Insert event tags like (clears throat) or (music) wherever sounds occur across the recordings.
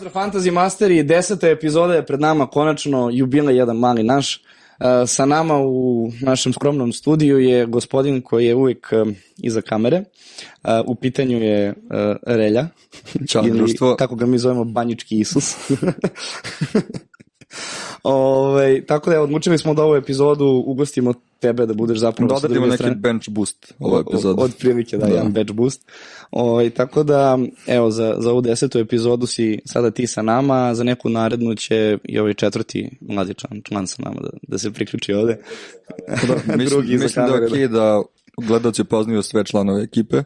Pozdrav Fantasy Masteri, deseta epizoda je pred nama, konačno jubilej jedan mali naš. Uh, sa nama u našem skromnom studiju je gospodin koji je uvijek uh, iza kamere. Uh, u pitanju je Relja. Ćao društvo. Kako ga mi zovemo, Banjički Isus. (laughs) Ove, tako da odlučili smo da ovu epizodu ugostimo tebe da budeš zapravo da odradimo neki strane. bench boost ovo epizodu. Od, prilike, da, da, jedan bench boost. Ove, tako da, evo, za, za ovu desetu epizodu si sada ti sa nama, za neku narednu će i ovaj četvrti mladi član, član sa nama da, da se priključi ovde. Da, (laughs) mislim, mislim da je okej okay da gledalci poznaju sve članove ekipe,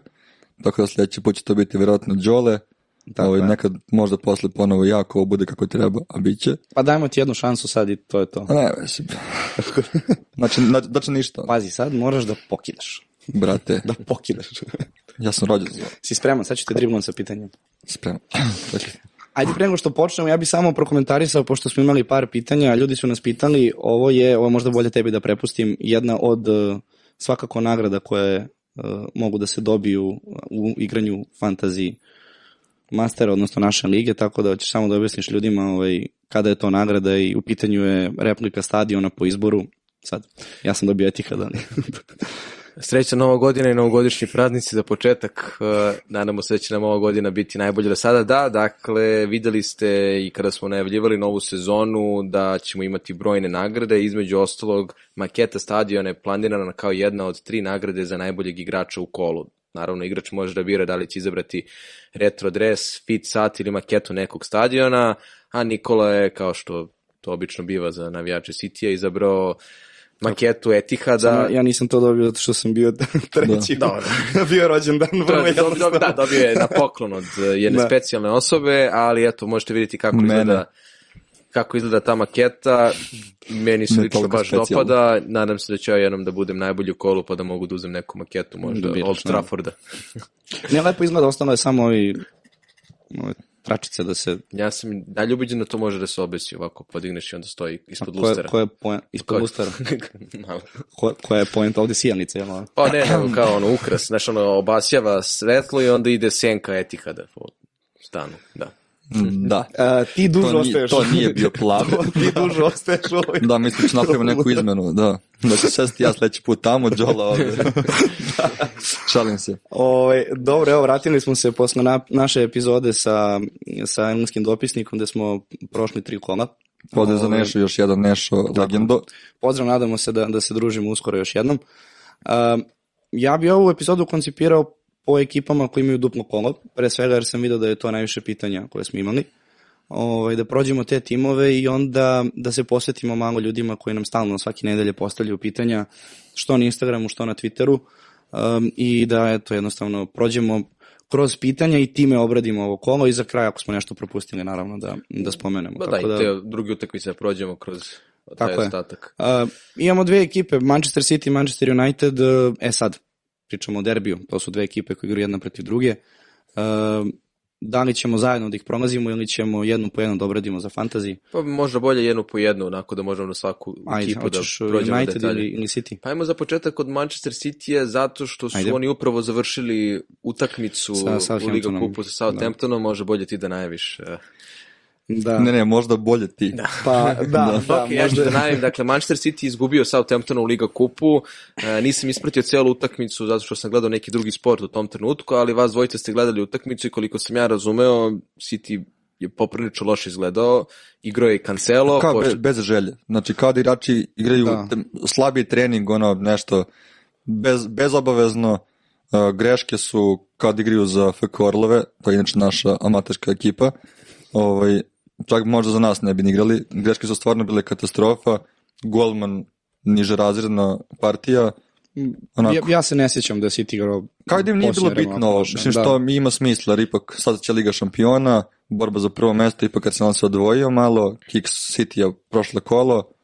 tako da sledeći put će to biti vjerojatno Đole, Tako ovaj, nekad možda posle ponovo jako ovo bude kako treba, a bit će. Pa dajmo ti jednu šansu sad i to je to. Ne, već. (laughs) znači, znači ništa. Pazi, sad moraš da pokidaš. Brate. (laughs) da pokidaš. ja sam rođen za Si spreman, sad ću te driblom sa pitanjem. Spreman. (clears throat) Ajde pre nego što počnemo, ja bih samo prokomentarisao, pošto smo imali par pitanja, ljudi su nas pitali, ovo je, ovo možda bolje tebi da prepustim, jedna od uh, svakako nagrada koje uh, mogu da se dobiju u igranju fantaziji mastera, odnosno naše lige, tako da ćeš samo da objasniš ljudima ovaj, kada je to nagrada i u pitanju je replika stadiona po izboru. Sad, ja sam dobio Etihad, (laughs) ali... Sreća Nova godina i novogodišnji praznici za početak. Uh, nadamo se da će nam ova godina biti najbolja do sada. Da, dakle, videli ste i kada smo najavljivali novu sezonu da ćemo imati brojne nagrade. Između ostalog, maketa stadiona je planirana kao jedna od tri nagrade za najboljeg igrača u kolu. Naravno, igrač može da bira da li će izabrati retro dres, fit sat ili maketu nekog stadiona, a Nikola je, kao što to obično biva za navijače City-a, izabrao maketu Etihada. Samo, ja nisam to dobio zato što sam bio (laughs) treći. Da. (laughs) bio rođendan. To, do, do, da, dobio je na poklon od jedne da. specijalne osobe, ali eto, možete vidjeti kako Mene. izgleda kako izgleda ta maketa, meni se lično baš specijalno. dopada, nadam se da ću ja jednom da budem najbolji u kolu pa da mogu da uzem neku maketu možda da Old Trafforda. (laughs) ne, lepo izgleda, ostalo je samo ovi, ovi tračice da se... Ja sam dalje ubiđen da to može da se obesi ovako, podigneš i onda stoji ispod koje, lustera. Koje je point, ispod lustera? (laughs) Ko, koja je point ovde sijalnica, jel? Pa ne, nego kao ono ukras, znaš ono obasjava svetlo i onda ide senka etikada po stanu, da. Mm, (laughs) da. A, ti duže to ostaješ. To nije bio plav. (laughs) ti duže ostaješ ovoj. Da, da ću napravimo neku izmenu, da. Da se sesti ja sledeći put tamo, Đola ovde. (laughs) da. Šalim se. Ove, dobro, evo, vratili smo se posle na, naše epizode sa, sa engleskim dopisnikom, gde smo prošli tri kola. Pozdrav za Nešo, još jedan Nešo legendo. Pozdrav, nadamo se da, da se družimo uskoro još jednom. Uh, ja bi ovu epizodu koncipirao po ekipama koji imaju duplo kolo, pre svega jer sam vidio da je to najviše pitanja koje smo imali, ovaj, da prođemo te timove i onda da se posvetimo malo ljudima koji nam stalno svake nedelje postavljaju pitanja, što na Instagramu, što na Twitteru, um, i da eto, jednostavno prođemo kroz pitanja i time obradimo ovo kolo i za kraj ako smo nešto propustili naravno da, da spomenemo. Da, Tako da, i te drugi utakmice prođemo kroz Tako je. Ostatak. Uh, imamo dve ekipe, Manchester City i Manchester United, uh, e sad, pričamo o derbiju, to su dve ekipe koje igraju jedna protiv druge. Uh, da li ćemo zajedno da ih prolazimo ili ćemo jednu po jednu da obradimo za fantasy? Pa možda bolje jednu po jednu, onako da možemo na svaku Ajde, ekipu da prođemo United detalje. Ili, ili City? Pa ajmo za početak od Manchester City je zato što su Ajde. oni upravo završili utakmicu sa u Liga kupu sa Southamptonom, da. može bolje ti da najaviš Da. Ne, ne, možda bolje ti. Da. Pa, da, (laughs) da, da okay, možda... Ja da najavim, dakle, Manchester City izgubio Southamptonu u Liga kupu, e, nisam ispratio celu utakmicu zato što sam gledao neki drugi sport u tom trenutku, ali vas dvojice ste gledali utakmicu i koliko sam ja razumeo, City je poprilično loše izgledao, igrao je i Cancelo. Kao pošto... bez, bez želje, znači kao da igrači igraju da. slabiji trening, ono nešto, bez, bezobavezno, uh, greške su kao da igraju za FK Orlove, to je inače naša amaterska ekipa, ovaj, čak možda za nas ne bi ni igrali. Greške su stvarno bile katastrofa. Golman niže razredna partija. Onako. Ja, ja se ne sjećam da si ti igrao Kao da im nije bilo bitno ovo, mislim da. što mi ima smisla, jer ipak sad će Liga šampiona, borba za prvo mesto, ipak kad se on se odvojio malo, Kicks City je prošlo kolo,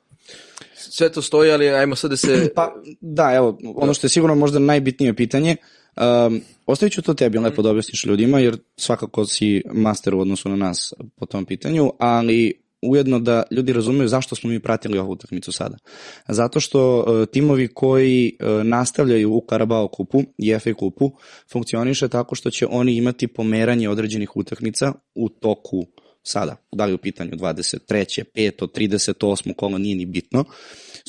sve to stoji, ali ajmo sad da se... Pa, da, evo, ono što je sigurno možda najbitnije pitanje, um, ostavit ću to tebi lepo da objasniš ljudima, jer svakako si master u odnosu na nas po tom pitanju, ali ujedno da ljudi razumeju zašto smo mi pratili ovu utakmicu sada. Zato što uh, timovi koji uh, nastavljaju u Karabao kupu i FA kupu funkcioniše tako što će oni imati pomeranje određenih utakmica u toku sada, da li u pitanju 23. 5. 38. kolo, nije ni bitno.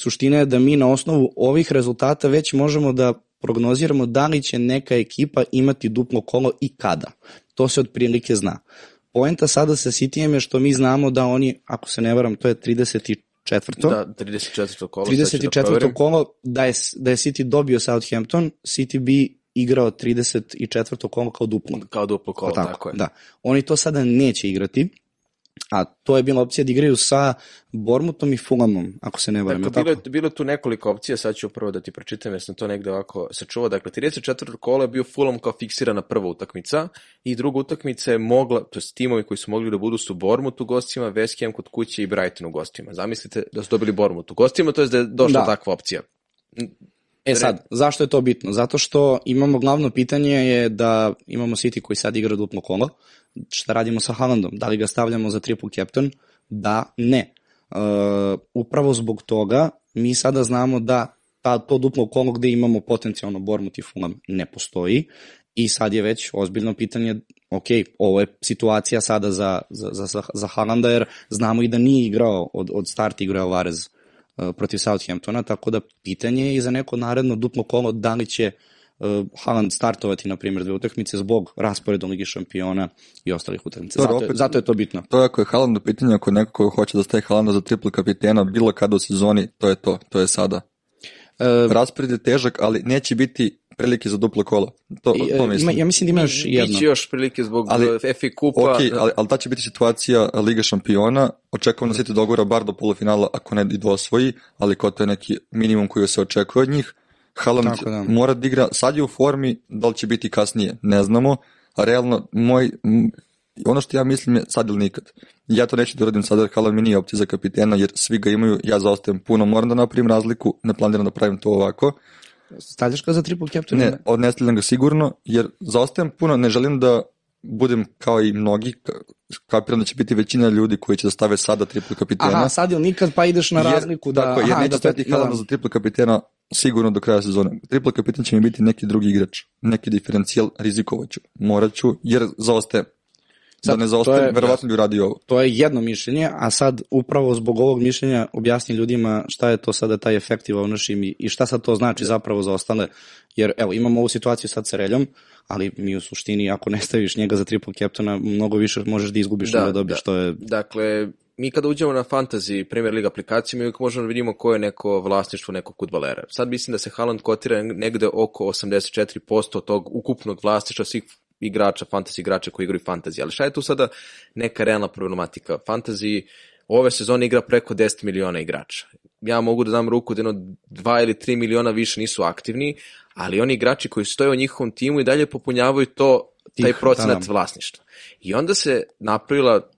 Suština je da mi na osnovu ovih rezultata već možemo da prognoziramo da li će neka ekipa imati duplo kolo i kada. To se otprilike zna. Poenta sada sa Cityjem je što mi znamo da oni, ako se ne varam, to je 34. Da, 34. kolo. 34. Da kolo, da je, da je City dobio Southampton, City bi igrao 34. kolo kao duplo. Kao duplo kolo, tako, tako je. Da. Oni to sada neće igrati, a to je bila opcija da igraju sa Bormutom i Fulhamom, ako se ne varam. Dakle, bilo, je, bilo tu nekoliko opcija, sad ću prvo da ti pročitam, jer sam to negde ovako sačuvao. Dakle, 34. kola je bio Fulham kao fiksirana prva utakmica i druga utakmica je mogla, to je timovi koji su mogli da budu su Bormut u gostima, West Ham kod kuće i Brighton u gostima. Zamislite da su dobili Bormut u gostima, to je da je došla da. takva opcija. E sad, zašto je to bitno? Zato što imamo glavno pitanje je da imamo City koji sad igra duplo kolo, šta radimo sa Haalandom? Da li ga stavljamo za triple captain? Da, ne. Uh, upravo zbog toga mi sada znamo da ta, to duplo kolo gde imamo potencijalno Bormut i Fulham ne postoji i sad je već ozbiljno pitanje, ok, ovo je situacija sada za, za, za, za Haalanda jer znamo i da nije igrao od, od starta igrao Varez uh, protiv Southamptona, tako da pitanje je i za neko naredno duplo kolo da li će uh, Haaland startovati, na primjer, dve utakmice zbog rasporeda Ligi šampiona i ostalih utakmica. Zato, opet, zato je to bitno. To je ako je Haaland u pitanju, ako je neko ko hoće da staje Haalanda za tripli kapitena bilo kada u sezoni, to je to, to je sada. Uh, Raspored je težak, ali neće biti prilike za duplo kolo. To, I, to mislim. Ima, ja mislim da ima još jedno. Biće još prilike zbog ali, FA kupa. Ok, ali, ali ta će biti situacija Liga šampiona. Očekujem da se ti dogovora bar do polufinala ako ne i do osvoji, ali ko to je neki minimum koji se očekuje od njih. Haaland da. mora da igra, sad je u formi, da li će biti kasnije, ne znamo, a realno moj, ono što ja mislim je sad ili nikad. Ja to neću da uradim sad jer Haaland mi nije opcija za kapitena jer svi ga imaju, ja zaostajem puno, moram da napravim razliku, ne planiram da pravim to ovako. Stavljaš ga za triple captain? Ne, odnestavljam ga sigurno, jer zaostajem puno, ne želim da budem kao i mnogi, kapiram da će biti većina ljudi koji će da stave sada triple kapitena. Aha, sad ili nikad pa ideš na razliku jer, da... Tako, jer aha, neće da staviti da, Haaland za triple kapitena sigurno do kraja sezone. Triple kapitan će mi biti neki drugi igrač, neki diferencijal, rizikovaću, morat ću, jer zaostajem. Sad, da ne zaostajem, verovatno bi uradio ovo. To je jedno mišljenje, a sad upravo zbog ovog mišljenja objasni ljudima šta je to sada taj efektiv ownership i šta sad to znači zapravo za ostale. Jer evo, imamo ovu situaciju sad sa Reljom, ali mi u suštini ako ne staviš njega za triple captaina, mnogo više možeš da izgubiš da, nego da dobiješ. Da. Što je... Dakle, mi kada uđemo na fantasy Premier League aplikaciju, mi uvijek možemo da vidimo koje je neko vlasništvo nekog kudbalera. Sad mislim da se Haaland kotira negde oko 84% tog ukupnog vlasništva svih igrača, fantasy igrača koji igraju fantasy. Ali šta je tu sada neka realna problematika? Fantasy ove sezone igra preko 10 miliona igrača. Ja mogu da dam ruku da jedno 2 ili 3 miliona više nisu aktivni, ali oni igrači koji stoje u njihovom timu i dalje popunjavaju to taj procenat vlasništva. I onda se napravila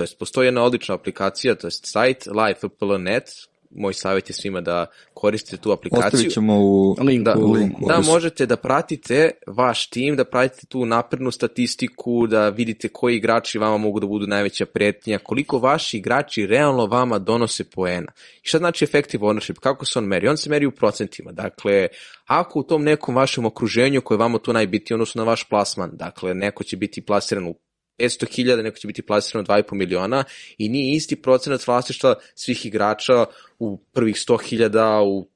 to jest postoji jedna odlična aplikacija, to jest sajt lifepl.net, moj savjet je svima da koristite tu aplikaciju. Ostavit ćemo u linku. Da, u linku. da možete da pratite vaš tim, da pratite tu naprednu statistiku, da vidite koji igrači vama mogu da budu najveća pretnja, koliko vaši igrači realno vama donose poena. I šta znači effective ownership? Kako se on meri? On se meri u procentima. Dakle, ako u tom nekom vašem okruženju koje je vama tu najbitnije, odnosno na vaš plasman, dakle, neko će biti plasiran u 500.000, neko će biti plasirano 2,5 miliona i nije isti procenat vlasništva svih igrača u prvih 100.000, u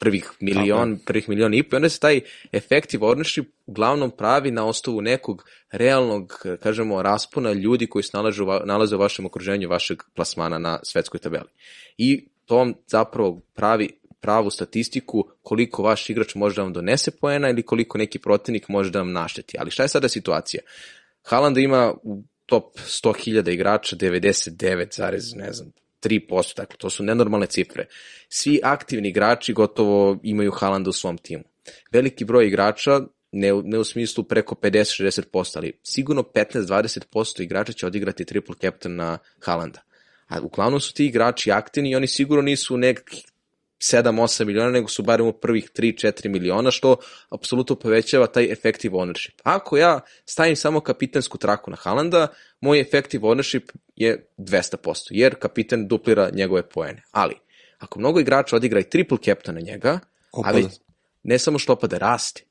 prvih milion, okay. prvih milion i po, onda se taj effective ownership uglavnom pravi na osnovu nekog realnog, kažemo, raspona ljudi koji se nalaze, nalaze u vašem okruženju, vašeg plasmana na svetskoj tabeli. I to vam zapravo pravi pravu statistiku koliko vaš igrač može da vam donese poena ili koliko neki protivnik može da vam našteti. Ali šta je sada situacija? Haaland ima u top 100.000 igrača 99, ne znam, 3%, dakle to su nenormalne cifre. Svi aktivni igrači gotovo imaju Haalanda u svom timu. Veliki broj igrača, ne, ne u smislu preko 50-60%, ali sigurno 15-20% igrača će odigrati triple captain na Haalanda. A uglavnom su ti igrači aktivni i oni sigurno nisu nekih 7-8 miliona, nego su barem u prvih 3-4 miliona, što apsolutno povećava taj effective ownership. Ako ja stavim samo kapitensku traku na Halanda, moj effective ownership je 200%, jer kapiten duplira njegove poene. Ali, ako mnogo igrača odigra i triple captain na njega, Opada. ali ne samo što opade, raste.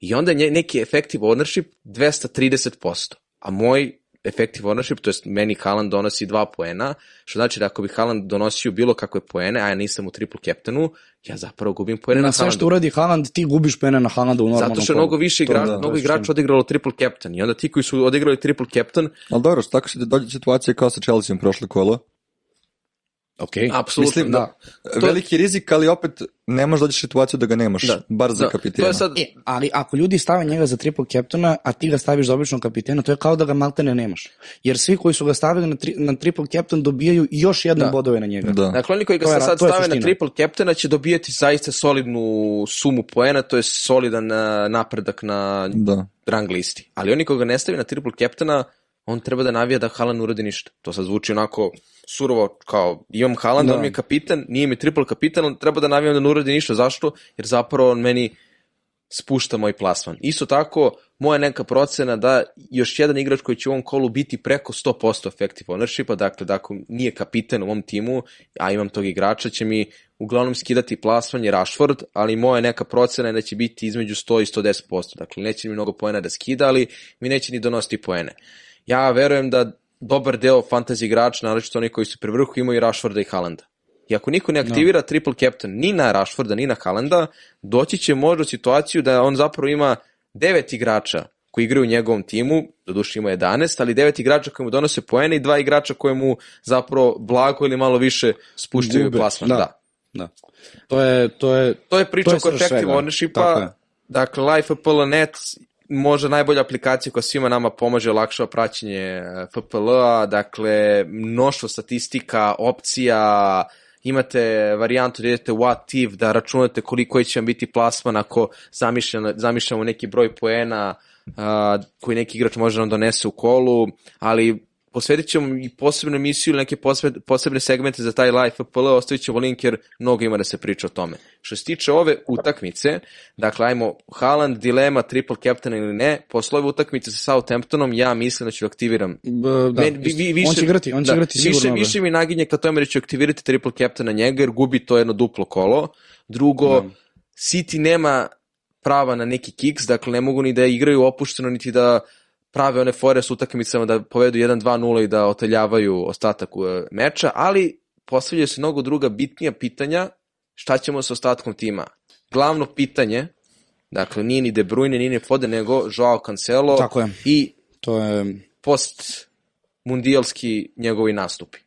I onda je neki effective ownership 230%, a moj effective ownership, to jest meni Haaland donosi dva poena, što znači da ako bi Haaland donosio bilo kakve poene, a ja nisam u triple captainu, ja zapravo gubim poene na, na sve što uradi Haaland, ti gubiš poene na Haalanda u normalnom Zato što je mnogo više igrača, da, mnogo igrača odigralo triple captain i onda ti koji su odigrali triple captain... Ali dobro, tako se dođe situacija kao sa Chelsea prošle kolo, Ok, apsolutno. Mislim, da. To... Veliki rizik, ali opet ne možeš doći situaciju da ga nemaš, da. bar za da. kapitena. To je sad... E, ali ako ljudi stave njega za triple captaina, a ti ga staviš za običnog kapitena, to je kao da ga maltene nemaš. Jer svi koji su ga stavili na, tri, na triple captain dobijaju još jedne da. bodove na njega. Da. Dakle, oni koji ga sad stave na triple captaina će dobijati zaista solidnu sumu poena, to je solidan napredak na da. rang listi. Ali oni koji ga ne stavi na triple captaina, on treba da navija da Haaland uradi ništa. To sad zvuči onako surovo, kao imam Haaland, da. on mi je kapitan, nije mi triple kapitan, ali treba da navijam da ne uradi ništa. Zašto? Jer zapravo on meni spušta moj plasman. Isto tako, moja neka procena da još jedan igrač koji će u ovom kolu biti preko 100% effective ownershipa, dakle, da ako nije kapitan u mom timu, a imam tog igrača, će mi uglavnom skidati plasman je Rashford, ali moja neka procena je da će biti između 100 i 110%. Dakle, neće mi mnogo poena da skida, ali mi neće ni donositi poene ja verujem da dobar deo fantasy igrača, naročito oni koji su pri vrhu, imaju i Rashforda i Haalanda. I ako niko ne aktivira no. triple captain ni na Rashforda, ni na Haalanda, doći će možda u situaciju da on zapravo ima devet igrača koji igraju u njegovom timu, do duše ima 11, ali devet igrača koji mu donose poene i dva igrača koje mu zapravo blago ili malo više spuštaju Gube. plasman. Da. da. da. To je, to je, to je priča oko effective ownershipa. Dakle, Life.net možda najbolja aplikacija koja svima nama pomaže lakše praćenje e, FPL-a, dakle, mnoštvo statistika, opcija, imate varijantu da idete what if, da računate koliko će vam biti plasman ako zamišljamo, zamišljamo neki broj poena uh, koji neki igrač može nam donese u kolu, ali posvetit ćemo i posebnu emisiju ili neke posebne segmente za taj live FPL, ostavit ćemo link jer mnogo ima da se priča o tome. Što se tiče ove utakmice, dakle, ajmo, Haaland, dilema, triple captain ili ne, posle ove utakmice sa Southamptonom, ja mislim da ću aktiviram. B, da, Men, vi, vi, više, on će igrati, on će da, igrati sigurno. Više, više mi naginje ka tome da ću aktivirati triple captain na njega, jer gubi to jedno duplo kolo. Drugo, da. City nema prava na neki kiks, dakle ne mogu ni da igraju opušteno, niti da prave one fore s utakmicama da povedu 1-2-0 i da oteljavaju ostatak e, meča, ali postavljaju se mnogo druga bitnija pitanja šta ćemo sa ostatkom tima. Glavno pitanje, dakle nije ni De Bruyne, nije ni Foden, nego Joao Cancelo Tako je. i to je post mundijalski njegovi nastupi.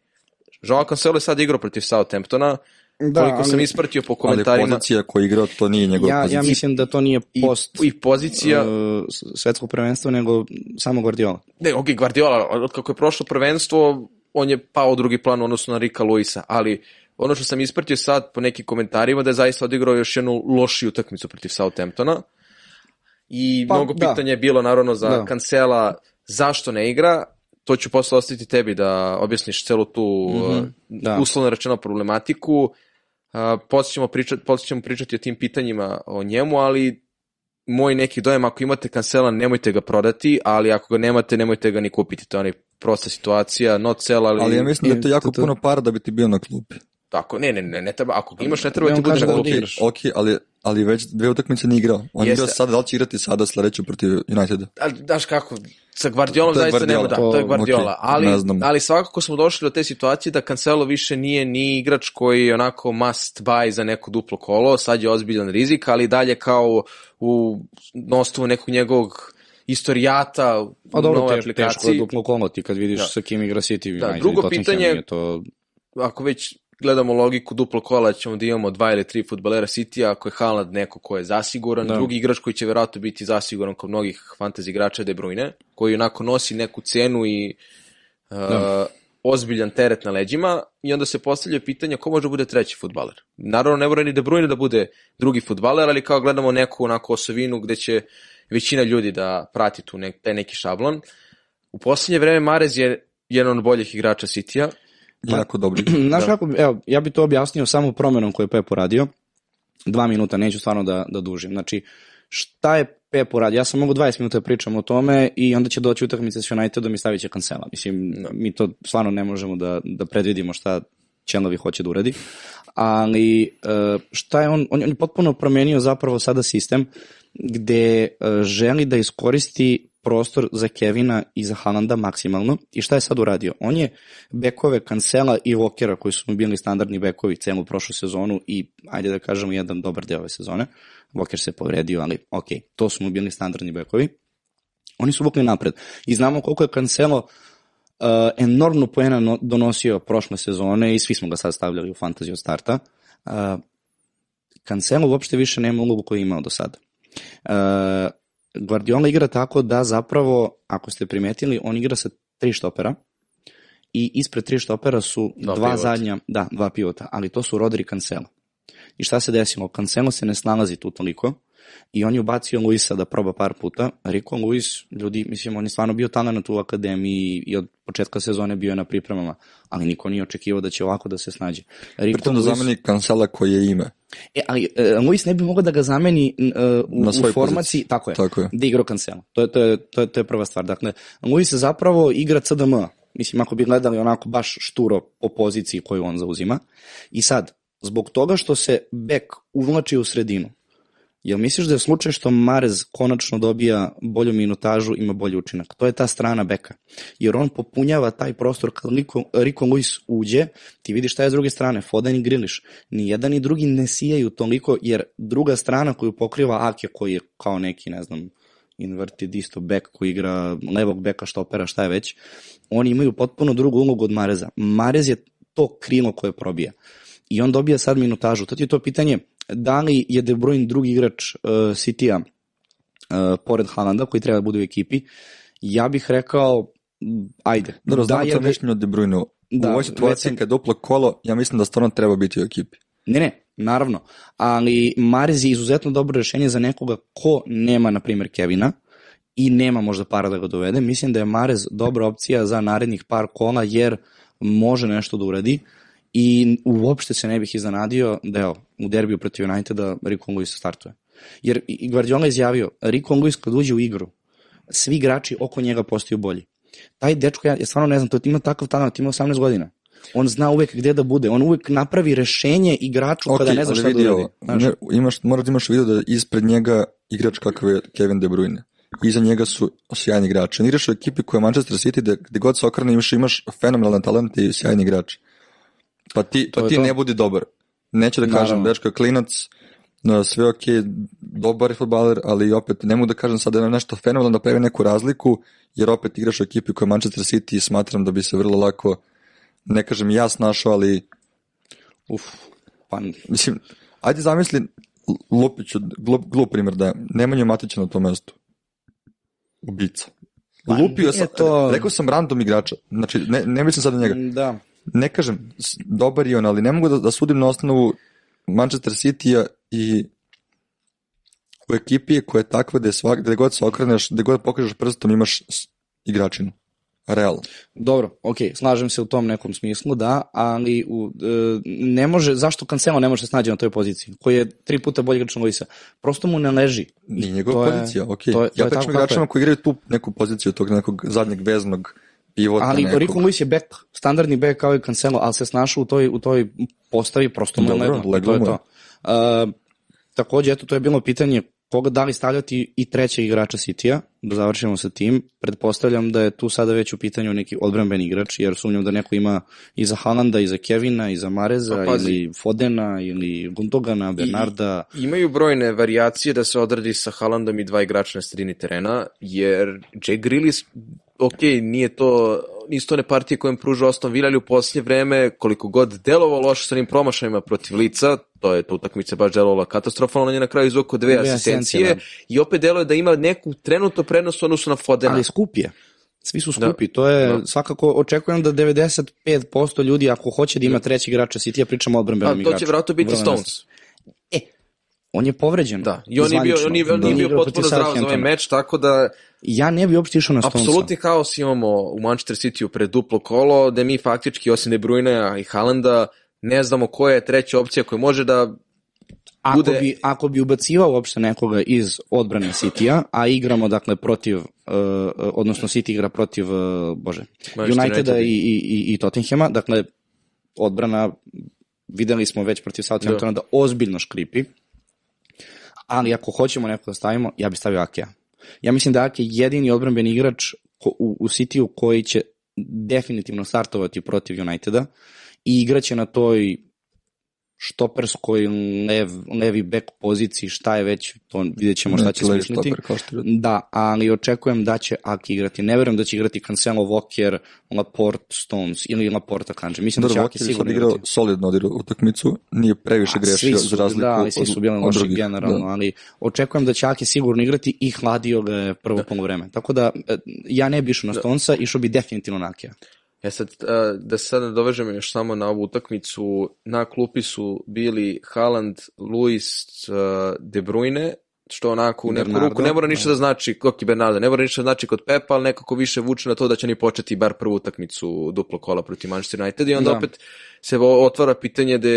Joao Cancelo je sad igrao protiv Southamptona, Da, koliko ali, sam ispratio po komentarima. Ali pozicija koja igra, to nije njegova ja, pozicija. Ja mislim da to nije post i, i pozicija uh, svetskog prvenstva, nego samo Guardiola. Ne, ok, Guardiola, od kako je prošlo prvenstvo, on je pao drugi plan odnosno na Rika Luisa, ali ono što sam ispratio sad po nekim komentarima da je zaista odigrao još jednu lošiju utakmicu protiv Southamptona. I pa, mnogo da. pitanja je bilo naravno za da. Kancela zašto ne igra, to ću posle ostaviti tebi da objasniš celu tu mm -hmm, da. uslovno rečeno problematiku. Posle, ćemo pričati, posle ćemo pričati o tim pitanjima o njemu, ali moj neki dojem, ako imate kancela, nemojte ga prodati, ali ako ga nemate, nemojte ga ni kupiti. To je onaj prosta situacija, not sell, ali... Ali ja mislim da je to jako puno para da bi ti bio na klupi. Tako, ne, ne, ne, ne treba, ako ga imaš, ne treba ti bude na klupi. Ok, ali, ali već dve utakmice nije igrao. On Jeste. igrao sada, da li će igrati sada sledeću protiv Uniteda? Ali, daš kako, sa Guardiolom zaista Guardiola. nema, da, to, to je Guardiola, okay, ali, ali svakako smo došli do te situacije da Cancelo više nije ni igrač koji je onako must buy za neko duplo kolo, sad je ozbiljan rizik, ali dalje kao u nostovu nekog njegovog istorijata pa dobro, nove teš, aplikaciji. Teško je duplo kolo ti kad vidiš da. sa kim igra City. Da, drugo pitanje, to... ako već gledamo logiku duplo kola, ćemo da imamo dva ili tri futbalera City, ako je Haaland neko ko je zasiguran, da. drugi igrač koji će verovatno biti zasiguran kod mnogih fantasy igrača De Bruyne, koji onako nosi neku cenu i uh, da. ozbiljan teret na leđima i onda se postavlja pitanje ko može da bude treći futbaler. Naravno, ne mora ni De Bruyne da bude drugi futbaler, ali kao gledamo neku onako osovinu gde će većina ljudi da prati tu nek, taj neki šablon. U poslednje vreme Marez je jedan od boljih igrača City-a, jako dobri. (clears throat) Znaš da. kako, evo, ja bih to objasnio samo promenom koju je Pep uradio. Dva minuta, neću stvarno da, da dužim. Znači, šta je Pep uradio? Ja sam mogu 20 minuta da pričam o tome i onda će doći utakmica s Unitedom i stavit će kancela. Mislim. Da. mi to stvarno ne možemo da, da predvidimo šta Čenovi hoće da uradi. Ali e, šta je on, on je potpuno promenio zapravo sada sistem gde e, želi da iskoristi prostor za Kevina i za Halanda maksimalno. I šta je sad uradio? On je bekove Cancela i Walkera, koji su mu bili standardni bekovi celu prošlu sezonu i, ajde da kažemo, jedan dobar deo ove sezone. Walker se povredio, ali ok, to su mu bili standardni bekovi. Oni su vukli napred. I znamo koliko je Cancelo uh, enormno poena no, donosio prošle sezone i svi smo ga sad stavljali u fantaziju od starta. Uh, Cancelo uopšte više nema ulogu koju je imao do sada. Uh, Guardiola igra tako da zapravo, ako ste primetili, on igra sa tri štopera i ispred tri štopera su dva, dva pivota. zadnja, da, dva pivota, ali to su Rodri i Cancelo. I šta se desilo? Cancelo se ne snalazi tu toliko i on je ubacio Luisa da proba par puta. Rico Luis, ljudi, mislim, on je stvarno bio talent u akademiji i od početka sezone bio je na pripremama, ali niko nije očekivao da će ovako da se snađe. Rico Pritom da zameni Cancela koji je ime. E, ali uh, Luis ne bi mogao da ga zameni uh, u, na u formaciji, tako je, tako je, da igra Cancela. To je, to, je, to, je, to je prva stvar. Dakle, Luis zapravo igra CDM, mislim, ako bi gledali onako baš šturo po poziciji koju on zauzima. I sad, zbog toga što se bek uvlači u sredinu, Jel misliš da je slučaj što Marez konačno dobija bolju minutažu, ima bolji učinak? To je ta strana beka. Jer on popunjava taj prostor kad Rico, Rico Luis uđe, ti vidiš šta je s druge strane, Foden i Griliš. Ni jedan ni drugi ne sijaju toliko, jer druga strana koju pokriva Ake, koji je kao neki, ne znam, inverted isto bek koji igra levog beka štopera, šta je već, oni imaju potpuno drugu ulogu od Mareza. Marez je to krilo koje probija. I on dobija sad minutažu. To ti je to pitanje, da li je De Bruyne drugi igrač uh, City-a uh, pored Halanda koji treba da bude u ekipi, ja bih rekao ajde. Dobro, znam da, je mišljenje o De Bruyne. Da, u ovoj situaciji kad duplo kolo, ja mislim da stvarno treba biti u ekipi. Ne, ne, naravno. Ali Mariz je izuzetno dobro rešenje za nekoga ko nema, na primjer, Kevina i nema možda para da ga dovede. Mislim da je Marez dobra opcija za narednih par kola jer može nešto da uradi i uopšte se ne bih iznenadio da evo, u derbiju protiv Uniteda Rico Lewis startuje. Jer Guardiola je izjavio, Rico Lewis kad uđe u igru, svi igrači oko njega postaju bolji. Taj dečko, ja, ja stvarno ne znam, to ima takav talent, ima 18 godina. On zna uvek gde da bude, on uvek napravi rešenje igraču okay, kada ne zna šta da uradi. Ne, imaš, moraš da imaš vidio da ispred njega igrač kakav je Kevin De Bruyne. Iza njega su sjajni igrači. On igraš u ekipi koja je Manchester City, gde, gde god se okrene imaš, imaš fenomenalan talent i sjajni igrači. Pa ti, pa ti to. ne budi dobar. Neću da kažem, dečko klinac, sve ok, dobar je futbaler, ali opet ne mogu da kažem sad da je nešto fenomenalno da pravi neku razliku, jer opet igraš u ekipi koja je Manchester City i smatram da bi se vrlo lako, ne kažem ja snašao, ali uf, pa mislim, ajde zamisli Lupiću, glup, glup primjer da je Nemanja Matića na tom mestu. Ubica. Pa, Lupio sam, to... rekao sam random igrača, znači ne, ne mislim sad na njega. Da ne kažem, dobar je on, ali ne mogu da, da sudim na osnovu Manchester City-a i u ekipi koja je takva da je svak, da god se okreneš, da god pokažeš prstom imaš igračinu. Realno. Dobro, ok, slažem se u tom nekom smislu, da, ali u, e, ne može, zašto Cancelo ne može da se snađe na toj poziciji, koji je tri puta bolji igrač od Luisa? Prosto mu ne leži. Nije njegova pozicija, ok. To je, to ja pričam igračima koji igraju tu neku poziciju tog nekog zadnjeg veznog pivota Ali nekog. Rico Lewis je back, standardni back kao i Cancelo, ali se snašao u toj, u toj postavi prosto mu je leglo. To je to. Uh, takođe, eto, to je bilo pitanje koga da li stavljati i trećeg igrača City-a, da završimo sa tim. Pretpostavljam da je tu sada već u pitanju neki odbranbeni igrač, jer sumnjam da neko ima i za Halanda, i za Kevina, i za Mareza, pa, ili Fodena, ili Gundogana, Bernarda. I, imaju brojne varijacije da se odradi sa Haalandom i dva igrača na sredini terena, jer Jay Grealish ok, nije to, nisu to ne partije koje pruža Aston Villa, ali u posljednje vreme, koliko god delovalo loše sa onim promašajima protiv lica, to je to utakmice baš delovala katastrofalno, on je na kraju izvukao dve, dve asistencije da. i opet deluje da ima neku trenutno prednost odnosu na Fodena. Ali skup je. Svi su skupi, da. to je da. svakako očekujem da 95% ljudi ako hoće da ima treći igrača City, ja pričam o odbranbenom igraču. To će vratno biti Stones. On je povređen. Da, i on je bio, on je, on je bio potpuno zdrav za ovaj meč, tako da ja ne bi uopšte išao na Stonesa. Apsolutni haos imamo u Manchester City-u pred duplo kolo, da mi faktički, osim De Bruyne i Haalanda, ne znamo koja je treća opcija koja može da Ako bude... bi, ako bi ubacivao uopšte nekoga iz odbrane City-a, a igramo dakle protiv, uh, odnosno City igra protiv, uh, bože, Manchester Uniteda United. i, i, i Tottenhama, dakle odbrana, videli smo već protiv Southamptona da. da ozbiljno škripi, ali ako hoćemo neko da stavimo, ja bih stavio Akea. Ja mislim da Ake je jedini odbranbeni igrač u, u City-u koji će definitivno startovati protiv Uniteda i igraće na toj štoperskoj lev, levi back poziciji, šta je već, to vidjet ćemo šta će smisliti. Da, ali očekujem da će Aki igrati. Ne verujem da će igrati Cancelo, Walker, Laporte, Stones ili Laporta Kanji. Mislim da, da će Aki sigurno igrati. igrao solidno odigrao utakmicu, nije previše grešio za razliku da, ali svi su bili loši generalno, da. ali očekujem da će Aki sigurno igrati i hladio ga prvo da. vreme. Tako da e, ja ne bi išao na da. Stonesa, išao bi definitivno na Akija. E sad, da se sada dovežemo još samo na ovu utakmicu, na klupi su bili Haaland, Luis, De Bruyne, što onako u neku ruku ne mora ništa da znači, Koki Bernardo, ne mora ništa da znači kod Pepa, ali nekako više vuče na to da će oni početi bar prvu utakmicu duplo kola protiv Manchester United i onda da. opet se otvara pitanje da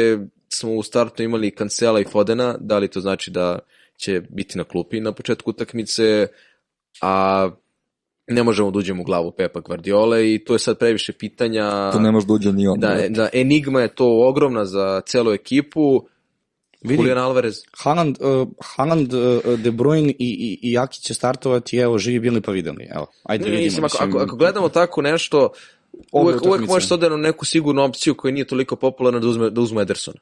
smo u startu imali Cancela i Fodena, da li to znači da će biti na klupi na početku utakmice, a ne možemo da uđemo u glavu Pepa Guardiola i to je sad previše pitanja. To ne može da uđe ni on. Da, da, enigma je to ogromna za celu ekipu. Vidi, Julian Alvarez. Haaland, uh, Haaland uh, De Bruyne i, i, i Jaki će startovati, evo, živi bili pa videli. Evo, ajde ne, vidimo. Mislim, ako, ako, ako gledamo tako nešto, uvek, uvek možeš da na neku sigurnu opciju koja nije toliko popularna da uzme, da uzme Edersona.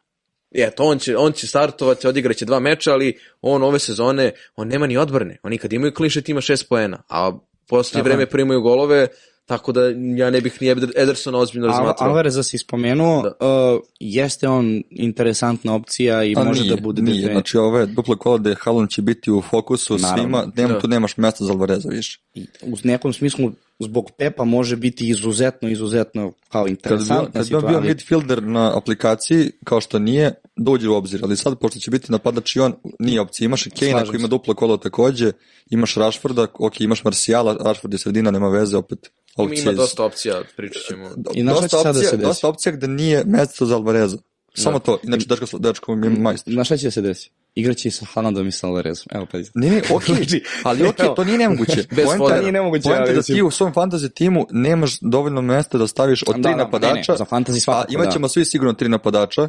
Eto, on će, on će startovati, odigraće dva meča, ali on ove sezone, on nema ni odbrane. Oni kad imaju klinšet ima šest poena, a posljednje vreme primaju golove, tako da ja ne bih ni Edersona ozbiljno razmatrao. Alvareza si spomenuo, da. uh, jeste on interesantna opcija i A može nije, da bude... Nije, definitiv. znači ove duple kola gde Haaland će biti u fokusu Naravno. svima, nema, da. tu nemaš mesta za Alvareza više. U nekom smislu zbog Pepa može biti izuzetno, izuzetno kao interesantna kad situacija. Kad bi bio midfielder na aplikaciji, kao što nije, dođe u obzir, ali sad, pošto će biti napadač i on, nije opcija. Imaš i Kane koji ima duplo kolo takođe, imaš Rashforda, ok, imaš Marcijala, Rashford je sredina, nema veze, opet opcije. Ima dosta opcija, pričat ćemo. I dosta, opcija, da se dosta opcija gde nije mesto za Alvareza. Samo da. to, inače dečko, dečko mi je majstor. Na šta će da se desi? Igraće sa Haalandom i sa Alvarezom. Evo pa Ne, ne, okej, okay, (laughs) ali okej, okay, to nije nemoguće. (laughs) Bez poenta, nije nemoguće. Poenta da ti u svom fantasy timu nemaš dovoljno mesta da staviš od da, tri da, napadača. Ne, ne, za fantasy svakako, a imaćemo da. svi sigurno tri napadača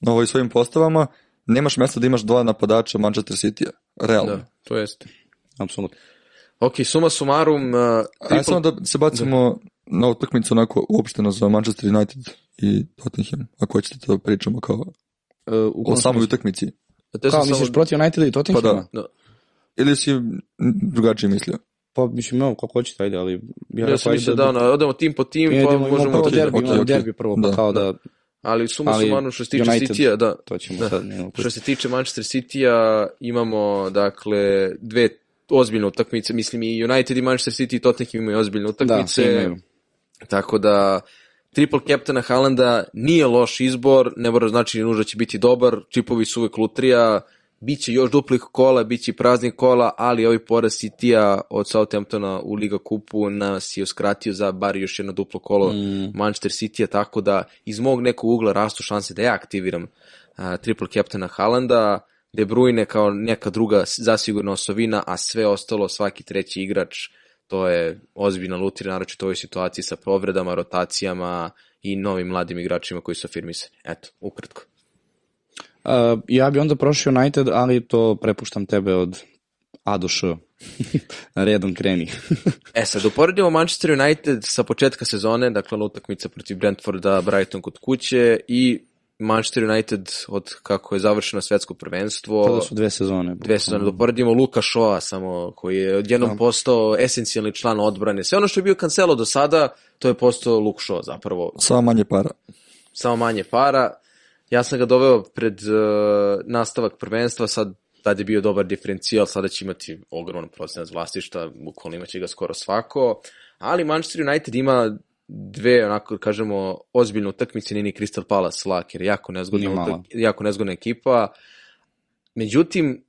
na ovoj svojim postavama. Nemaš mesta da imaš dva napadača Manchester City-a. Realno. Da, to jeste. Apsolutno. Ok, suma sumarum... Uh, triple... Ajde samo da se bacimo da. na utakmicu onako uopšteno za Manchester United i Tottenham, ako hoćete da pričamo kao uh, o samoj utakmici. Kao, samo... misliš protiv United i Tottenhama? Pa da. da. Ili si drugačije mislio? Pa mislim, evo, kako hoćete, ajde, ali... Ja, ja sam mislio da, da, da, odemo tim po tim, pa možemo... Prvo derbi, okay, okay. derbi prvo, pa da, kao da, da Ali suma ali sumarno što se tiče City-a, da. To ćemo da. sad. Što se tiče Manchester City-a, imamo, dakle, dve ozbiljne utakmice, mislim i United i Manchester City i Tottenham imaju ozbiljne utakmice. Da, imaju. Tako da triple captaina Haalanda nije loš izbor, ne mora znači ni nužda će biti dobar, čipovi su uvek lutrija, Biće još duplih kola, biće praznih kola, ali ovaj poraz City-a od Southamptona u Liga kupu nas je uskratio za bar još jedno duplo kolo mm. Manchester City-a, tako da iz mog nekog ugla rastu šanse da ja aktiviram uh, triple captaina Haalanda, De Bruyne kao neka druga zasigurna osovina, a sve ostalo, svaki treći igrač, to je ozbiljna lutira, naročito u ovoj situaciji sa povredama, rotacijama i novim mladim igračima koji su afirmisani. Eto, ukratko. Uh, ja bi onda prošao United, ali to prepuštam tebe od A do Š. (laughs) Redom kreni. (laughs) e sad, uporedimo Manchester United sa početka sezone, dakle utakmica protiv Brentforda, Brighton kod kuće i Manchester United od kako je završeno svetsko prvenstvo. Tada su dve sezone. Dve sezone. Doporedimo Luka Shoa samo, koji je odjednom da. postao esencijalni član odbrane. Sve ono što je bio Cancelo do sada, to je postao Luke Shaw zapravo. Samo manje para. Samo manje para. Ja sam ga doveo pred uh, nastavak prvenstva, sad tad je bio dobar diferencijal, sada će imati ogroman procenat vlastišta, bukvalno imaće ga skoro svako, ali Manchester United ima dve, onako kažemo, ozbiljne utakmice, nini Crystal Palace lak, jer jako nezgodna, jako nezgodna ekipa. Međutim,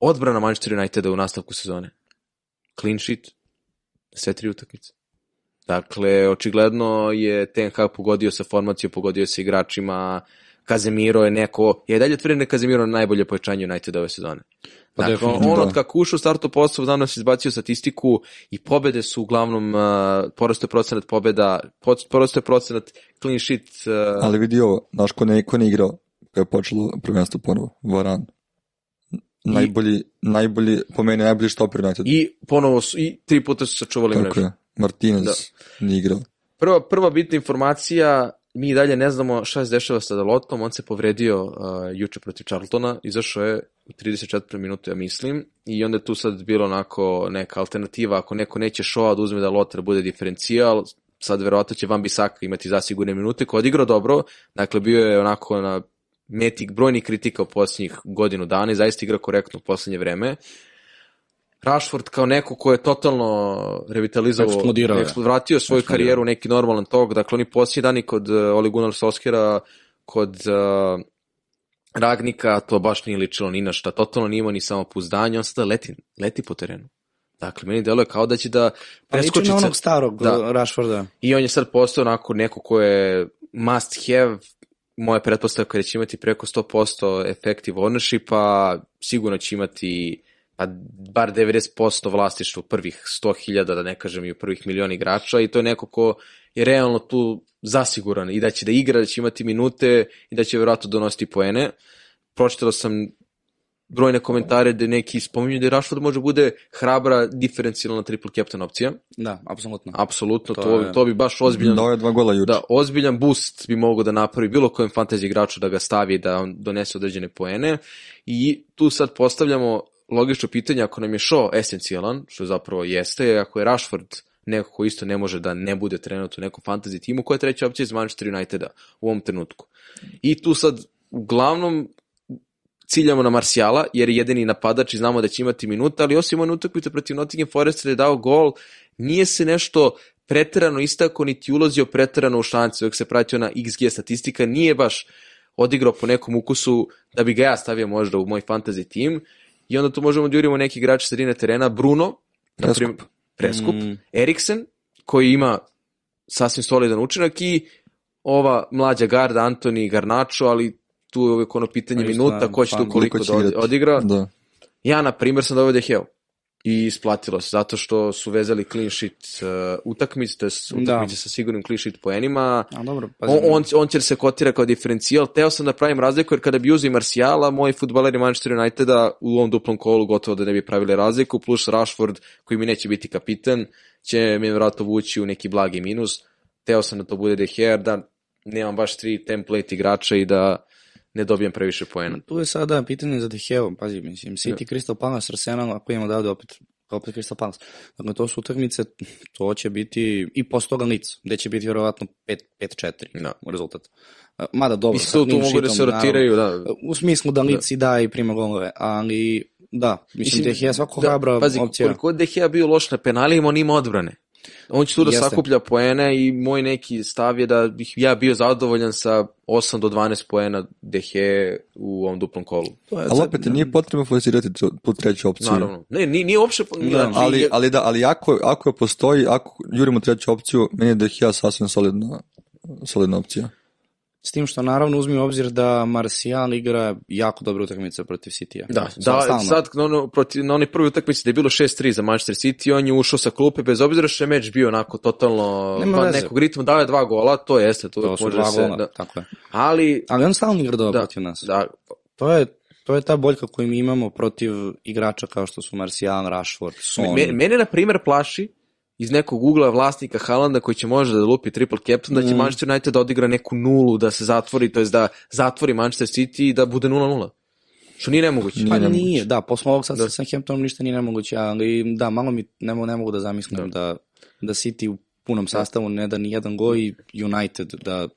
odbrana Manchester Uniteda u nastavku sezone. Clean sheet, sve tri utakmice. Dakle, očigledno je Ten Hag pogodio sa formacijom, pogodio sa igračima, Kazemiro je neko, je dalje tvrdim da je Kazemiro najbolje pojačanje United ove sezone. Pa dakle, on da. od kako ušao u startu posao, danas izbacio statistiku i pobede su uglavnom, uh, porasto je procenat pobeda, porasto je procenat clean sheet. Uh, Ali vidi ovo, znaš ko ne, ko ne igrao, kada je počelo prvenstvo ponovo, Varan. najbolji, najbolji, po meni najbolji štoper United. I ponovo su, i tri puta su sačuvali Tako mrežu. je, Martinez Da. nije igrao. Prva, prva bitna informacija, mi dalje ne znamo šta se dešava sa Dalotom, on se povredio uh, juče protiv Charltona, izašao je u 34. minutu, ja mislim, i onda je tu sad bilo onako neka alternativa, ako neko neće šoa da uzme Dalota da bude diferencijal, sad verovatno će Van Bissaka imati zasigurne minute, je odigrao dobro, dakle bio je onako na meti brojnih kritika u posljednjih godinu dana i zaista igra korektno u poslednje vreme. Rashford kao neko ko je totalno revitalizovao, Eksplodirao je. eksplo- vratio svoju Eksplodirao. karijeru u neki normalan tok, dakle oni posljednji dani kod uh, Ole Gunnar Solskjera, kod uh, Ragnika, to baš nije ličilo ni na šta, totalno nije imao ni samopouzdanje, on sada leti, leti po terenu. Dakle, meni deluje kao da će da Pa preskoči na ce- onog starog Da. da. Rashforda. I on je sad postao onako neko ko je must have, moja pretpostavka je da će imati preko 100% effective ownershipa, sigurno će imati pa bar 90% vlasništva u prvih 100.000, da ne kažem i u prvih milion igrača i to je neko ko je realno tu zasiguran i da će da igra, da će imati minute i da će vjerojatno donositi poene. Pročitao sam brojne komentare da neki spominju da Rashford može bude hrabra diferencijalna triple captain opcija. Da, apsolutno. Apsolutno, to, To to, je- to bi baš ozbiljan Dao je dva gola juče. da, ozbiljan boost bi mogao da napravi bilo kojem fantasy igraču da ga stavi da on donese određene poene i tu sad postavljamo logično pitanje ako nam je Shaw esencijalan, što zapravo jeste, ako je Rashford neko ko isto ne može da ne bude trenutno u nekom fantasy timu, koja je treća opcija iz Manchester Uniteda u ovom trenutku. I tu sad uglavnom ciljamo na Marsijala, jer je jedini napadač i znamo da će imati minuta, ali osim one utakmice protiv Nottingham Forest je dao gol, nije se nešto preterano istako, niti ulazio preterano u šanci, dok se pratio na XG statistika, nije baš odigrao po nekom ukusu da bi ga ja stavio možda u moj fantasy tim i onda tu možemo da jurimo neki igrač sredine terena, Bruno, Preskup. prim- Preskup, Mm. Eriksen, koji ima sasvim solidan učinak i ova mlađa garda Antoni Garnačo, ali tu je uvijek ono pitanje Pa minuta, ko će tu koliko da odigra. Da. Ja, na primjer, sam doveo Deheo i isplatilo se, zato što su vezali clean sheet uh, utakmice, to je utakmice Da. sa sigurnim clean sheet poenima. A dobro. On, on, on će se kotira kao diferencijal. Teo sam da pravim razliku, jer kada bi uzeo i Marsijala, moji futbaleri Manchester Uniteda u ovom duplom kolu gotovo da ne bi pravili razliku, plus Rashford, koji mi neće biti kapitan, će mi vjerojatno vući u neki blagi minus. Teo sam da to bude De Gea, da nemam baš tri template igrača i da ne dobijem previše poena. Tu je sada pitanje za Deheo, pazi, mislim, City, Crystal Palace, Arsenal, ako imamo da opet, opet Crystal Palace. Dakle, to su utakmice, to će biti i posle toga Leeds, gde će biti vjerovatno 5-4 Da. rezultat. Mada dobro, sa tu, mogu da se rotiraju, da. U smislu da Leeds i da i prima golove, ali da, mislim, Mislim, Dehea svako da, hrabra pazi, opcija. koliko god De Gea bio loš na penalima, on ima odbrane. On će tu da Jeste. sakuplja poene i moj neki stav je da bih ja bio zadovoljan sa 8 do 12 poena De Gea u ovom duplom kolu. Je Ali sad- opet nije potrebno forsirati tu- treću opciju. Naravno. Ne, nije, nije uopšte... znači, Ali, je- ali da, ali ako, ako postoji, ako jurimo treću opciju, meni je Dehea sasvim solidna, solidna opcija. S tim što naravno uzmi u obzir da Martial igra jako dobre utakmice protiv City-a. Da, da sad na, ono, protiv, na onoj prvoj utakmici da je bilo 6-3 za Manchester City, on je ušao sa klupe, bez obzira što je meč bio onako totalno Nema van nekog ritma, dao je dva gola, to jeste, to, To su može dva se, gola, da, tako je. ali Ali on stalno igra dobro da, protiv nas. da, To je, to je ta boljka koju mi imamo protiv igrača kao što su Martial, Rashford, Son. Me, mene, na primjer, plaši iz nekog ugla vlasnika Haalanda koji će možda da lupi triple captain, da će Mm. Manchester United da odigra neku nulu, da se zatvori, to jest da zatvori Manchester City i da bude 0-0. Što nije nemoguće. Pa Nije nije, da, posle ovog sad Da. sa Southamptonom ništa nije nemoguće, ali da, malo mi ne, mogu- ne mogu da zamislim Da. da, da City u punom sastavu ne da ni jedan go i United da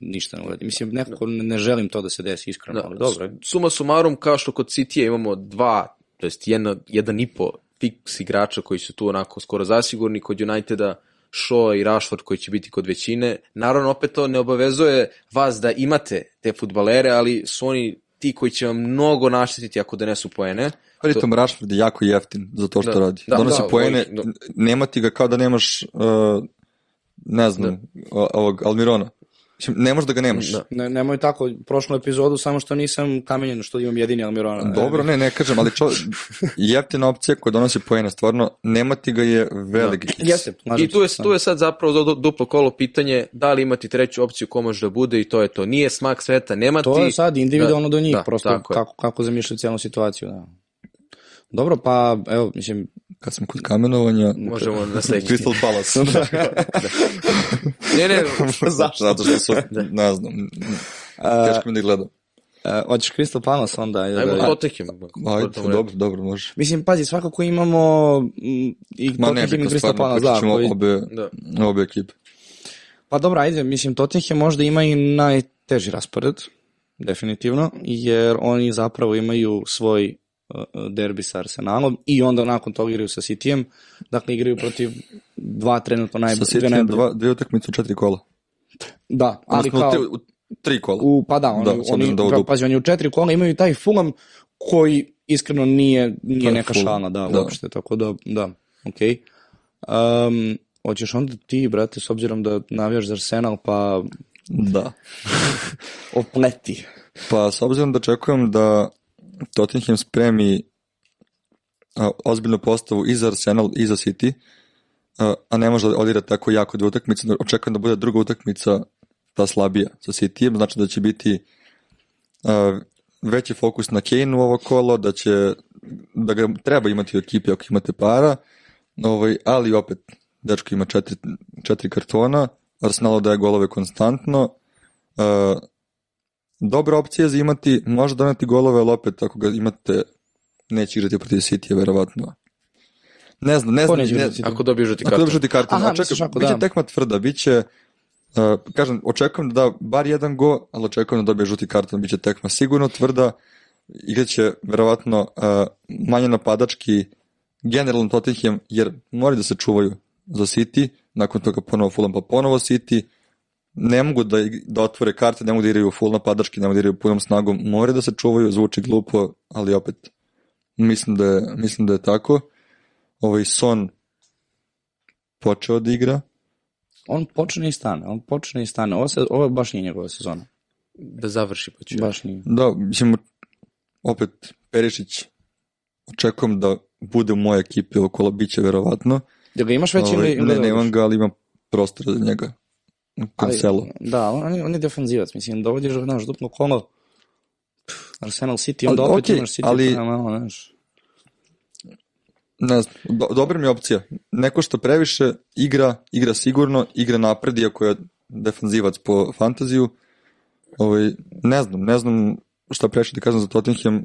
ništa ne uradi. Mislim, nekako ne, ne želim to da se desi iskreno, Da, ali dobro. Suma sumarum, kao što kod City imamo dva, to jest jedna, jedan i po fiks igrača koji su tu onako skoro zasigurni, kod Uniteda Shaw i Rashford koji će biti kod većine. Naravno, opet to ne obavezuje vas da imate te futbalere, ali su oni ti koji će vam mnogo naštetiti ako donesu poene. Pritom Rashford je jako jeftin za to što Da, radi. da, Donosi da, poene, da. nema ti ga kao da nemaš, uh, ne znam, o- ovog Almirona. Ne možeš da ga nemaš. Da. Ne, nemoj tako, prošlu epizodu, samo što nisam kamenjen, što imam jedini Almirona. Dobro, ne, ne kažem, ali čo, jeftina opcija koja donosi pojene, stvarno, nemati ga je veliki da. Jeste, I tu je, tu je sad zapravo duplo kolo pitanje da li imati treću opciju ko može da bude i to je to. Nije smak sveta, nemati... To je sad individualno da, do njih, da, prosto kako, kako zamišljaju cijelu situaciju. Da. Dobro, pa evo, mislim... Kad sam kod kamenovanja... Možemo (laughs) na sledeći. Crystal Palace. da. (laughs) da. Ne, ne. (laughs) Zašto? Zato što su, da. ne znam, teško mi da gledam. Uh, hoćeš Crystal Palace onda? Ajmo da, Tottenham. Ajde, dobro, dobro, može. Mislim, pazi, svakako imamo i Tottenham i Crystal Palace. Da, koji... obe, da. obe ekipe. Pa dobro, ajde, mislim, Tottenham možda ima i najteži raspored, definitivno, jer oni zapravo imaju svoj derbi sa Arsenalom i onda nakon toga igraju sa Cityjem. Dakle, igraju protiv dva trenutno najbolje. Sa Cityjem dva, dve utakmice u četiri kola. Da, ali kao... Tri, u tri kola. U, pa da, oni, da, oni, da pa, pazi, oni u četiri kola imaju taj Fulham koji iskreno nije, nije pa, neka šalna, da, da, uopšte, tako da, da, okej. Okay. Um, hoćeš onda ti, brate, s obzirom da navijaš za Arsenal, pa... Da. (laughs) opleti. Pa, s obzirom da čekujem da Tottenham spremi a, ozbiljnu postavu i za Arsenal i za City, a, a ne može da odira tako jako dve utakmice. Očekujem da bude druga utakmica ta slabija sa City, znači da će biti a, veći fokus na Kane u ovo kolo, da će da ga treba imati u ekipi ako imate para, ovaj, ali opet dečko ima četiri, četiri kartona, Arsenal daje golove konstantno, dobra opcija za imati, može doneti golove, ali opet ako ga imate, neće igrati protiv City, verovatno. Ne znam, ne znam. Ne, ne, ako dobije žuti karton. Ako dobije žuti karton, Aha, očekam, ako, biće da. tekma tvrda, biće, uh, kažem, očekujem da da bar jedan go, ali očekujem da dobije žuti karton, biće tekma sigurno tvrda, igraće verovatno uh, manje napadački, generalno Tottenham, jer moraju da se čuvaju za City, nakon toga ponovo Fulham pa ponovo City, ne mogu da, da otvore karte, ne mogu da igraju full napadački, ne mogu da igraju punom snagom, moraju da se čuvaju, zvuči glupo, ali opet mislim da je, mislim da je tako. Ovaj Son počeo da igra. On počne i stane, on počne i stane. Ovo, se, ovo baš nije njegova sezona. Da završi pa će. Baš nije. Da, mislim, opet Perišić očekujem da bude u mojoj ekipi okolo, bit će verovatno. Da ga imaš već ovaj, ili, ili Ne, nemam ga, ali imam prostora za njega. Cancelo. Da, on, on je defanzivac, mislim, dovodiš, znaš, duplo kolo, Arsenal City, onda opet okay, imaš City, ali, pa malo, znaš. Ne znam, do, dobra mi je opcija. Neko što previše igra, igra sigurno, igra napred, iako je defanzivac po fantaziju. Ovaj, ne znam, ne znam šta previše da kažem za Tottenham.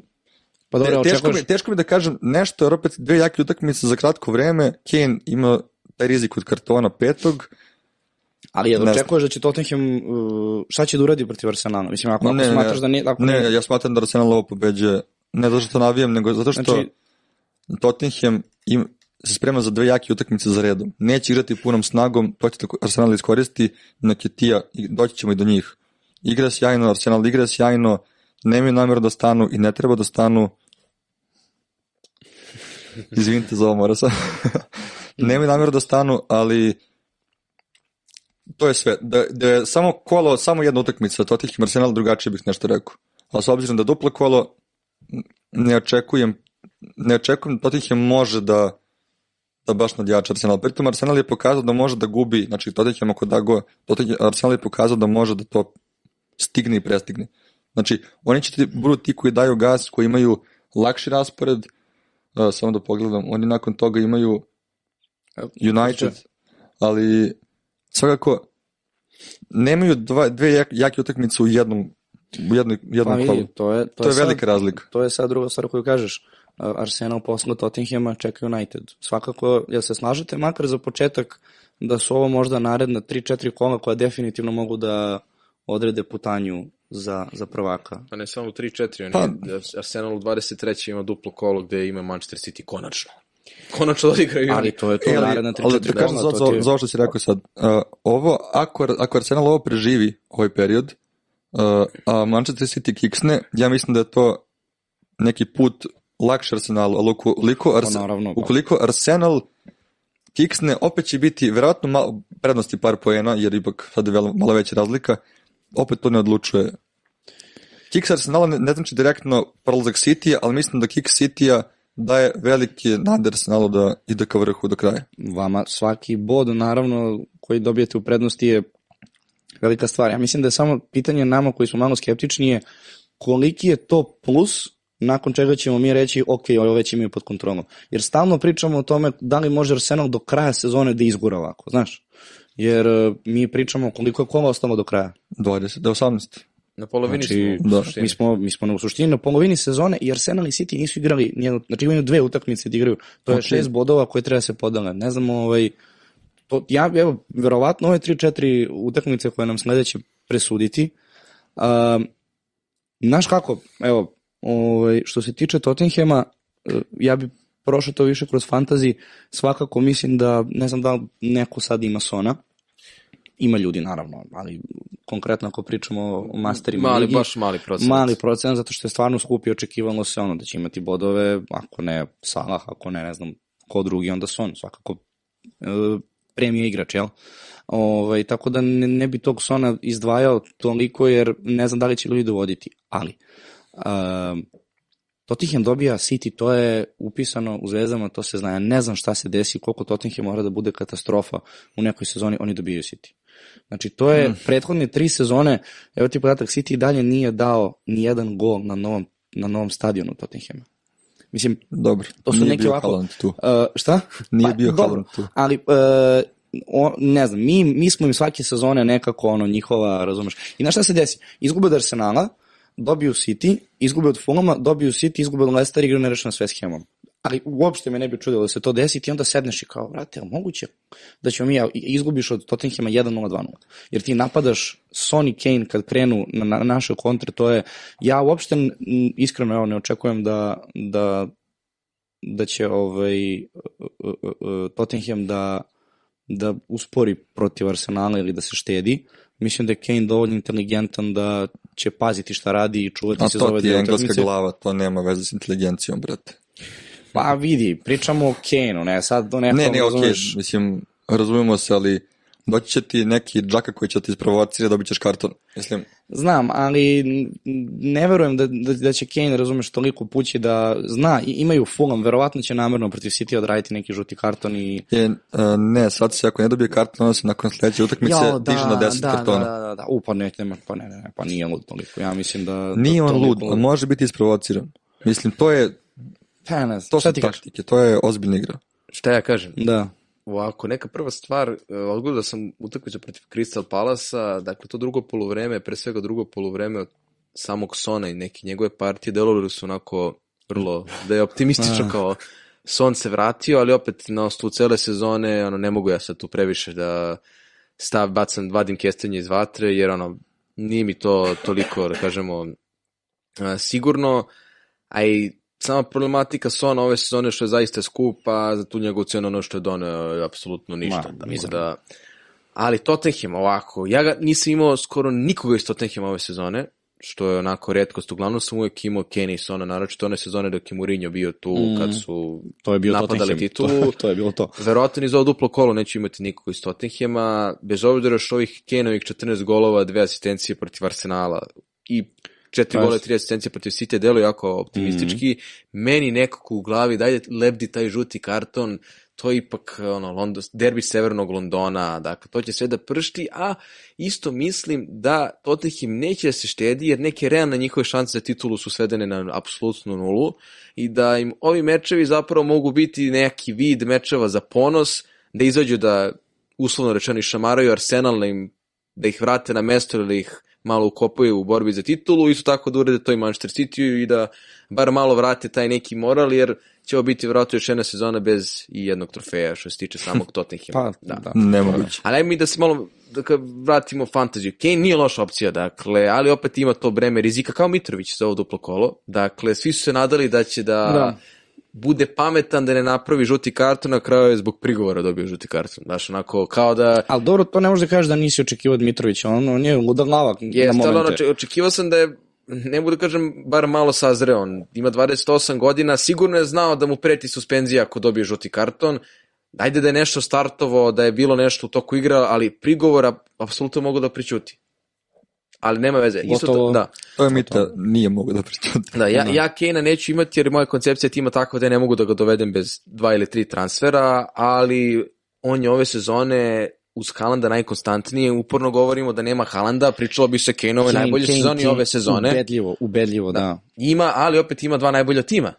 Pa dobro, Te, teško, mi, teško mi da kažem nešto, jer opet dve jake utakmice za kratko vreme. Kane ima taj rizik od kartona petog, Ali ja očekuješ da će Tottenham, uh, šta će da uradi protiv Arsenala? Mislim, ako, ne, ako smatraš ne, da nije... Ako ne, ne, ja smatram da Arsenal ovo pobeđuje, ne zato što navijam, nego zato što znači, Tottenham im, se sprema za dve jake utakmice za redom. Neće igrati punom snagom, to će Arsenal iskoristi, na Ketija, doći ćemo i do njih. Igra sjajno, Arsenal igra sjajno, nemaju namjeru da stanu i ne treba da stanu. Izvinite za ovo, mora sam. (laughs) nemaju namjeru da stanu, ali to je sve. Da, da je samo kolo, samo jedna utakmica Tottenham Arsenal, drugačije bih nešto rekao. Ali s obzirom da duplo kolo, ne očekujem, ne očekujem da Tottenham može da da baš nadjača Arsenal. Pritom Arsenal je pokazao da može da gubi, znači Tottenham ako da go, Tottenham, Arsenal je pokazao da može da to stigne i prestigne. Znači, oni će ti, budu ti koji daju gas, koji imaju lakši raspored, uh, samo da pogledam, oni nakon toga imaju United, ali svakako nemaju dva, dve jak, jake utakmice u jednom u jednoj, jednom pa, kolu. To je, to, to je, je velika sad, razlika. To je sad druga stvar koju kažeš. Arsenal posle Tottenhama čeka United. Svakako, jel se slažete makar za početak da su ovo možda naredna 3-4 kola koja definitivno mogu da odrede putanju za, za prvaka. Pa ne samo 3-4, oni pa, Arsenal u 23. ima duplo kolo gde ima Manchester City konačno konačno da igraju. Ali to je to e, naredna 3-4 Ali da kažem za, za, za ovo što si rekao sad. Uh, ovo, ako, ako Arsenal ovo preživi, ovaj period, uh, a Manchester City kiksne, ja mislim da je to neki put lakše Arsenalu, ali ukoliko, Ars pa, naravno, pa. ukoliko Arsenal kiksne, opet će biti verovatno malo prednosti par poena, jer ipak sad je malo veća razlika, opet to ne odlučuje. Kick Arsenala ne, ne znači direktno prolazak City, ali mislim da Kick City-a daje veliki nader Arsenalu da ide ka vrhu do kraja. Vama svaki bod, naravno, koji dobijete u prednosti je velika stvar. Ja mislim da je samo pitanje nama koji smo malo skeptični je koliki je to plus nakon čega ćemo mi reći ok, ovo već imaju pod kontrolom. Jer stalno pričamo o tome da li može Arsenal do kraja sezone da izgura ovako, znaš? Jer uh, mi pričamo koliko je kola ostalo do kraja. 20, do 18. Na polovini znači, smo, da, mi smo, mi smo na, u suštini na polovini sezone i Arsenal i City nisu igrali, nijedno, znači imaju dve utakmice da igraju. To je okay. šest bodova koje treba se podale. Ne znamo, ovaj, to, ja, evo, verovatno ove 3-4 utakmice koje nam sledeće presuditi. Uh, znaš kako, evo, ovaj, što se tiče Tottenhema, ja bi prošao to više kroz fantazi, svakako mislim da, ne znam da neko sad ima Sona, ima ljudi naravno, ali konkretno ako pričamo o masterima mali, ligi, baš mali procent. Mali procent, zato što je stvarno skupi očekivalo se ono da će imati bodove, ako ne Salah, ako ne, ne znam, ko drugi, onda Son, svakako e, premija igrač, jel? Ovaj, tako da ne, ne bi tog Sona izdvajao toliko, jer ne znam da li će ljudi dovoditi, ali uh, Tottenham dobija City, to je upisano u zvezdama, to se zna. Ja ne znam šta se desi, koliko Tottenham mora da bude katastrofa u nekoj sezoni, oni dobijaju City. Znači, to je mm. prethodne tri sezone, evo ti podatak, City dalje nije dao ni jedan gol na novom, na novom stadionu Tottenhama. Mislim, dobro, to su nije neki bio ovako... Haaland tu. Uh, šta? Nije pa, bio dobro, Haaland tu. Ali, uh, o, ne znam, mi, mi smo im svake sezone nekako ono njihova, razumeš. I na šta se desi? Izgube od Arsenala, dobiju City, izgube od Fulama, dobiju City, izgube od Leicester, igraju nerešeno s West Hamom. Ali uopšte me ne bi čudilo da se to desi i onda sedneš i kao, vrate, moguće da ćemo mi, ja, izgubiš od Tottenhama 1-0, 2-0. Jer ti napadaš Sony Kane kad krenu na, na naše kontre, to je, ja uopšte iskreno evo, ne očekujem da, da, da će ovaj, uh, uh, uh, Tottenham da, da uspori protiv Arsenala ili da se štedi. Mislim da je Kane dovoljno inteligentan da će paziti šta radi i čuvati se za ove A to ti je engleska utakmice. glava, to nema veze s inteligencijom, brate. Pa vidi, pričamo o Kane-u, ne sad do nekog, Ne, ne, okej, razumeš, mislim, razumemo se, ali doći će ti neki džaka koji će ti isprovocirati, dobit ćeš karton. Mislim, Znam, ali ne verujem da, da, da će Kane, razumeš, toliko pući da zna, imaju Fulham, verovatno će namerno protiv City odraditi neki žuti karton i... je, uh, ne, sad se ako ne dobije karton, onda se nakon sledeće utakmice Jao, diže na 10 da, kartona. Da, da, da, u, pa ne, nema, pa ne, ne, ne, pa nije lud toliko, ja mislim da... Nije da on lud, on može biti isprovociran. Mislim, to je, Pa ne znam, to šta ti taktike, to je ozbiljna igra. Šta ja kažem? Da. Ovako, neka prva stvar, e, odgledao sam utakmicu protiv Crystal Palasa, dakle to drugo poluvreme, pre svega drugo poluvreme od samog Sona i neke njegove partije delovali su onako vrlo, da je optimistično (laughs) kao Son se vratio, ali opet na osnovu cele sezone, ono, ne mogu ja sad tu previše da stav, bacam, vadim kestenje iz vatre, jer ono, nije mi to toliko, da kažemo, a, sigurno, a i sama problematika Sona ove sezone što je zaista skupa, za tu njegovu cenu ono što je doneo je apsolutno ništa. Ma, mizerno. da, ali Tottenham ovako, ja ga nisam imao skoro nikoga iz Tottenhama ove sezone, što je onako redkost. Uglavnom sam uvijek imao Kenny i Sona, naročito one sezone dok je Mourinho bio tu, Mm. kad su To je bio napadali Tottenham. titulu. To, to je bilo to. Verovatno ni za ovo duplo kolo neću imati nikoga iz Tottenhama, bez obzira što ovih Kenovih 14 golova, dve asistencije protiv Arsenala i četiri Pa gola, jest. tri asistencije protiv City, deluje jako optimistički. Meni nekako u glavi, dajde lebdi taj žuti karton, to je ipak ono, London, derbi severnog Londona, dakle, to će sve da pršti, a isto mislim da Tottenham neće da se štedi, jer neke realne njihove šanse za titulu su svedene na apsolutnu nulu i da im ovi mečevi zapravo mogu biti neki vid mečeva za ponos, da izađu da uslovno rečeno išamaraju Arsenal, da, im, da ih vrate na mesto ili da ih malo ukopaju u borbi za titulu, isto tako da urede to i Manchester City i da bar malo vrate taj neki moral, jer će ovo biti vratno još jedna sezona bez i jednog trofeja što se tiče samog (laughs) Tottenhama. Pa, da. da. Nemoguće. Ali ajmo mi da se malo da vratimo fantaziju. Kane nije loša opcija, dakle, ali opet ima to breme rizika kao Mitrović za ovo duplo kolo. Dakle, svi su se nadali da će da, Da. Bude pametan da ne napravi žuti karton, na kraju je zbog prigovora dobio žuti karton. Znaš, onako, kao da... Ali dobro, to ne možeš da kažeš da nisi očekivao od Mitrovića, on, on je luda glava na ono, momente. oče- očekivao sam da je ne mogu da kažem, bar malo sazreo. On ima 28 godina, sigurno je znao da mu preti suspenzija ako dobije žuti karton. Ajde da je nešto startovo, da je bilo nešto u toku igra, ali prigovora apsolutno mogu da pričuti. Ali nema veze. Isto to, Gotovo. da. To je Mita nije mogu da priča. Da, ja, ja Kane-a neću imati jer moja koncepcija tima takva da ne mogu da ga dovedem bez dva ili tri transfera, ali on je ove sezone uz Halanda najkonstantnije, uporno govorimo da nema Halanda, pričalo bi se Kane-ove najbolje sezoni ove sezone. Ubedljivo, ubedljivo, da. Ima, ali opet ima dva najbolja tima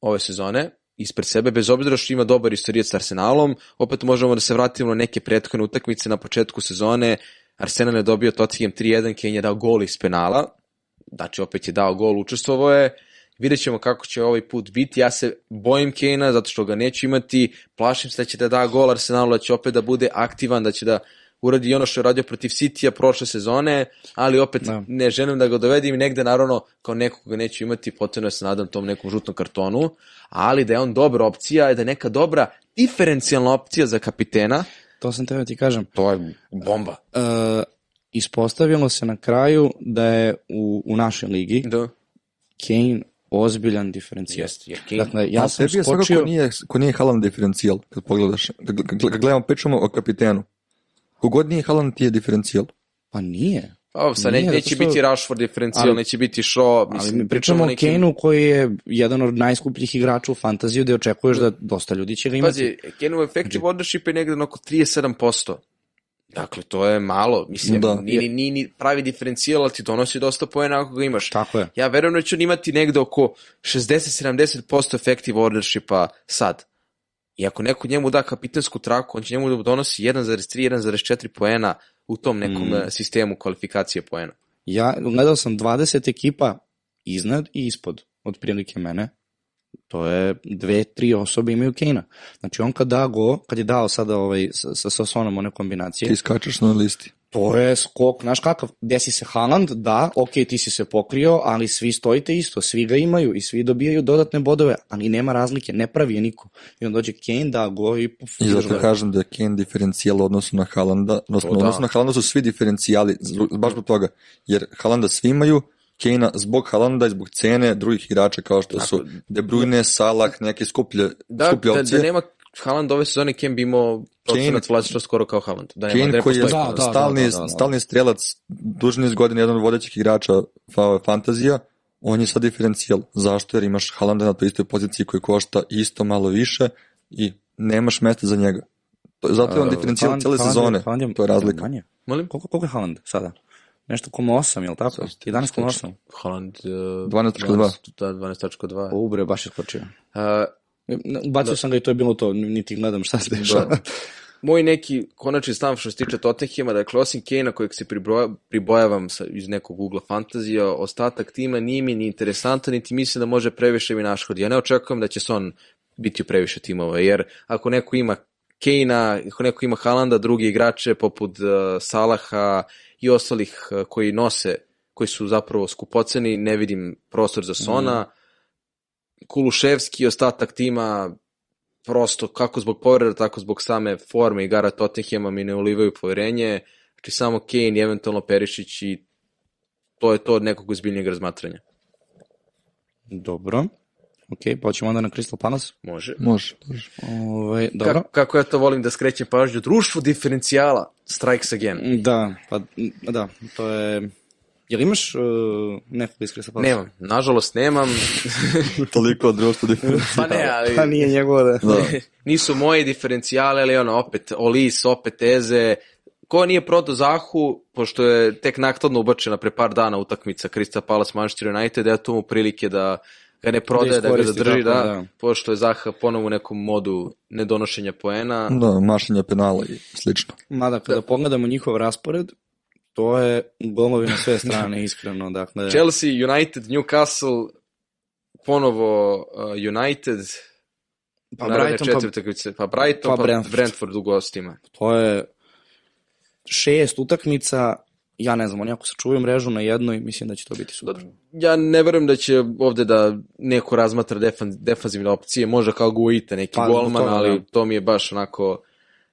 ove sezone ispred sebe, bez obzira što ima dobar istorijet s Arsenalom, opet možemo da se vratimo na neke prethodne utakmice na početku sezone, Arsenal je dobio Tottenham 3-1, Kane je dao gol iz penala, znači opet je dao gol, učestvovao je, vidjet ćemo kako će ovaj put biti, ja se bojim Kane-a zato što ga neću imati, plašim se da će da da gol Arsenalu, da će opet da bude aktivan, da će da uradi ono što je radio protiv City-a prošle sezone, ali opet Da. ne želim da ga dovedim i negde naravno kao nekog ga neću imati, potrebno je se nadam tom nekom žutnom kartonu, ali da je on dobra opcija, da je neka dobra diferencijalna opcija za kapitena, To sam teo ti kažem. to je bomba. E, ispostavilo se na kraju da je u, u našoj ligi Da. Kane ozbiljan diferencijal. Jeste, jer Kane- Dakle, ja A sam tebi je skočio... svakako nije, ko nije Haaland diferencijal, kad pogledaš. Kad kad gledamo, pričamo o kapitenu. Kogod nije Haaland ti je diferencijal. Pa nije. Pa, sad ne, neće što- biti Rashford diferencijal, Ali- neće biti Shaw, Ali mislim, mi pričamo o nekim- Kane-u koji je jedan od najskupljih igrača u fantaziju gde očekuješ da dosta ljudi će ga imati. Pazi, Kane-u effective ownership je negde na oko 37%. Dakle, to je malo. Mislim, Da. nije, nije ni pravi diferencijal, ali ti donosi dosta poena ako ga imaš. Tako je. Ja verujem da on imati negde oko 60-70% effective ownershipa sad. I ako neko njemu da kapitensku traku, on će njemu da donosi 1,3, 1,4 poena u tom nekom mm. sistemu kvalifikacije poena. Ja gledao sam 20 ekipa iznad i ispod, otprilike mene. To je dve, tri osobe imaju Kane-a. Znači on kad da go, kad je dao sada ovaj, sa, sa, sa Sonom one kombinacije, Ti skačeš na listi. To je skok, znaš kakav, desi se Haaland, da, ok, ti si se pokrio, ali svi stojite isto, svi ga imaju i svi dobijaju dodatne bodove, ali nema razlike, ne pravi je niko. I on dođe Kane, da go i puf, I zato gore. kažem da je Kane diferencijal u odnosu na Haalanda, odnosno da. odnosu na Haalanda su svi diferencijali, baš zbog toga, jer Haalanda svi imaju, Kane zbog Haalanda i zbog cene drugih igrača kao što su De Bruyne, Salah, neke skuplje, Da, skuplje da, opcije. da nema Haaland ove sezone, Kane bi imao procenat vlasništva skoro kao Haaland. Da nema, da Kane ne koji je. Da, da, stalni, da, da, da. stalni strelac, dužni niz godina jedan od vodećih igrača fa- fantazija, on je sad diferencijal. Zašto? Jer imaš Haalanda na toj istoj poziciji koji košta isto malo više i nemaš mesta za njega. To, zato je on Uh, diferencijal Haaland- cijele Haaland sezone. Haaland je To je razlika. Manje. Molim? Koliko, koliko je Haaland sada? Nešto koma 8, je li tako? 11,8. Haaland... Uh, 12.2. Da, 12.2. O, bre, baš je skočio. Uh, Bacio sam ga i to je bilo to, niti gledam šta se dešava. Da. moj neki konačni stav što se tiče Tottenhima, dakle osim Kane-a kojeg se pribroja, pribojavam sa, iz nekog ugla fantazija, ostatak tima nije mi ni interesantan, niti mislim da može previše mi naškodi. Ja ne očekujem da će Son biti u previše timova, jer ako neko ima Kane-a, ako neko ima Haalanda, drugi igrače poput uh, Salaha i ostalih uh, koji nose, koji su zapravo skupoceni, ne vidim prostor za Sona. Kuluševski i ostatak tima prosto kako zbog povreda, tako zbog same forme igara Tottenhama mi ne ulivaju poverenje. Znači samo Kane i eventualno Perišić i to je to od nekog ozbiljnijeg razmatranja. Dobro. Ok, pa ćemo onda na Crystal Palace. Može. Može, može. Ove, dobro. Kako, kako ja to volim da skrećem pažnju, društvo diferencijala, strikes again. Da, pa da, to je... Jel imaš uh, nekog iz Crystal Palace? Nemam, nažalost nemam, (laughs) Toliko od društva (laughs) diferencijala. pa ne, ali Pa nije njegova da... Da. (laughs) nisu moji diferencijale, ali ono, opet Olis, opet Eze, ko nije prodao Zahu, pošto je tek nakladno ubačena pre par dana utakmica Crystal Palace Manchester United, ja tu mu prilike da ga ne prodaje, da, ga iskoristi, zadrži, da, da. pošto je Zaha ponovo u nekom modu nedonošenja poena. Da, mašenja penala i slično. Mada kada pogledamo njihov raspored, to je golovi na sve strane, (laughs) iskreno. Dakle, Chelsea, United, Newcastle, ponovo uh, United, pa Brighton, pa, utakmice, pa Brighton, pa pa, Brentford. Brentford. u gostima. to je šest utakmica, ja ne znam, oni ako sačuvaju mrežu na jednoj, mislim da će to biti super. Ja ne verujem da će ovde da neko razmatra defan, defanzivne opcije, možda kao Guita, neki Pa, pa, golman, to, da. ali to mi je baš onako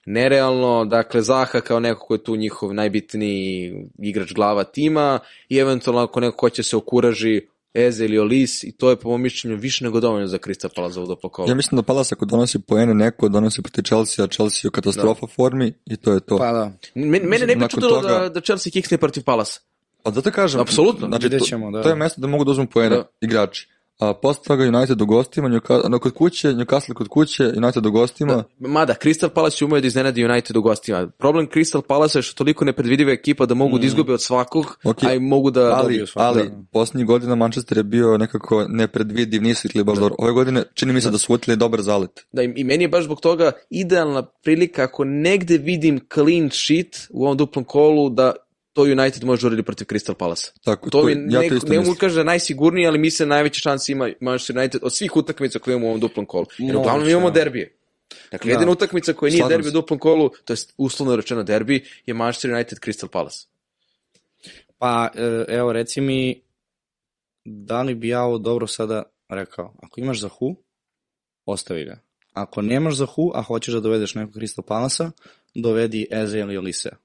nerealno. Dakle, Zaha kao neko ko je tu njihov najbitniji igrač glava tima i eventualno ako neko hoće se okuraži Eze ili Olis i to je po mom mišljenju više nego dovoljno za Krista Pala za duplo kolo. Ja mislim da Palas ako donosi poene, neko donosi proti Chelsea, a Chelsea je u katastrofa formi i to je to. Pa da. Mene, mene ne bi čudilo toga- da, da Chelsea kiksne protiv Palasa. Pa zato kažem, Apsolutno, znači, to, ćemo, da. to je mesto da mogu da uzmu poene Da. igrači. A posle toga United u gostima, Newca- no, kod kuće, Newcastle kod kuće, United u gostima. Mada, Crystal Palace umeju da iznenadi United u gostima. Problem Crystal Palace je što toliko nepredvidiva ekipa da mogu da izgube od svakog, Ok. a i mogu da ali, dobiju svakog. ali posljednjih godina Manchester je bio nekako nepredvidiv, nisu igrali baš dobro. Ove godine čini mi se da su utili dobar zalet. Da, i i meni je baš zbog toga idealna prilika ako negde vidim clean sheet u ovom duplom kolu da to United može uradi protiv Crystal Palace. Tako, To mi ja ne, to ne mogu kaže da najsigurniji, ali mislim da najveće šanse ima Manchester United od svih utakmica koje imamo u ovom duplom kolu. Jer uglavnom imamo da. derbije. Dakle, Da. jedina utakmica koja nije derbi u duplom kolu, to je uslovno rečeno derbi, je Manchester United Crystal Palace. Pa, e, evo, reci mi, da li bi ja ovo dobro sada rekao? Ako imaš za Hu, ostavi ga. Ako nemaš za Hu, a hoćeš da dovedeš nekog Crystal Palasa, dovedi Eze ili Olise.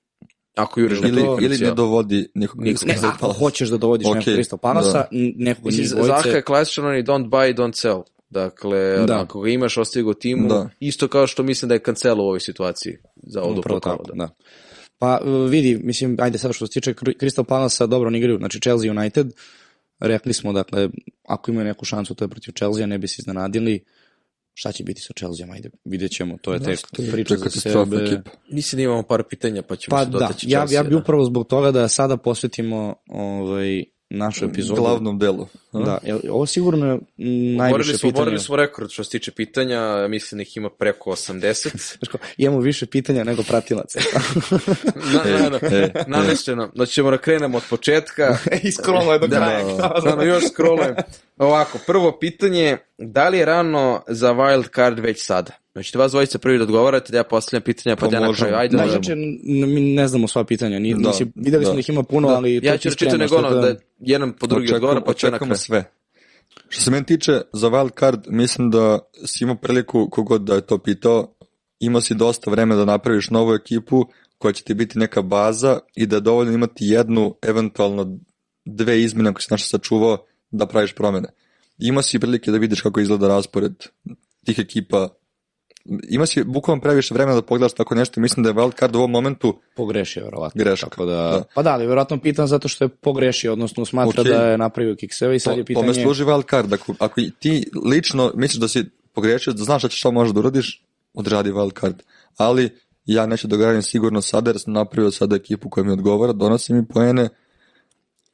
Ako juriš na Ili, to, ili ne dovodi nikog Nikog. Ne, Crystal ako Palace. hoćeš da dovodiš Ok, nekog Crystal Palasa, da. nekog Mislim, Zaha je klasičan onaj don't buy, don't sell. Dakle, Da. ako ga imaš, ostavi ga u timu. Da. Isto kao što mislim da je Cancelo u ovoj situaciji za duplo tako, kolo. da. Pa e, vidi, mislim, ajde sad što se tiče Crystal Palasa, dobro oni igraju, znači Chelsea United, rekli smo, dakle, ako imaju neku šansu, to je protiv Chelsea, ne bi se iznenadili, šta će biti sa Chelsea, ajde, vidjet ćemo, to je tek To je priča za sebe. ekipa. Mislim da imamo par pitanja, pa ćemo Pa se da, dotaći ja, Chelsea, ja bi da. upravo zbog toga da sada posvetimo ovaj, našu epizodu. Glavnom delu. a? Da, ovo sigurno je najviše Oborili smo, pitanja. oborili smo rekord što se tiče pitanja, mislim da ih ima preko 80. (laughs) Znaš ko, imamo više pitanja nego pratilaca. (laughs) na, na, na, e, namešćeno. Znači ćemo da krenemo od početka. (laughs) I scrolluje do kraja. Da, da, još scrollujem. Ovako, prvo pitanje, da li je rano za wild card već sada? Znači, vas dvojice prvi da odgovarate, da ja postavljam pitanja, pa Pa da ja na kraju. Ajde, Da, znači, ne znamo sva pitanja. Ni, Da, nisi, videli smo da. da ih ima puno, ali... to Ja ću reći spremaš, nego ono, da jedan po drugi odgovara, pa ću na kraju. sve. Što se meni tiče, za wild card, mislim da si imao priliku, kogod da je to pitao, imao si dosta vremena da napraviš novu ekipu koja će ti biti neka baza i da je dovoljno imati jednu, eventualno dve izmene ako si nešto sačuvao da praviš promene. Imao si prilike da vidiš kako izgleda raspored tih ekipa. Ima si bukvalno previše vremena da pogledaš tako nešto. Mislim da je wild card u ovom momentu Pogrešio, verovatno. Greška, Tako da, da. Pa da, ali verovatno pitan zato što je pogrešio, odnosno smatra Okej. da je napravio kikseve i sad to, je pitanje... tome služi wild card. Ako, ako ti lično misliš da si pogrešio, da znaš šta, ćeš, šta možeš da uradiš, odradi wild card. Ali ja neću da gradim sigurno sada, jer sam napravio sada ekipu koja mi odgovara, donosi mi poene.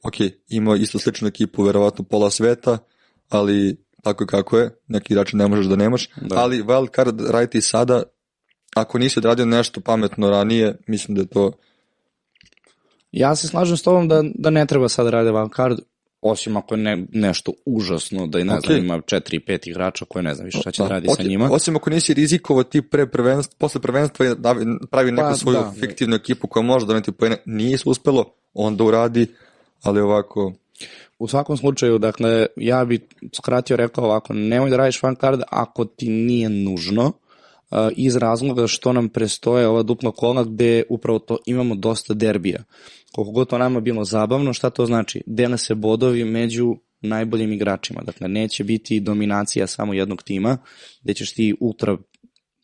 Ok, ima isto sličnu ekipu, verovatno pola sveta, ali tako kako je, neki igrači ne možeš da nemaš, Da. ali wild card raditi sada, ako nisi odradio nešto pametno ranije, mislim da je to Ja se slažem s tobom da, da ne treba sad rade wild card, osim ako je ne, nešto užasno, da i ne Ok. znam, ima 4-5 igrača koje ne znam više šta će da, radi ok, sa njima. Osim ako nisi rizikovao ti pre prvenstva, posle prvenstva i da, pravi neku Pa, svoju da. fiktivnu ekipu koja može doneti poene, nije se uspelo, onda uradi, ali ovako, U svakom slučaju, dakle, ja bi skratio rekao ovako, nemoj da radiš card ako ti nije nužno, uh, iz razloga što nam prestoje ova dupla kola gde upravo to imamo dosta derbija. Koliko god to nama bilo zabavno, šta to znači? Dele se bodovi među najboljim igračima. Dakle, neće biti dominacija samo jednog tima, gde ćeš ti ultra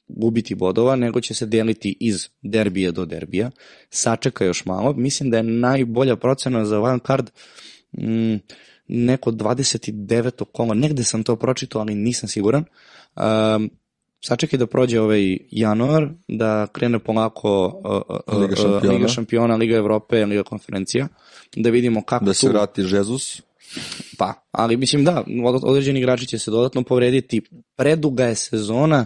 gubiti bodova, nego će se deliti iz derbija do derbija. Sačeka još malo. Mislim da je najbolja procena za wild card mm, neko 29. kola, negde sam to pročitao, ali nisam siguran. Um, sačekaj da prođe ovaj januar, da krene polako uh, uh, Liga uh, šampiona. Liga šampiona, Liga Evrope, Liga konferencija, da vidimo kako da se tu... vrati Jesus, Pa, ali mislim da, od- određeni igrači će se dodatno povrediti. Preduga je sezona,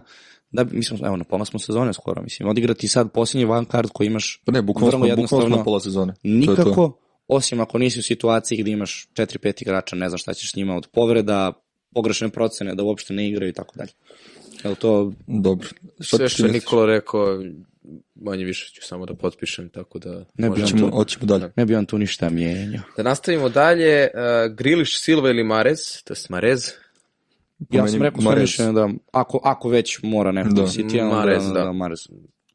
da bi, mislim, evo, na pola smo sezone skoro, mislim, odigrati sad posljednji wild card koji imaš pa ne, bukvalno smo, bukvalno smo pola sezone. To je to. Osim ako nisi u situaciji gde imaš 4-5 igrača, ne znaš šta ćeš s njima od povreda, pogrešne procene, da uopšte ne igraju i tako dalje. Jel to, Dobro. Sve što je? Nikola rekao, manje više ću samo da potpišem, tako da... Ne bi Hoćemo, hoćemo dalje. ne bi on tu ništa mijenjao. Da nastavimo dalje, uh, Griliš, Silva ili Marez, to je Marez. Ja sam rekao svoje mišljenje da ako, ako već mora neko Da. da. City, onda Mahrez, da, da. da, Mahrez.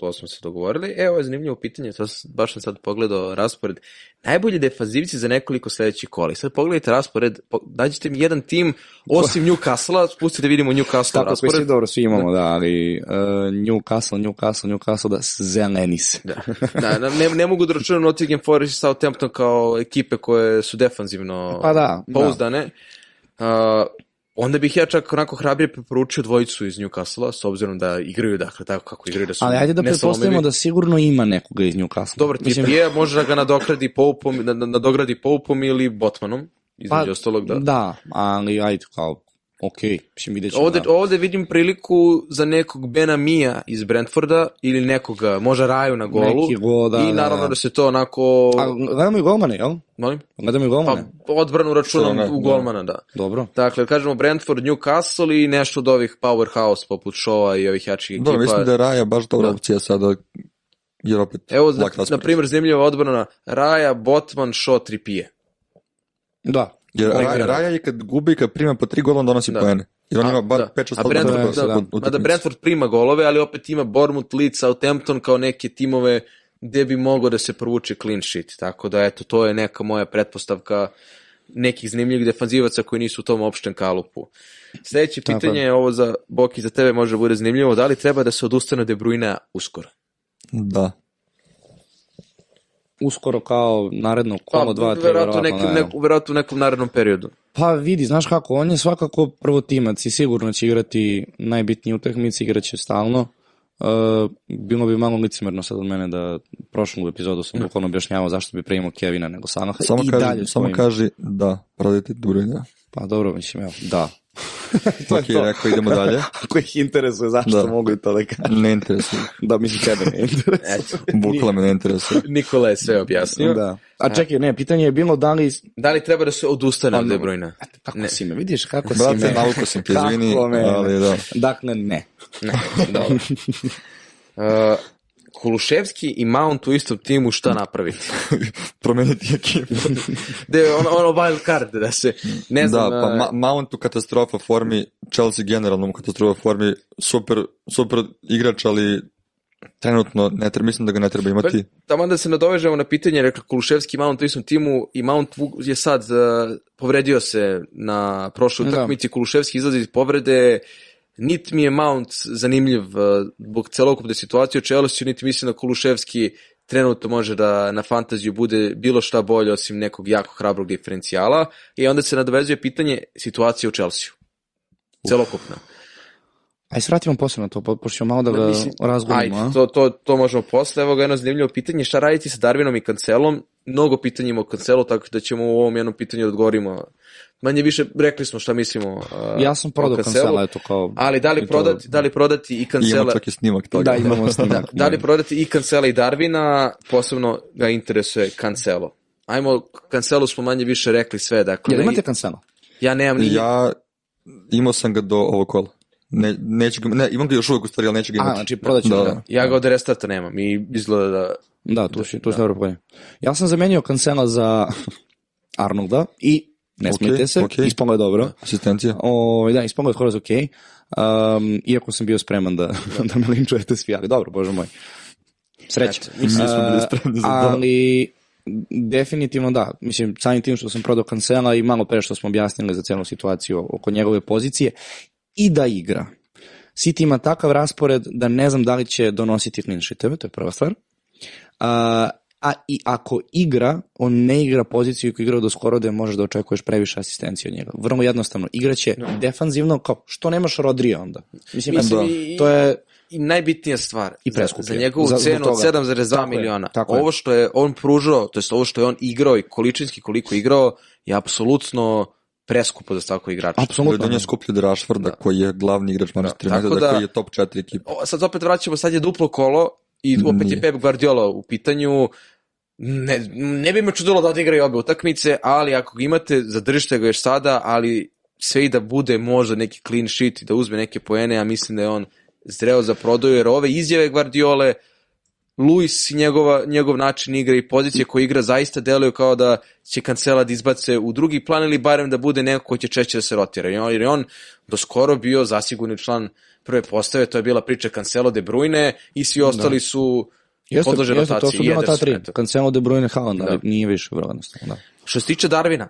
To smo se dogovorili. E, ovo je zanimljivo pitanje, to sam, baš sam sad pogledao raspored. Najbolji defanzivci za nekoliko sledećih kola. I sad pogledajte raspored, po, dađite mi jedan tim, osim (laughs) Newcastle-a, spustite da vidimo Newcastle Tako raspored. svi dobro, svi imamo, da, da ali uh, Newcastle, Newcastle, Newcastle, da zeleni se. Da, da na- ne, ne mogu da računam Nottingham Forest i Southampton kao ekipe koje su defanzivno Pa da, da. pouzdane. Uh, onda bih ja čak onako hrabrije preporučio dvojicu iz Newcastle-a, s obzirom da igraju, dakle, tako kako igraju, da su Ali ajde da pretpostavimo da sigurno ima nekoga iz Newcastle. Dobar tip je, može da ga nadogradi Poupom, na- na- nadogradi Poupom ili Botmanom, između ostalog, da. Pa, Da, ali ajde kao, ok, mislim vidjet ćemo. Ovde, da. ovde vidim priliku za nekog Bena Mija iz Brentforda ili nekoga, može Raju na golu. Neki gol, da, I da, naravno da. da se to onako... A gledamo i golmane, jel? Molim? Gledamo i Pa golmane. odbranu računam Što ne, u da. golmana, da. Dobro. Dakle, kažemo Brentford, Newcastle i nešto od ovih powerhouse poput Shaw i ovih jačih ekipa. Da, mislim da je Raja baš dobra Da. opcija sada, jer opet Evo, na, na primjer, zanimljiva odbrana Raja, Botman, Shaw, Tripije. Da. Jer Ovaj Raja. Raja je kad gubi, kad prima po tri gola, on donosi Da. poene. Jer on A, ima bar da. 5-6 A Brentford, da, da, da. da, mada Brentford prima golove, ali opet ima Bournemouth, Leeds, Southampton kao neke timove gde bi moglo da se provuče clean sheet. Tako da, eto, to je neka moja pretpostavka nekih zanimljivih defanzivaca koji nisu u tom opštem kalupu. Sledeće Tako pitanje je. ovo za Boki, za tebe može da bude zanimljivo. Da li treba da se odustane od De Bruyne uskoro? Da. Uskoro kao naredno kolo, dva, tri, Pa, verovatno, verovatno. nekim, neku, verovatno u nekom narednom periodu. Pa vidi, znaš kako, on je svakako prvotimac i sigurno će igrati najbitnije utakmice, igraće stalno. Uh, bilo bi malo licemerno sad od mene da prošlu epizodu sam bukvalno objašnjavao zašto bi primao Kevina nego Salaha Samo, i kaži, dalje samo kaži da, prodajte Durina. Pa dobro, mislim, evo, da. (laughs) Ok, rekao, idemo (laughs) dalje. Ako ih interesuje zašto Da. mogu i to da kažem. Ne interesuje. (laughs) Da, mislim, tebe ne interesuje. Bukla me ne interesuje. Nikola je sve objasnio. Da. A čekaj, ne, pitanje je bilo da li... da li treba da se odustane od Pa, De Bruyne? Kako Ne. si me, vidiš kako si Brate, me. navuko sam te, izvini, Kako me. ali da. Dakle, ne. Ne, dobro. Uh, Kuluševski i Mount u istom timu šta napraviti? (laughs) Promeniti ekipu. (laughs) De, ono, ono wild card, da se, ne znam, Da, pa uh, Ma Mount u katastrofa formi, Chelsea generalno u katastrofa formi, super, super igrač, ali trenutno ne treba, mislim da ga ne treba imati. tamo da se nadovežemo na pitanje, rekla Kuluševski i Mount u istom timu i Mount je sad uh, povredio se na prošloj Da. utakmici, Kuluševski izlazi iz povrede, nit mi je Mount zanimljiv uh, zbog celokupne situacije u Chelsea, niti mislim da Kuluševski trenutno može da na fantaziju bude bilo šta bolje osim nekog jako hrabrog diferencijala i onda se nadovezuje pitanje situacije u Chelsea. Celokupna. Aj se vratimo posle na to, po- pošto ćemo malo da ga mislim, razgubimo. Ajde, a? to, to, to možemo posle. Evo ga jedno zanimljivo pitanje. Šta raditi sa Darwinom i Cancelom? Mnogo pitanja ima o Cancelu, tako da ćemo u ovom jednom pitanju da odgovorimo. Manje više rekli smo šta mislimo uh, Ja sam prodao Cancelu, kancela, eto kao... Ali da li, to- prodati, da li prodati i I ima Cancela? čak i snimak toga. Da, imamo snimak. (laughs) Da, da li prodati i Cancela i Darwina? Posebno ga interesuje Cancelo. Ajmo, Cancelu smo manje više rekli sve. Dakle, Jel imate kancela? ja nemam ni... Ja imao sam ga do ovog kola. Ne, neću ga, ne, imam ga još uvijek u stvari, ali neću ga A, imati. znači prodat ćemo Da, ga. da. Ja ga od restarta nemam i izgleda da... Da, tu si, tu si dobro pojem. Ja sam zamenio kancela za (laughs) Arnolda i ne Ok, smijete se, ok. ispalo je dobro. Asistencija. O, da, ispalo je skoro ok. Um, iako sam bio spreman da, (laughs) da me linčujete svi, ali dobro, bože moj. Sreća. Eto, nismo bili Uh, spremni za to. Ali, definitivno da. Mislim, samim tim što sam prodao kancela i malo pre što smo objasnili za celu situaciju oko njegove pozicije i da igra. City ima takav raspored da ne znam da li će donositi clean sheeteve, to je prva stvar. A, a i ako igra, on ne igra poziciju koju igrao do skoro da možeš da očekuješ previše asistencije od njega. Vrlo jednostavno, igraće defanzivno kao, što nemaš Rodrija onda? Mislim, Mislim, da, i- to je i najbitnija stvar I za, preskuplje. za njegovu Za- cenu od toga. 7,2 Tako je, miliona. tako je. ovo što je on pružao, to jest ovo što je on igrao i količinski koliko igrao, je apsolutno preskupo za svakog igrača. apsolutno. On je skuplji od Rashforda, koji je glavni igrač Manchester Da, tako Uniteda, da- koji je top 4 ekipa. O, sad opet vraćamo, sad je duplo kolo i opet je Nije. Pep Guardiola u pitanju. Ne, ne bi me čudilo da odigraju obe utakmice, ali ako ga imate, zadržite ga još sada, ali sve i da bude možda neki clean sheet i da uzme neke poene, ja mislim da je on zreo za prodaju, jer ove izjave Guardiole Luis i njegova, njegov način igre i pozicije koje igra zaista deluju kao da će Cancela da izbace u drugi plan ili barem da bude neko ko će češće da se rotira. Jer je on do skoro bio zasigurni član prve postave, to je bila priča Cancelo de Bruyne i svi ostali da. su jeste, podlože jeste, rotaciji. To su bila ta tri, Cancelo de Bruyne Haaland, da. ali nije više vrednost. Da. Što se tiče Darvina,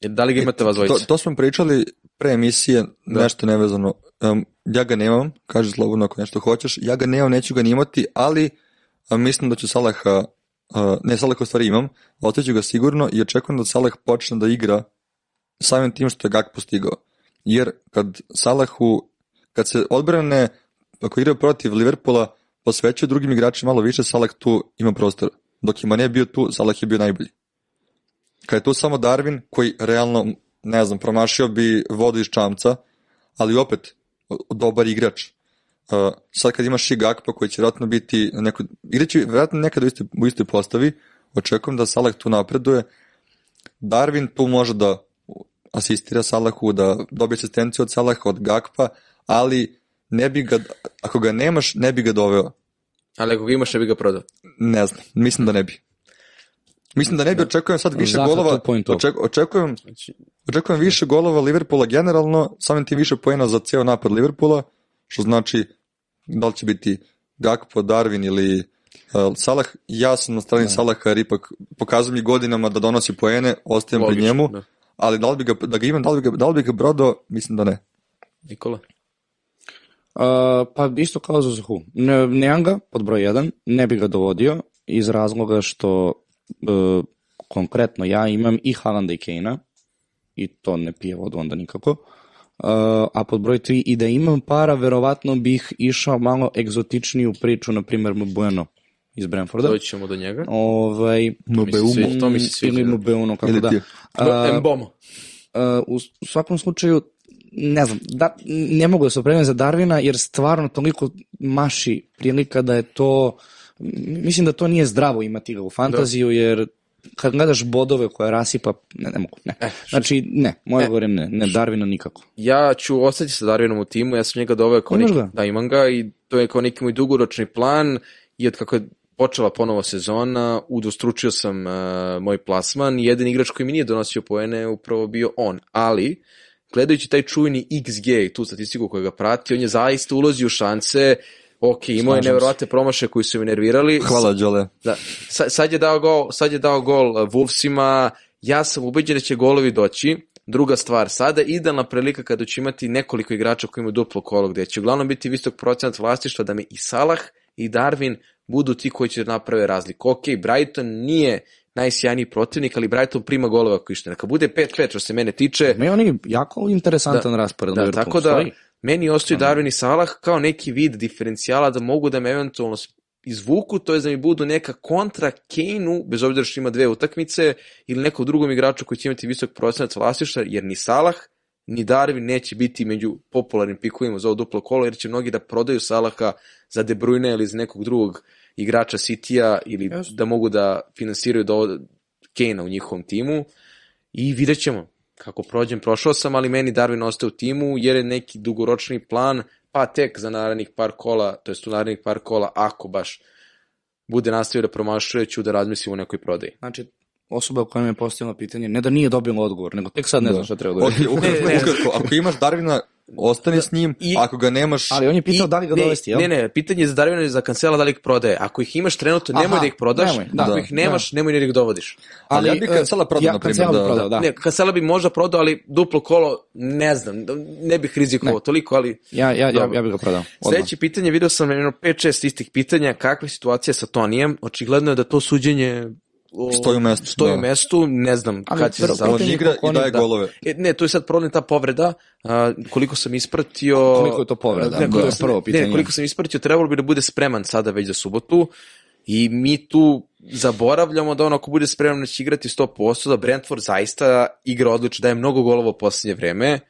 da li ga imate vas dvojice? To, to smo pričali pre emisije, da. nešto nevezano. Um, ja ga nemam, kaže slobodno ako nešto hoćeš, ja ga nemam, neću ga nimati, ali mislim da ću Salaha, ne Salaha u stvari imam, ostaću ga sigurno i očekujem da Salah počne da igra samim tim što je Gak postigao. Jer kad Salahu, kad se odbrane, ako igra protiv Liverpoola, posvećuje drugim igračima malo više, Salah tu ima prostor. Dok ima ne bio tu, Salah je bio najbolji. Kad je tu samo Darwin, koji realno, ne znam, promašio bi vodu iz čamca, ali opet dobar igrač. Uh, sad kad imaš i Gakpa koji će vjerojatno biti neko, igraći vjerojatno nekad u istoj, u istoj postavi, očekujem da Salah tu napreduje. Darwin tu može da asistira Salahu, da dobije asistenciju od Salaha, od Gakpa, ali ne bi ga, ako ga nemaš, ne bi ga doveo. Ali ako ga imaš, ne bi ga prodao? Ne znam, mislim da ne bi. Mislim da ne bi očekujem sad više Zahvat golova, oček, očekujem, znači- očekujem više golova Liverpoola generalno, samim tim više pojena za ceo napad Liverpoola, što znači da li će biti Gakpo, Darwin ili uh, Salah. Ja sam na strani da. Salaha jer ipak pokazuje mi godinama da donosi poene, ostajem Logično, pri njemu, da. ali da li bi ga, da ga imam, da li bi ga, da li bi ga brodao, mislim da ne. Nikola? Uh, pa isto kao za Zuhu. Ne, nemam ga pod broj 1, ne bi ga dovodio iz razloga što uh, konkretno ja imam i Haalanda i Kejna i to ne pije vodu onda nikako. Uh, a pod broj 3 i da imam para, verovatno bih išao malo egzotičniju priču, na primjer Mbueno iz Brentforda. Doći ćemo do njega. Ovaj, Mbeumo. To mi se sviđa. Ili Mbeumo, kako Ili da. Uh, Mbomo. Uh, u svakom slučaju, ne znam, da, ne mogu da se opremim za Darvina, jer stvarno toliko maši prilika da je to, mislim da to nije zdravo imati ga u fantaziju, da. jer kad gledaš bodove koje rasipa, ne, ne mogu, ne. E, znači, ne, moja e, govorim ne, ne, Darvina nikako. Ja ću ostati sa Darvinom u timu, ja sam njega doveo kao neki, da imam ga i to je kao neki moj dugoročni plan i od kako je počela ponovo sezona, udostručio sam uh, moj plasman, jedan igrač koji mi nije donosio poene je upravo bio on, ali gledajući taj čujni XG, tu statistiku koja ga prati, on je zaista ulozi u šanse, ok, imao je neverovatne promaše koji su mi nervirali. Hvala, Đole. Da, sad, je dao gol, sad je dao gol uh, Wolvesima, ja sam ubeđen da će golovi doći. Druga stvar, sada je idealna prilika kada će imati nekoliko igrača koji imaju duplo kolo, gde će uglavnom biti visok procenat vlastištva da mi i Salah i Darwin budu ti koji će da naprave razliku. Ok, Brighton nije najsjajniji protivnik, ali Brighton prima golova ako ište. Neka bude 5-5 što se mene tiče. Me oni jako interesantan da, raspored. Da, tako da. Meni ostaju Darwin i Salah kao neki vid diferencijala da mogu da me eventualno izvuku, to je da mi budu neka kontra Kane-u, bez obzira što ima dve utakmice, ili nekom drugom igraču koji će imati visok procenat vlastiša, jer ni Salah, ni Darwin neće biti među popularnim pikovima za ovo duplo kolo, jer će mnogi da prodaju Salaha za De Bruyne ili za nekog drugog igrača City-a ili yes. da mogu da finansiraju do Kane-a u njihovom timu. I vidjet ćemo kako prođem, prošao sam, ali meni Darwin ostaje u timu jer je neki dugoročni plan, pa tek za narednih par kola, to jest u narednih par kola, ako baš bude nastavio da promašuje, ću da razmislim o nekoj prodaji. Znači, osoba koja mi je postavila pitanje, ne da nije dobila odgovor, nego tek sad ne da. znam šta treba da okay, ukratko, ukratko, ako imaš Darvina ostani s njim, I, ako ga nemaš... Ali on je pitao i, da li ga dovesti, jel? Ne, ne, pitanje je za Darvina i za Kancela da li ih prodaje. Ako ih imaš trenutno, nemoj Aha, da ih prodaš, nemoj, da, ako ih nemaš, da. nemoj ni da ih dovodiš. Ali, ali ja bih Kancela prodao, ja, na primjer. Da, prodao, da. Ne, Kancela bi možda prodao, ali duplo kolo, ne znam, ne bih rizikovao toliko, ali... Ja, ja, ja, ja bih ga prodao. Sljedeće pitanje, video sam jedno 5-6 istih pitanja, kakva je situacija sa Tonijem, očigledno je da to suđenje stoji u mestu. Stoji u da. mestu, ne znam Ali kad će se završiti. On igra i daje da. golove. E, ne, to je sad problem ta povreda, a, koliko sam ispratio... Koliko je to povreda? Ne, koliko, prvo pitanje. Ne, koliko sam ispratio, trebalo bi da bude spreman sada već za subotu i mi tu zaboravljamo da on ako bude spreman da će igrati 100%, da Brentford zaista igra odlično, daje mnogo golova u poslednje vreme,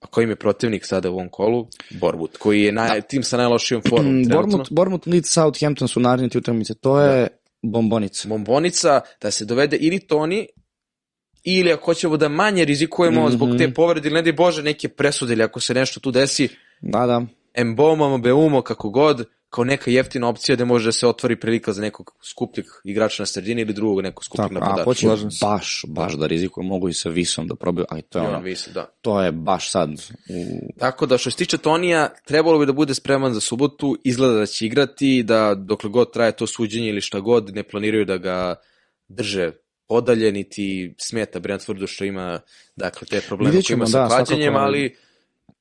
a koji im je protivnik sada u ovom kolu? Bournemouth, koji je naj, da. tim sa najlošijom formom. (clears throat) Bournemouth, Bournemouth Leeds Southampton su naredni ti utakmice. To je da Bombonica. Bombonica, da se dovede ili Toni, ili ako ćemo da manje rizikujemo mm -hmm. zbog te povrede, ili ne di Bože neke presude, ili ako se nešto tu desi, da, da. Embomamo, Beumo, kako god, kao neka jeftina opcija da može da se otvori prilika za nekog skupljeg igrača na sredini ili drugog nekog skupljeg Tako, a napadača. ako će baš, baš da rizikuje, mogu i sa Visom da probaju, ali to je ono, Visa, da. to je baš sad u Tako da što se tiče Tonija, trebalo bi da bude spreman za subotu, izgleda da će igrati, da dokle god traje to suđenje ili šta god, ne planiraju da ga drže podalje, niti smeta Brentfordu što ima dakle, te probleme koje ima sa da, klađenjem, svakako. ali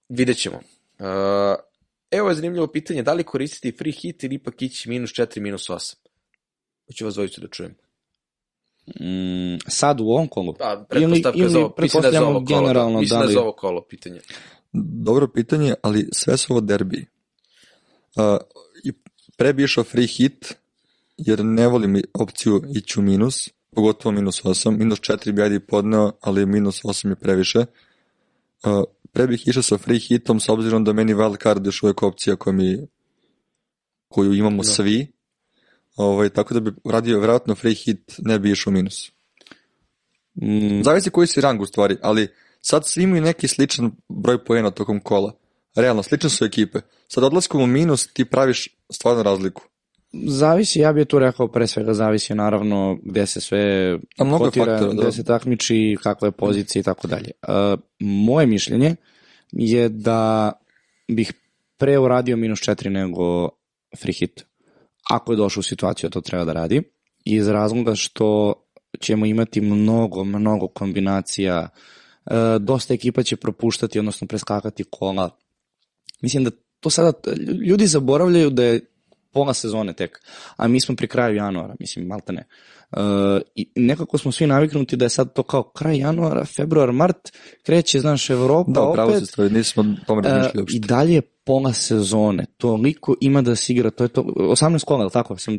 vidjet ćemo. Uh, evo je zanimljivo pitanje, da li koristiti free hit ili ipak ići minus 4, minus 8? Hoću vas dvojicu da čujem. mm, sad u ovom kolu. Pa, pretpostavka ili, za ovo, mislim da je za ovo kolo, da. generalno mislim da da je li... za ovo kolo pitanje. Dobro pitanje, ali sve su ovo derbi. Uh, i pre bi išao free hit, jer ne volim opciju ići u minus, pogotovo minus 8. Minus 4 bi ajde podneo, ali minus 8 je previše. Uh, pre bih išao sa free hitom, s obzirom da meni wild card još uvijek opcija koja mi, koju imamo svi. Ovaj, tako da bi radio vjerojatno free hit, ne bi išao minus. Mm, Zavisi koji si rang u stvari, ali sad svi imaju neki sličan broj poena tokom kola. Realno, slične su ekipe. Sad odlaskom u minus ti praviš stvarno razliku. Zavisi, ja bih tu rekao pre svega zavisi naravno gde se sve A kotira, faktora, da. gde se takmiči, kakva je pozicija i tako dalje. Moje mišljenje je da bih pre uradio minus 4 nego free hit. Ako je došao u situaciju da to treba da radi. Iz razloga što ćemo imati mnogo, mnogo kombinacija. Uh, dosta ekipa će propuštati, odnosno preskakati kola. Mislim da to sada, ljudi zaboravljaju da je pola sezone tek, a mi smo pri kraju januara, mislim, maltene. Uh, I nekako smo svi naviknuti da je sad to kao kraj januara, februar, mart, kreće, znaš, Evropa Da, pravo opet. se stoji, nismo tome razmišljali E, I uopšte. dalje je pola sezone, toliko ima da se igra, to je to, 18 kola, je li tako? Sam,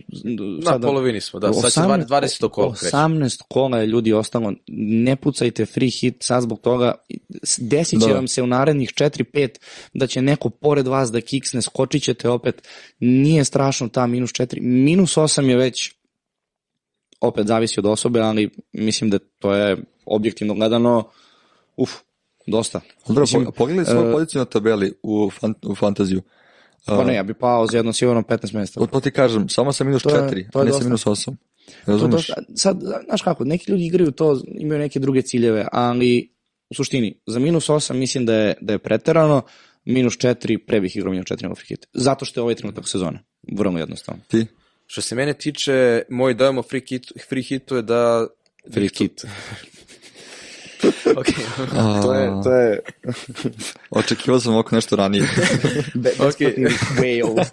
Na polovini smo, da, sad će 20, 20 kola kreće. 18 kola je ljudi ostalo, ne pucajte free hit sad zbog toga, desit će Da. vam se u narednih 4-5 da će neko pored vas da kiksne, skočit ćete opet, nije strašno ta minus 4, minus 8 je već opet zavisi od osobe, ali mislim da to je objektivno gledano, uf, dosta. Dobro, Mislim, po- pogledaj svoju poziciju na tabeli u, fan, u fantaziju. Pa ne, ja bi pao za jedno sigurno 15 mesta. To, to ti kažem, samo sa minus To je- 4, to je a ne sa dosta. minus 8. To, Razumeš? to, sad, znaš kako, neki ljudi igraju to, imaju neke druge ciljeve, ali u suštini, za minus 8 mislim da je, da je preterano, minus 4 pre bih igrao minus 4 nego free hit. Zato što je ovaj trenutak sezone. Vrlo jednostavno. Ti? Što se mene tiče, moj dojam o free, hit, free hitu je da... Free hit. (laughs) ok, To je, to je (laughs) Očekivao sam ovako nešto ranije. (laughs) besplatni whale.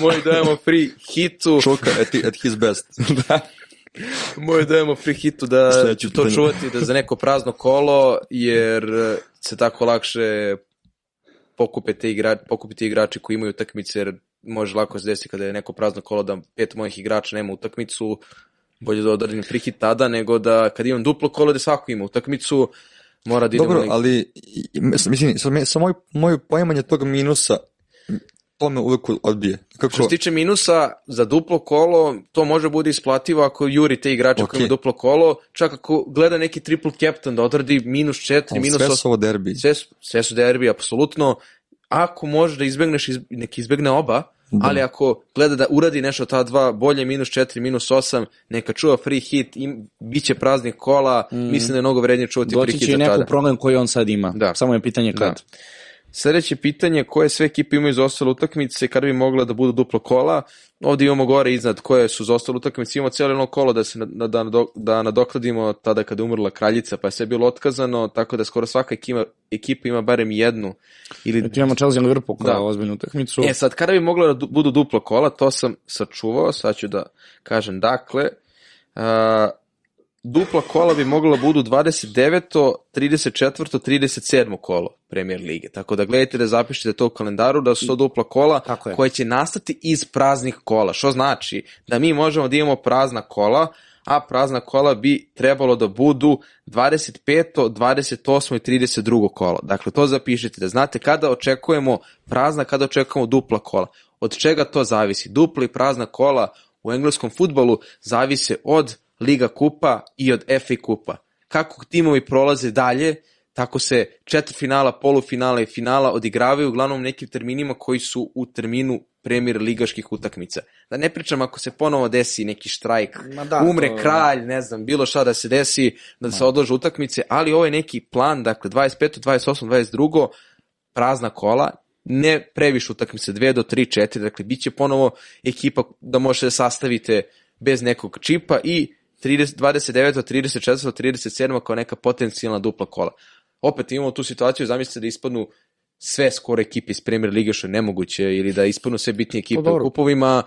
moj dojam o free hitu, Čuka at, at his best. moj dojam o free hitu da Sledeće ću to pitanje. čuvati da za neko prazno kolo, jer se tako lakše pokupe te igra, pokupiti igrači koji imaju utakmice, jer može lako se desiti kada je neko prazno kolo da pet mojih igrača nema utakmicu, bolje da odradim hit tada, nego da kad imam duplo kolo da svako ima utakmicu, mora da idemo Dobro, na- ali mislim, sa, sa moj, moje poimanje tog minusa, to me uvek odbije. Kako, Što se tiče minusa, za duplo kolo, to može bude isplativo ako juri te igrače Ok. koji imaju duplo kolo, čak ako gleda neki triple captain da odradi minus 4, ali minus sve 8, su ovo derbi. sve, sve su derbi, apsolutno. Ako možeš da izbegneš, iz, nek izbegne oba, Da. ali ako gleda da uradi nešto ta dva, bolje minus 4, minus 8, neka čuva free hit, im, bit će praznih kola, mislim da je mnogo vrednije čuvati free Doći hit će i tada. problem koji on sad ima. Da. Samo je pitanje kad. Da. Sledeće pitanje, koje sve ekipe imaju za ostale utakmice kada bi mogla da budu duplo kola? Ovdje imamo gore iznad koje su za ostale utakmice. Imamo cijelo jedno kolo da se na, da, da nadokladimo tada kada je umrla kraljica, pa je sve bilo otkazano, tako da skoro svaka ekipa, ekipa ima barem jednu. Ili... Tu imamo Chelsea Liverpool kao Da. ozbiljnu utakmicu. E sad, kada bi mogla da du- budu duplo kola, to sam sačuvao, sad ću da kažem. Dakle, a, dupla kola bi mogla da budu 29. 34. 37. kolo Premier Lige. Tako da gledajte da zapišete to u kalendaru da su to dupla kola koje će nastati iz praznih kola. Što znači da mi možemo da imamo prazna kola, a prazna kola bi trebalo da budu 25., 28. i 32. kolo. Dakle, to zapišite da znate kada očekujemo prazna, kada očekujemo dupla kola. Od čega to zavisi? Dupla i prazna kola u engleskom futbolu zavise od Liga kupa i od FA kupa. Kako timovi prolaze dalje, tako se četvrfinala, polufinala i finala odigravaju uglavnom nekim terminima koji su u terminu premijer ligaških utakmica. Da ne pričam ako se ponovo desi neki štrajk, da, umre to... kralj, ne znam, bilo šta da se desi, da se odlože utakmice, ali ovo je neki plan, dakle 25, 28, 22, prazna kola, ne previše utakmice, 2 do 3, 4, dakle bit će ponovo ekipa da možete da sastavite bez nekog čipa i 30, 29, 34, 37 kao neka potencijalna dupla kola. Opet imamo tu situaciju, zamislite da ispadnu sve skoro ekipe iz Premier Lige što je nemoguće ili da ispadnu sve bitnije ekipe pa u kupovima,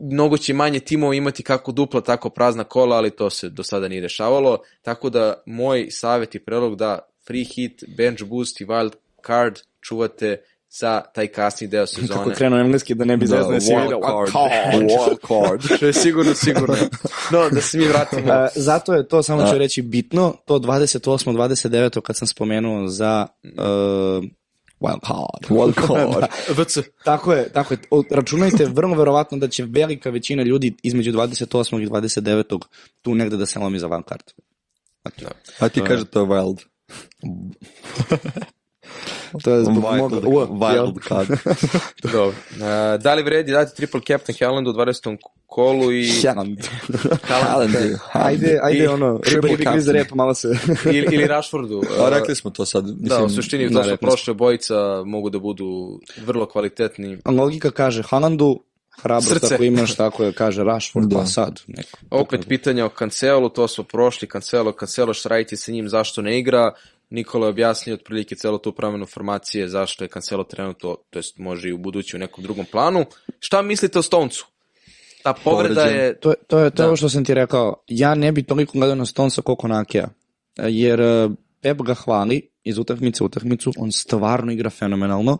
mnogo će manje timova imati kako dupla, tako prazna kola, ali to se do sada nije dešavalo, tako da moj savjet i prelog da free hit, bench boost i wild card čuvate za taj kasni deo sezone. Kako krenuo engleski da ne bi zezno si (laughs) wild card. Wild card. Što je sigurno, sigurno. No, da se mi vratimo. Uh, zato je to, samo ću reći, bitno, to 28. 29. kad sam spomenuo za uh, wild card. Wild (laughs) card. da. (laughs) VC. Tako je, tako je. Računajte vrlo verovatno da će velika većina ljudi između 28. i 29. tu negde da se lomi za wild card. Znači, da. A ti kaže to wild. To je zbog wild, moga wild card. (laughs) Dobro. Uh, da li vredi dati triple captain Haalandu u 20. kolu i... (laughs) Haaland. Haaland. Ajde, ajde ono, ribi griz rep, malo se... (laughs) ili, ili Rashfordu. Uh, A rekli smo to sad. Mislim, da, u suštini to su prošle bojica mogu da budu vrlo kvalitetni. Logika kaže Haalandu, hrabrost Srce. ako imaš, tako je, kaže Rashford, da. pa sad. Neko, Opet pitanje o Cancelu, to smo prošli, Cancelo, Cancelo šta raditi sa njim, zašto ne igra, Nikola je objasnio otprilike celo tu promenu formacije, zašto je Cancelo trenutno, to jest može i u budući u nekom drugom planu. Šta mislite o Stoncu? Ta povreda je... To, to je to da. što sam ti rekao. Ja ne bi toliko gledao na Stonca koliko Nakija. Jer eh, Pep ga hvali iz utakmice u utakmicu, on stvarno igra fenomenalno.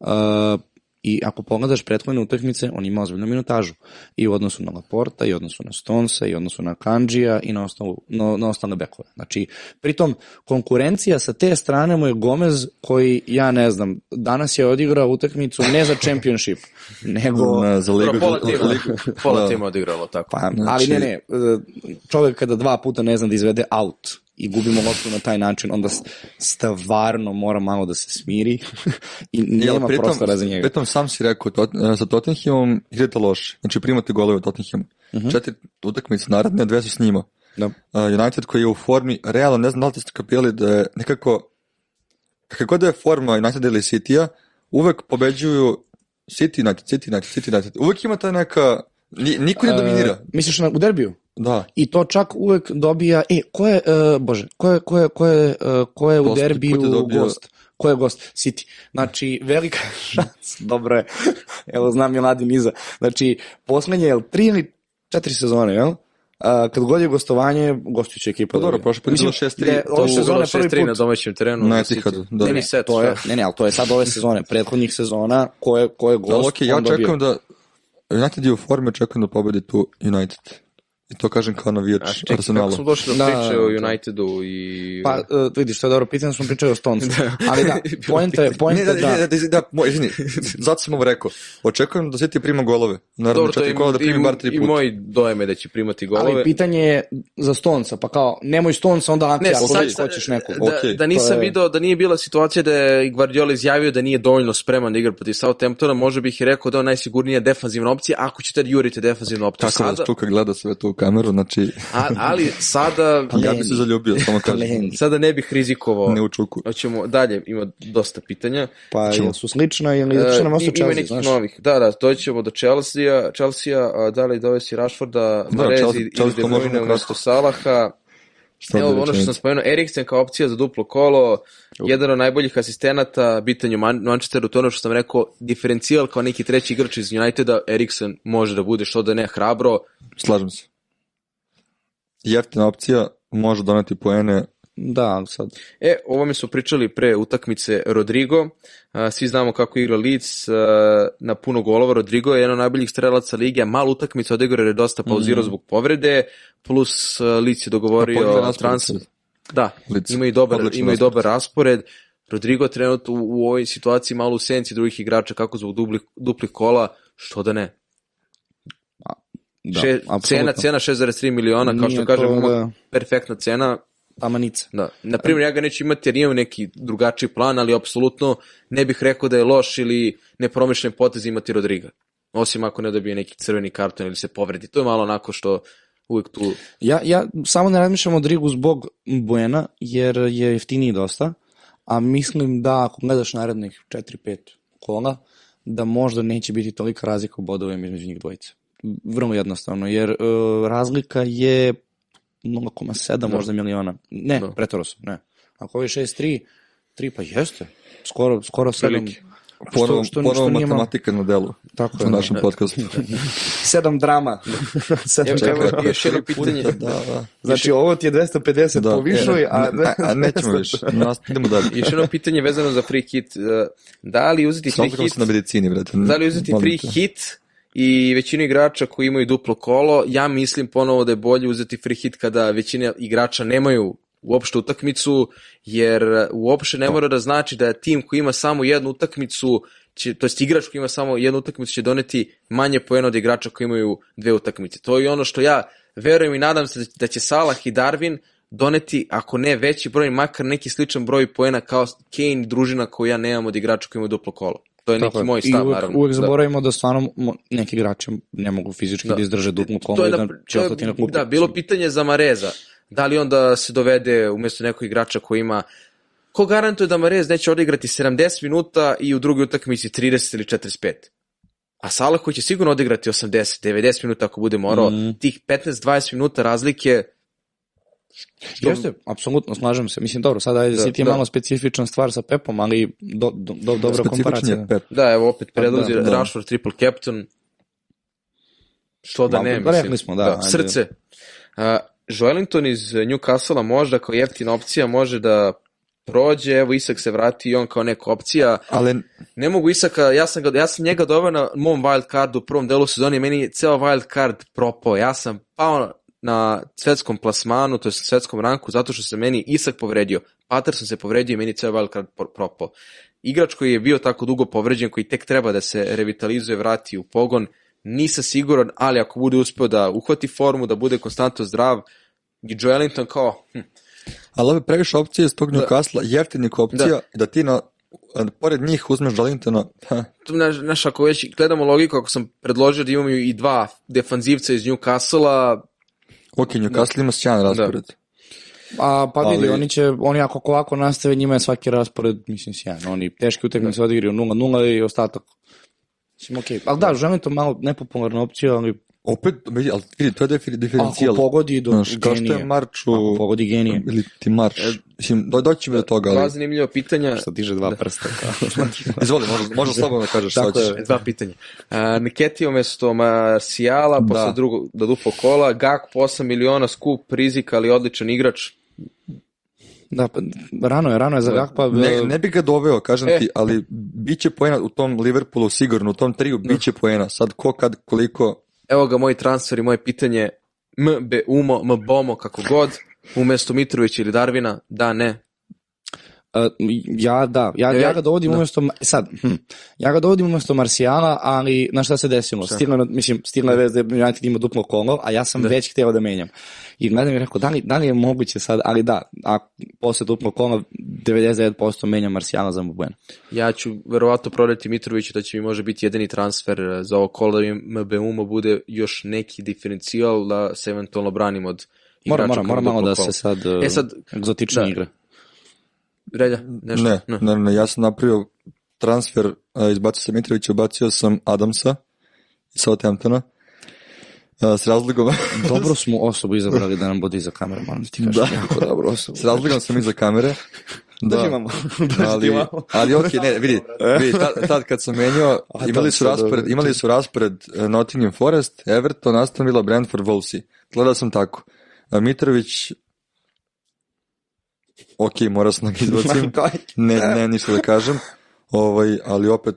Uh, I ako pogledaš prethodne utakmice, on ima ozbiljnu minutažu. I u odnosu na Laporta, i u odnosu na Stonesa, i u odnosu na Kanđija, i na, osnovu, na, na ostale bekove. Znači, pritom, konkurencija sa te strane mu je Gomez, koji, ja ne znam, danas je odigrao utakmicu ne za championship, (laughs) nego... Na, za ligu. Pola tima, (laughs) pola da. tima odigralo, tako. Pa, ali ne, ne, čovek kada dva puta ne zna da izvede out, i gubimo loptu na taj način, onda stvarno mora malo da se smiri i (laughs) nema pritom, prostora za njega. Pritom sam si rekao, tot, e, sa Tottenhamom igrate loše, znači primate golove od Tottenhamu. Uh mhm. -huh. Četiri utakmice naredne, dve su s njima. Da. Uh, United koji je u formi, realno ne znam da li ste kapili da je nekako, kako da je forma United ili City-a, uvek pobeđuju City United, City United, City United. Uvek ima ta neka, niko ne dominira. Uh, misliš na, u derbiju? Da. I to čak uvek dobija, e, ko je, uh, bože, ko je, ko je, ko je, uh, ko je u derbiju dobio... gost? Ko je gost? City. Znači, velika (laughs) šans, dobro je. Evo, znam je Ladin iza. Znači, poslednje, je tri ili četiri sezone, jel? Uh, kad god je gostovanje, gostujuća ekipa. Pa dobro, prošle put je bilo 6-3. Ove sezone prvi put. na domaćem terenu. Na Etihadu, da. Ne, ne, set, to je, ne, ne, ali to je sad ove sezone. Prethodnih sezona, ko je, ko je gost, da, okay, ja očekujem da United je u formi, očekujem da pobedi tu United. I to kažem kao navijač Arsenalu. Arsenalu. Kako smo došli do da, priče o Unitedu i... Pa, uh, vidiš, to je dobro pitanje, smo pričali o Stoncu. (laughs) da. Ali da, (laughs) poenta je, poenta ne, da... Ne, da, da, da, izvini, zato sam ovo rekao. Očekujem da City prima golove. Naravno, četiri kola da primi bar tri puta. I moj dojem je da će primati golove. Ali pitanje je za Stonca, pa kao, nemoj Stonca, onda Ante, ako sad, hoćeš nekog. Da, okay. da nisam je... video, da nije bila situacija da je Guardiola izjavio da nije dovoljno spreman da igra protiv Southamptona, može bih i rekao da je najsigurnija defanzivna opcija, ako ćete jurite defanzivnu opciju. Tako da gleda sve to kameru, znači A, ali sada... ja bih se zaljubio, samo kažem. Sada ne bih rizikovao. Ne u čuku. Hoćemo dalje, ima dosta pitanja. Pa Čemo... su slična ili uh, će nam ostati Chelsea, nekih znaš? novih. Da, da, doćemo do Chelsea, Chelsea, a da li dovesi Rashforda, da, Marezi ili De Bruyne umesto Salaha. Šta Evo, da ono što sam spomenuo, Eriksen kao opcija za duplo kolo, uh. jedan od najboljih asistenata, bitanju Man Manchesteru, to ono što sam rekao, diferencijal kao neki treći igrač iz Uniteda, Eriksen može da bude što da ne hrabro. Slažem se jeftina opcija, može doneti poene Da, sad. E, ovo mi su pričali pre utakmice Rodrigo. Svi znamo kako igra Leeds na puno golova. Rodrigo je jedan od najboljih strelaca lige, a malo utakmica odigrao je dosta pauzirao mm. zbog povrede, plus Leeds je dogovorio transfer. Da, Leeds. ima i dobar, ima i dobar raspored. Rodrigo trenutno u, u ovoj situaciji malo u senci drugih igrača kako zbog dupli, duplih kola, što da ne. Da, Še, cena, cena 6,3 miliona, kao što kažem, da... perfektna cena, Tamanica. Da. Na primjer, ja ga neću imati jer imam neki drugačiji plan, ali apsolutno ne bih rekao da je loš ili nepromišljen potez imati Rodriga. Osim ako ne dobije neki crveni karton ili se povredi. To je malo onako što uvijek tu... Ja, ja samo ne razmišljam o Drigu zbog Buena, jer je jeftiniji dosta, a mislim da ako gledaš narednih 4-5 kola, da možda neće biti tolika razlika u bodovima između njih dvojice. Vrlo jednostavno, jer uh, razlika je 0,7 da. možda miliona. Ne, da. pretoro sam, ne. Ako je 6,3, 3 pa jeste. Skoro, skoro 7. Ponovo, što, što, što matematika na delu. Tako je. U našem podcastu. (laughs) Sedam drama. (laughs) Sedam Evo, evo, još jedno pitanje. Da, da. Znači, ovo ti je 250 da. povišuj, a... a, a nećemo (laughs) više. Idemo dalje. Još jedno pitanje vezano za free hit. Da li uzeti free hit... na medicini, brate. Da li uzeti free hit i većina igrača koji imaju duplo kolo, ja mislim ponovo da je bolje uzeti free hit kada većina igrača nemaju uopšte utakmicu, jer uopšte ne mora da znači da tim koji ima samo jednu utakmicu, će, to jest igrač koji ima samo jednu utakmicu će doneti manje poena od igrača koji imaju dve utakmice. To je ono što ja verujem i nadam se da će Salah i Darwin doneti, ako ne veći broj, makar neki sličan broj poena kao Kane i družina koju ja nemam od igrača koji imaju duplo kolo. To je neki Tako, moj stav, uvek, naravno. Uvek da. zaboravimo da, da stvarno neki igrači ne mogu fizički da, da izdrže duplo kolo i da će ostati na klubu. Da, bilo pitanje za Mareza. Da li onda se dovede umjesto nekog igrača koji ima ko garantuje da Marez neće odigrati 70 minuta i u drugoj utakmici 30 ili 45? A Salah koji će sigurno odigrati 80, 90 minuta ako bude morao, mm. tih 15-20 minuta razlike Što... Jeste, apsolutno, slažem se. Mislim, dobro, sada je da, City da. malo specifična stvar sa Pepom, ali do, do, do, dobra komparacija. Pep. Da, evo opet predlazi da, da. Rashford triple captain. Što da ne, mislim. Rekli smo, da. da srce. Uh, Joelinton iz Newcastle možda kao jeftina opcija može da prođe, evo Isak se vrati i on kao neka opcija. Ali... Ne mogu Isaka, ja sam, ga, ja sam njega doveo na mom wild cardu u prvom delu sezoni, meni je ceo wild card propao. Ja sam pao na svetskom plasmanu, to je svetskom ranku, zato što se meni Isak povredio. Patterson se povredio i meni ceo wild card propao. Igrač koji je bio tako dugo povređen, koji tek treba da se revitalizuje, vrati u pogon, nisam siguran, ali ako bude uspeo da uhvati formu, da bude konstantno zdrav, i Joelinton kao... Hm. Ali ove previše opcije iz tog da. Newcastle, jeftinih opcija, da. da ti na pored njih uzmeš Joelintona. Znaš, ako već gledamo logiku, ako sam predložio da imamo i dva defanzivca iz Newcastle-a... Ok, Newcastle da. ima sjajan raspored. Da. A pa vidi, Ali... oni će, oni ako ovako nastave, njima je svaki raspored, mislim, sjajan. Oni teški utakmice da. odigraju 0-0 i ostatak Mislim, okej. Okay. Ali da, želim to malo nepopularna opcija, ali Opet, ali vidi, to je diferencijal. Ako pogodi do Znaš, genije. Kao što je Marču... Ako pogodi genije. Ili ti Marč. E, Mislim, do, doći mi do toga. Ali... Dva zanimljiva pitanja. Što diže dva da. prsta. (laughs) Izvoli, može, može slobodno da kažeš šta ćeš. Dva pitanja. Uh, Niketi umesto Marcijala, da. posle drugog, do duplo kola, Gak po 8 miliona, skup, rizik, ali odličan igrač. Da, pa, rano je, rano je za da. Gakpa. Ne, ne bi ga doveo, kažem e. ti, ali biće poena u tom Liverpoolu sigurno, u tom triju biće poena. Sad ko kad, koliko... Evo ga moj transfer i moje pitanje, M, B, Umo, M, Bomo, kako god, umesto Mitrovića ili Darvina, da, ne, ja da, ja, ja ga dovodim da. umesto, sad, hm, ja ga dovodim umesto Marsijala, ali na šta se desilo? Stigla, mislim, stigla je vez da United ima duplo kolo, a ja sam da. već hteo da menjam. I gledam i rekao, da li, da li je moguće sad, ali da, a posle duplo kola 99% menjam Marsijala za Mbuen. Ja ću verovatno prodati Mitroviću da će mi može biti jedini transfer e, za ovo kolo da mi MBU bude još neki diferencijal da se eventualno branim od. Mora, mora, mora malo da se sad, e, sad egzotične da, igre. Relja, nešto? Ne, ne, ne, ne ja sam napravio transfer, izbacio sam Mitrovića, ubacio sam Adamsa iz Southamptona. S razlogom... (laughs) dobro smo osobu izabrali da nam bude iza kamere, moram da ti kažem. Da. Dobro osobu. S razlogom sam iza kamere. (laughs) Da, da imamo. ali, ali ok, ne, vidi, vidi tad, tad kad sam menio, imali su raspored, imali su raspored Nottingham Forest, Everton, Aston Villa, Brentford, Wolsey. Gledao sam tako. Mitrović ok, mora da ga izbacim, ne, ne, ništa da kažem, ovaj, ali opet,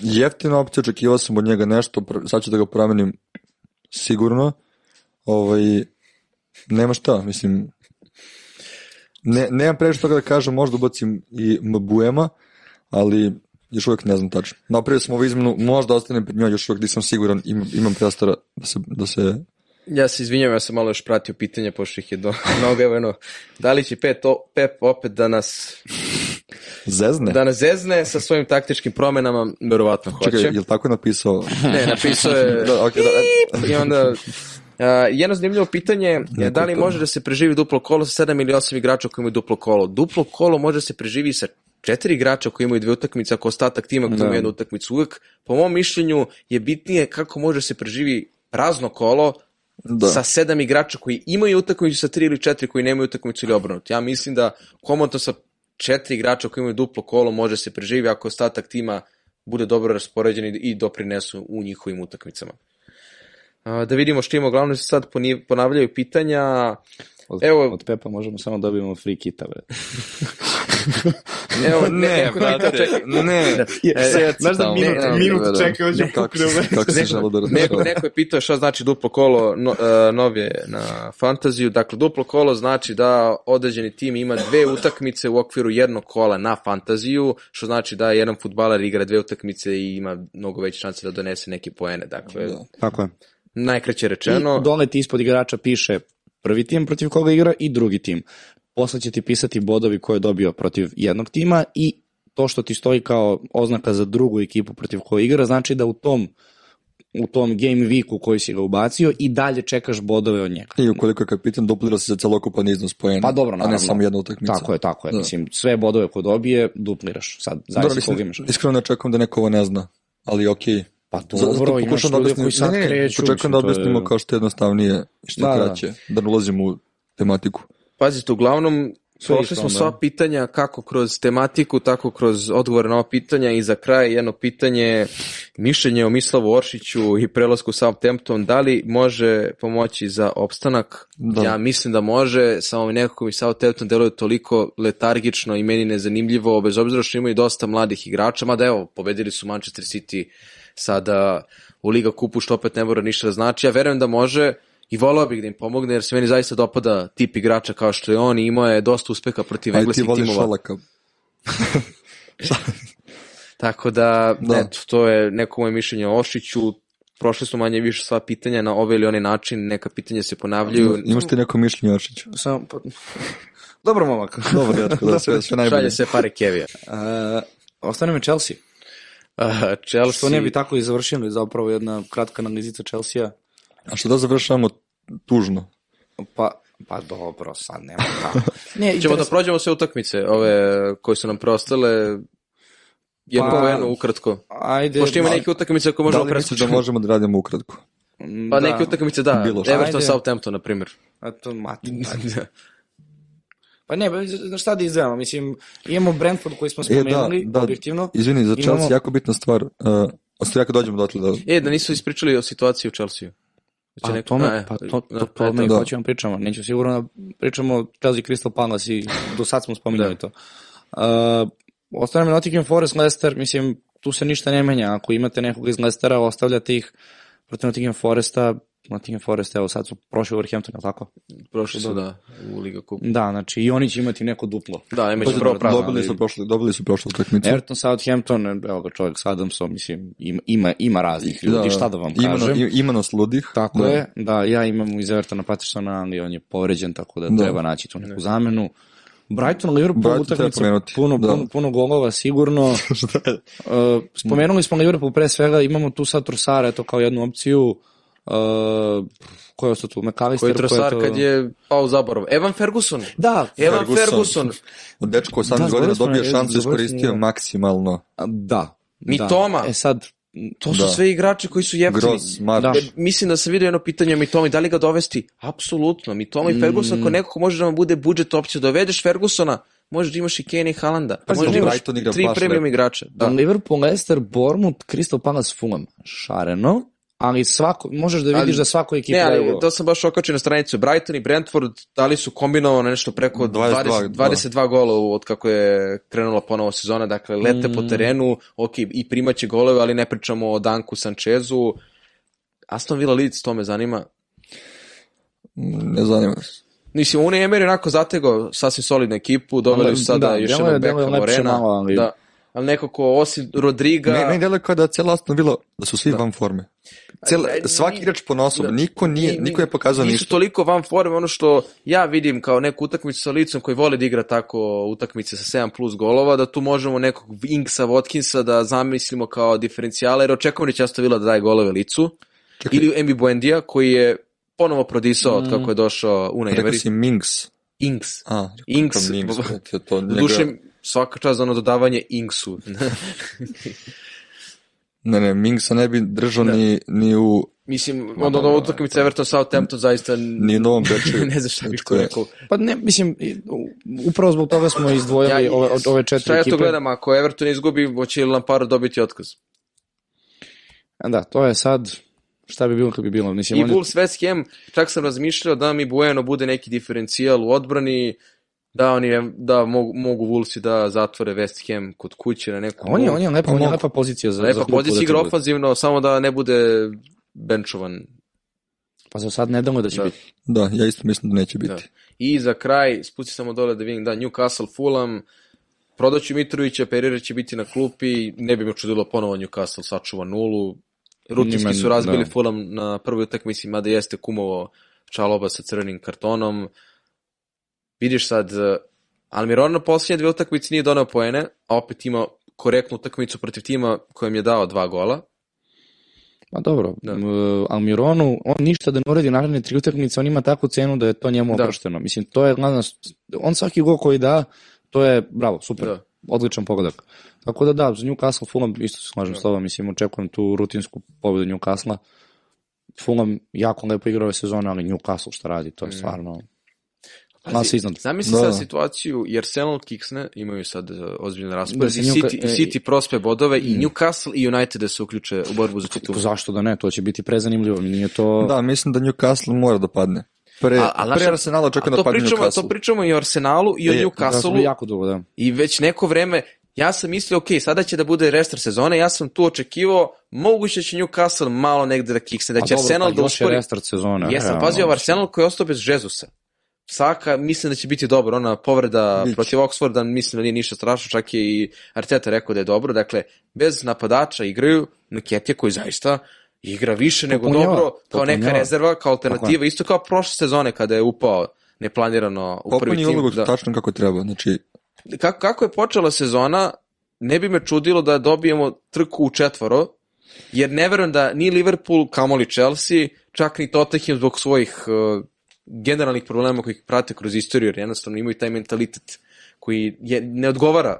jeftina opcija, očekivao sam od njega nešto, sad ću da ga promenim sigurno, ovaj, nema šta, mislim, ne, nemam previše toga da kažem, možda ubacim i Mbuema, ali još uvijek ne znam tačno. Napravio sam ovu izmenu, možda ostanem pred njoj, još uvijek nisam siguran, imam, imam prostora da se, da se Ja se izvinjam, ja sam malo još pratio pitanja, pošto ih je do (laughs) mnogo, evo eno, da li će Pep, Pep opet da nas Zezne? Da nas zezne sa svojim taktičkim promenama, verovatno hoće. Čekaj, je li tako napisao? (laughs) Ne, napisao je... (laughs) da, okay, da. I onda... Uh, jedno zanimljivo pitanje je da li može da se preživi duplo kolo sa 7 ili 8 igrača koji imaju duplo kolo. Duplo kolo može da se preživi sa četiri igrača koji imaju dve utakmice, ako ostatak tima koji da. ima jednu utakmicu uvek, po mom mišljenju je bitnije kako može da se preživi prazno kolo da. sa sedam igrača koji imaju utakmicu sa tri ili četiri koji nemaju utakmicu ili obrnuto. Ja mislim da komotno sa četiri igrača koji imaju duplo kolo može se preživi ako ostatak tima bude dobro raspoređen i doprinesu u njihovim utakmicama. Da vidimo što ima, uglavnom se sad ponavljaju pitanja. Od, Evo, od Pepa možemo samo dobijemo free kita, bre. (laughs) Evo, (laughs) ne, ne, brate, čekaj, ne. E, Znaš da minut, ne, minut da, čekaj, hoće kako, kako se želo da neko, neko je pitao šta znači duplo kolo no, uh, novije na fantaziju. Dakle, duplo kolo znači da određeni tim ima dve utakmice u okviru jednog kola na fantaziju, što znači da jedan futbaler igra dve utakmice i ima mnogo veće šanse da donese neke poene. Dakle, da. Tako je. Najkraće rečeno. I dole ti ispod igrača piše prvi tim protiv koga igra i drugi tim. Posle će ti pisati bodovi koje je dobio protiv jednog tima i to što ti stoji kao oznaka za drugu ekipu protiv koje igra, znači da u tom u tom game weeku koji si ga ubacio i dalje čekaš bodove od njega. I ukoliko je kapitan duplira se za celokupan iznos poena, pa dobro, naravno. a ne samo jedna utakmica. Tako je, tako je. Da. Mislim, sve bodove koje dobije dupliraš. Sad, zavisi koga imaš. Iskreno ne čekam da neko ovo ne zna, ali okej. Okay. Pa dobro, imaš da ljudi koji sad ne, kreću. Počekam da objasnimo je... kao što jednostavnije što da, kraće, da. da ne ulazimo u tematiku. Pazite, uglavnom, Prošli smo sva pitanja kako kroz tematiku, tako kroz odgovore na ova pitanja i za kraj jedno pitanje, mišljenje o Mislavu Oršiću i prelasku Southampton, da li može pomoći za opstanak? Da. Ja mislim da može, samo mi nekako mi Southampton deluje toliko letargično i meni nezanimljivo, bez obzira što imaju dosta mladih igrača, mada evo, pobedili su Manchester City sada u Liga kupu, što opet ne mora ništa da znači. Ja verujem da može i volao bih da im pomogne, jer se meni zaista dopada tip igrača kao što je on i imao je dosta uspeha protiv engleskih timova. Aj ti voliš Šalaka. (laughs) Tako da, da, eto, to je neko moje mišljenje o Ošiću. Prošle su manje više sva pitanja na ovaj ili onaj način, neka pitanja se ponavljaju. Imaš ti neko mišljenje o Ošiću? Samo, pa... (laughs) Dobro, momak. Dobro, dečko, da, sve, sve najbolje. Šalje se pare Kevija. (laughs) Uh, ostane mi Chelsea. Uh, Chelsea... Što ne bi tako i završili, zapravo jedna kratka analizica Chelsea. A što da završavamo tužno? Pa, pa dobro, sad nema (laughs) kako. Ne, Ćemo da prođemo sve utakmice, ove koje su nam preostale, jedno pa, po jedno, ukratko. Ajde. Pošto ima neke utakmice koje možemo preskočiti. Da li da možemo da radimo ukratko? Pa da. neke utakmice da, Bilo Everton, Southampton, na primjer. A to mati. (laughs) Pa ne, znaš šta da izdvajamo, mislim, imamo Brentford koji smo spomenuli, e, da, da, objektivno. Izvini, za Chelsea imamo... jako bitna stvar, uh, ostaje jako dođemo dotle da... E, da nisu ispričali o situaciji u Chelsea. Pa, neko, tome, a, pa to, to, to mi da. hoćemo pričamo. Neću sigurno da pričamo Chelsea Crystal Palace i do sad smo spominjali da. to. Uh, ostane mi Nottingham Forest, Leicester, mislim, tu se ništa ne menja. Ako imate nekog iz Leicestera, ostavljate ih protiv Nottingham Foresta, Nottingham Forest, evo sad su prošli u Wolverhampton, je tako? Prošli su, da, da u Liga Kup. Da, znači i oni će imati neko duplo. Da, imaće prvo pravo. Dobili su prošli, dobili su prošlu utakmicu. Everton, Southampton, evo ga čovjek s Adamsom, mislim, ima, ima, ima raznih ljudi, da, šta da vam kažem. Ima, ima nas ludih. Tako da. je, da, ja imam iz Evertona Pattersona, ali on je povređen, tako da, da. treba naći tu neku zamenu. Brighton, Liverpool, utakmica, puno, da. puno, puno golova, sigurno. (laughs) uh, spomenuli smo Liverpool pre svega, imamo tu sad Trosara, eto kao jednu opciju, Uh, ko je ostao tu? McAllister? Koji je trosar to... kad je pao u zaborav? Evan Ferguson. Da. Evan Ferguson. Od dečko 18 da, godina dobije šansu iskoristio da. maksimalno. Da. Mitoma. Da. E sad, To su da. sve igrači koji su jeftini. Gross, da. E, mislim da sam vidio jedno pitanje o Mitomi, da li ga dovesti? Apsolutno. Mitoma i Ferguson, mm. ako nekako može da vam bude budžet opcija, dovedeš Fergusona, možeš da imaš i Kenny i Halanda. Pa možeš da imaš tri premium igrača. Da. Liverpool, Leicester, Bournemouth, Crystal Palace, Fulham. Šareno ali svako, možeš da vidiš ali, da svako ekipa... Ne, ali to sam baš okačio na stranicu. Brighton i Brentford dali su kombinovano nešto preko 22, 20, 22 da. gola od kako je krenula ponovo sezona, dakle lete mm. po terenu, ok, i primaće golove, ali ne pričamo o Danku Sanchezu. Aston Villa Leeds, to me zanima. Ne zanima se. Mislim, Unai Emery onako zategao sasvim solidnu ekipu, doveli su sada da, još jednog beka Morena. Malo, ali... Da. Ali nekako osim Rodriga... Ne, meni deluje kao da cijela Aston Villa, da su svi da. van forme. Cijela, svaki igrač po nosom, da, niko, nije, ni, niko je pokazao ništa. Nisu toliko van forme, ono što ja vidim kao neku utakmicu sa licom koji vole da igra tako utakmice sa 7 plus golova, da tu možemo nekog Inksa, Watkinsa da zamislimo kao diferencijala, jer očekujemo da će Aston Villa da daje golove licu. Čekaj. Ili Embi Buendija koji je ponovo prodisao mm. od kako je došao Una Emery. Rekao si Minks. Inks. A, Inks. Minks, (laughs) to njega... Duše, svaka čast za ono dodavanje Inksu. (laughs) ne, ne, Minksa ne bi držao da. ni, ni u... Mislim, onda ono utakmica Everton Southampton zaista... Ni u Novom Bečeju. (laughs) ne znaš šta bih to rekao. Pa ne, mislim, upravo zbog toga smo izdvojili ja, ove, ove četiri ekipe. Šta ja to gledam, ako Everton izgubi, hoće li Lampard dobiti otkaz? Da, to je sad šta bi bilo kad bi bilo. Mislim, I Wolves West Ham, čak sam razmišljao da mi Bueno bude neki diferencijal u odbrani, da oni da mogu, mogu Wolvesi da zatvore West Ham kod kuće na neku... On je, on je lepa, on je lepa pozicija za... Lepa za pozicija, igra ofanzivno, samo da ne bude benčovan. Pa za sad ne damo da će da. biti. Da, ja isto mislim da neće biti. Da. I za kraj, spusti samo dole da vidim, da, Newcastle, Fulham, prodaću Mitrovića, Pereira će biti na klupi, ne bi me čudilo ponovo Newcastle sačuva nulu, rutinski su razbili da. Fulham na prvoj utakmici, mada jeste kumovo Čaloba sa crvenim kartonom. Vidiš sad, Almiron na posljednje dve utakmice nije donao poene, a opet ima korektnu utakmicu protiv tima kojem je dao dva gola. Pa dobro, da. Almironu, on ništa da ne uredi naredne tri utakmice, on ima takvu cenu da je to njemu da. oprošteno. Mislim, to je glavno, on svaki gol koji da, to je, bravo, super, da. odličan pogodak. Tako da da, za Newcastle, Fulham isto se slažem s tobom, mislim, očekujem tu rutinsku pobedu Newcastle. Fulham jako lepo igra ove sezone, ali Newcastle šta radi, to je mm. Pazi, iznad. Zamisli da. sad situaciju, jer Arsenal kiksne, imaju sad uh, ozbiljne raspored, da, City, e, City prospe bodove mm. i Newcastle i United da se uključe u borbu za titulu. Zašto da ne, to će biti prezanimljivo, nije to... Da, mislim da Newcastle mora da padne. Pre, a, a pre Arsenala očekujem da padne pričamo, Newcastle. To pričamo i o Arsenalu i o e, Newcastle. Da, jako dugo, da. I već neko vreme, ja sam mislio, ok, sada će da bude restart sezone, ja sam tu očekivao, moguće će Newcastle malo negde da kiksne, da će A, Arsenal dobro, pa da uspori. Je restart sezone. Jesam pazio Arsenal koji je ostao bez Žezusa. Saka, mislim da će biti dobro, ona povreda Bić. protiv Oxforda, mislim da nije ništa strašno, čak je i Arteta rekao da je dobro, dakle, bez napadača igraju Nketija koji zaista igra više nego Popunjava. dobro, kao Popunjava. neka rezerva, kao alternativa, isto kao prošle sezone kada je upao neplanirano u prvi tim. Ulogu da. tačno kako treba, znači kako, kako je počela sezona, ne bi me čudilo da dobijemo trku u četvoro, jer ne verujem da ni Liverpool, kamoli Chelsea, čak ni Tottenham zbog svojih uh, generalnih problema koji ih prate kroz istoriju, jer jednostavno imaju taj mentalitet koji je, ne odgovara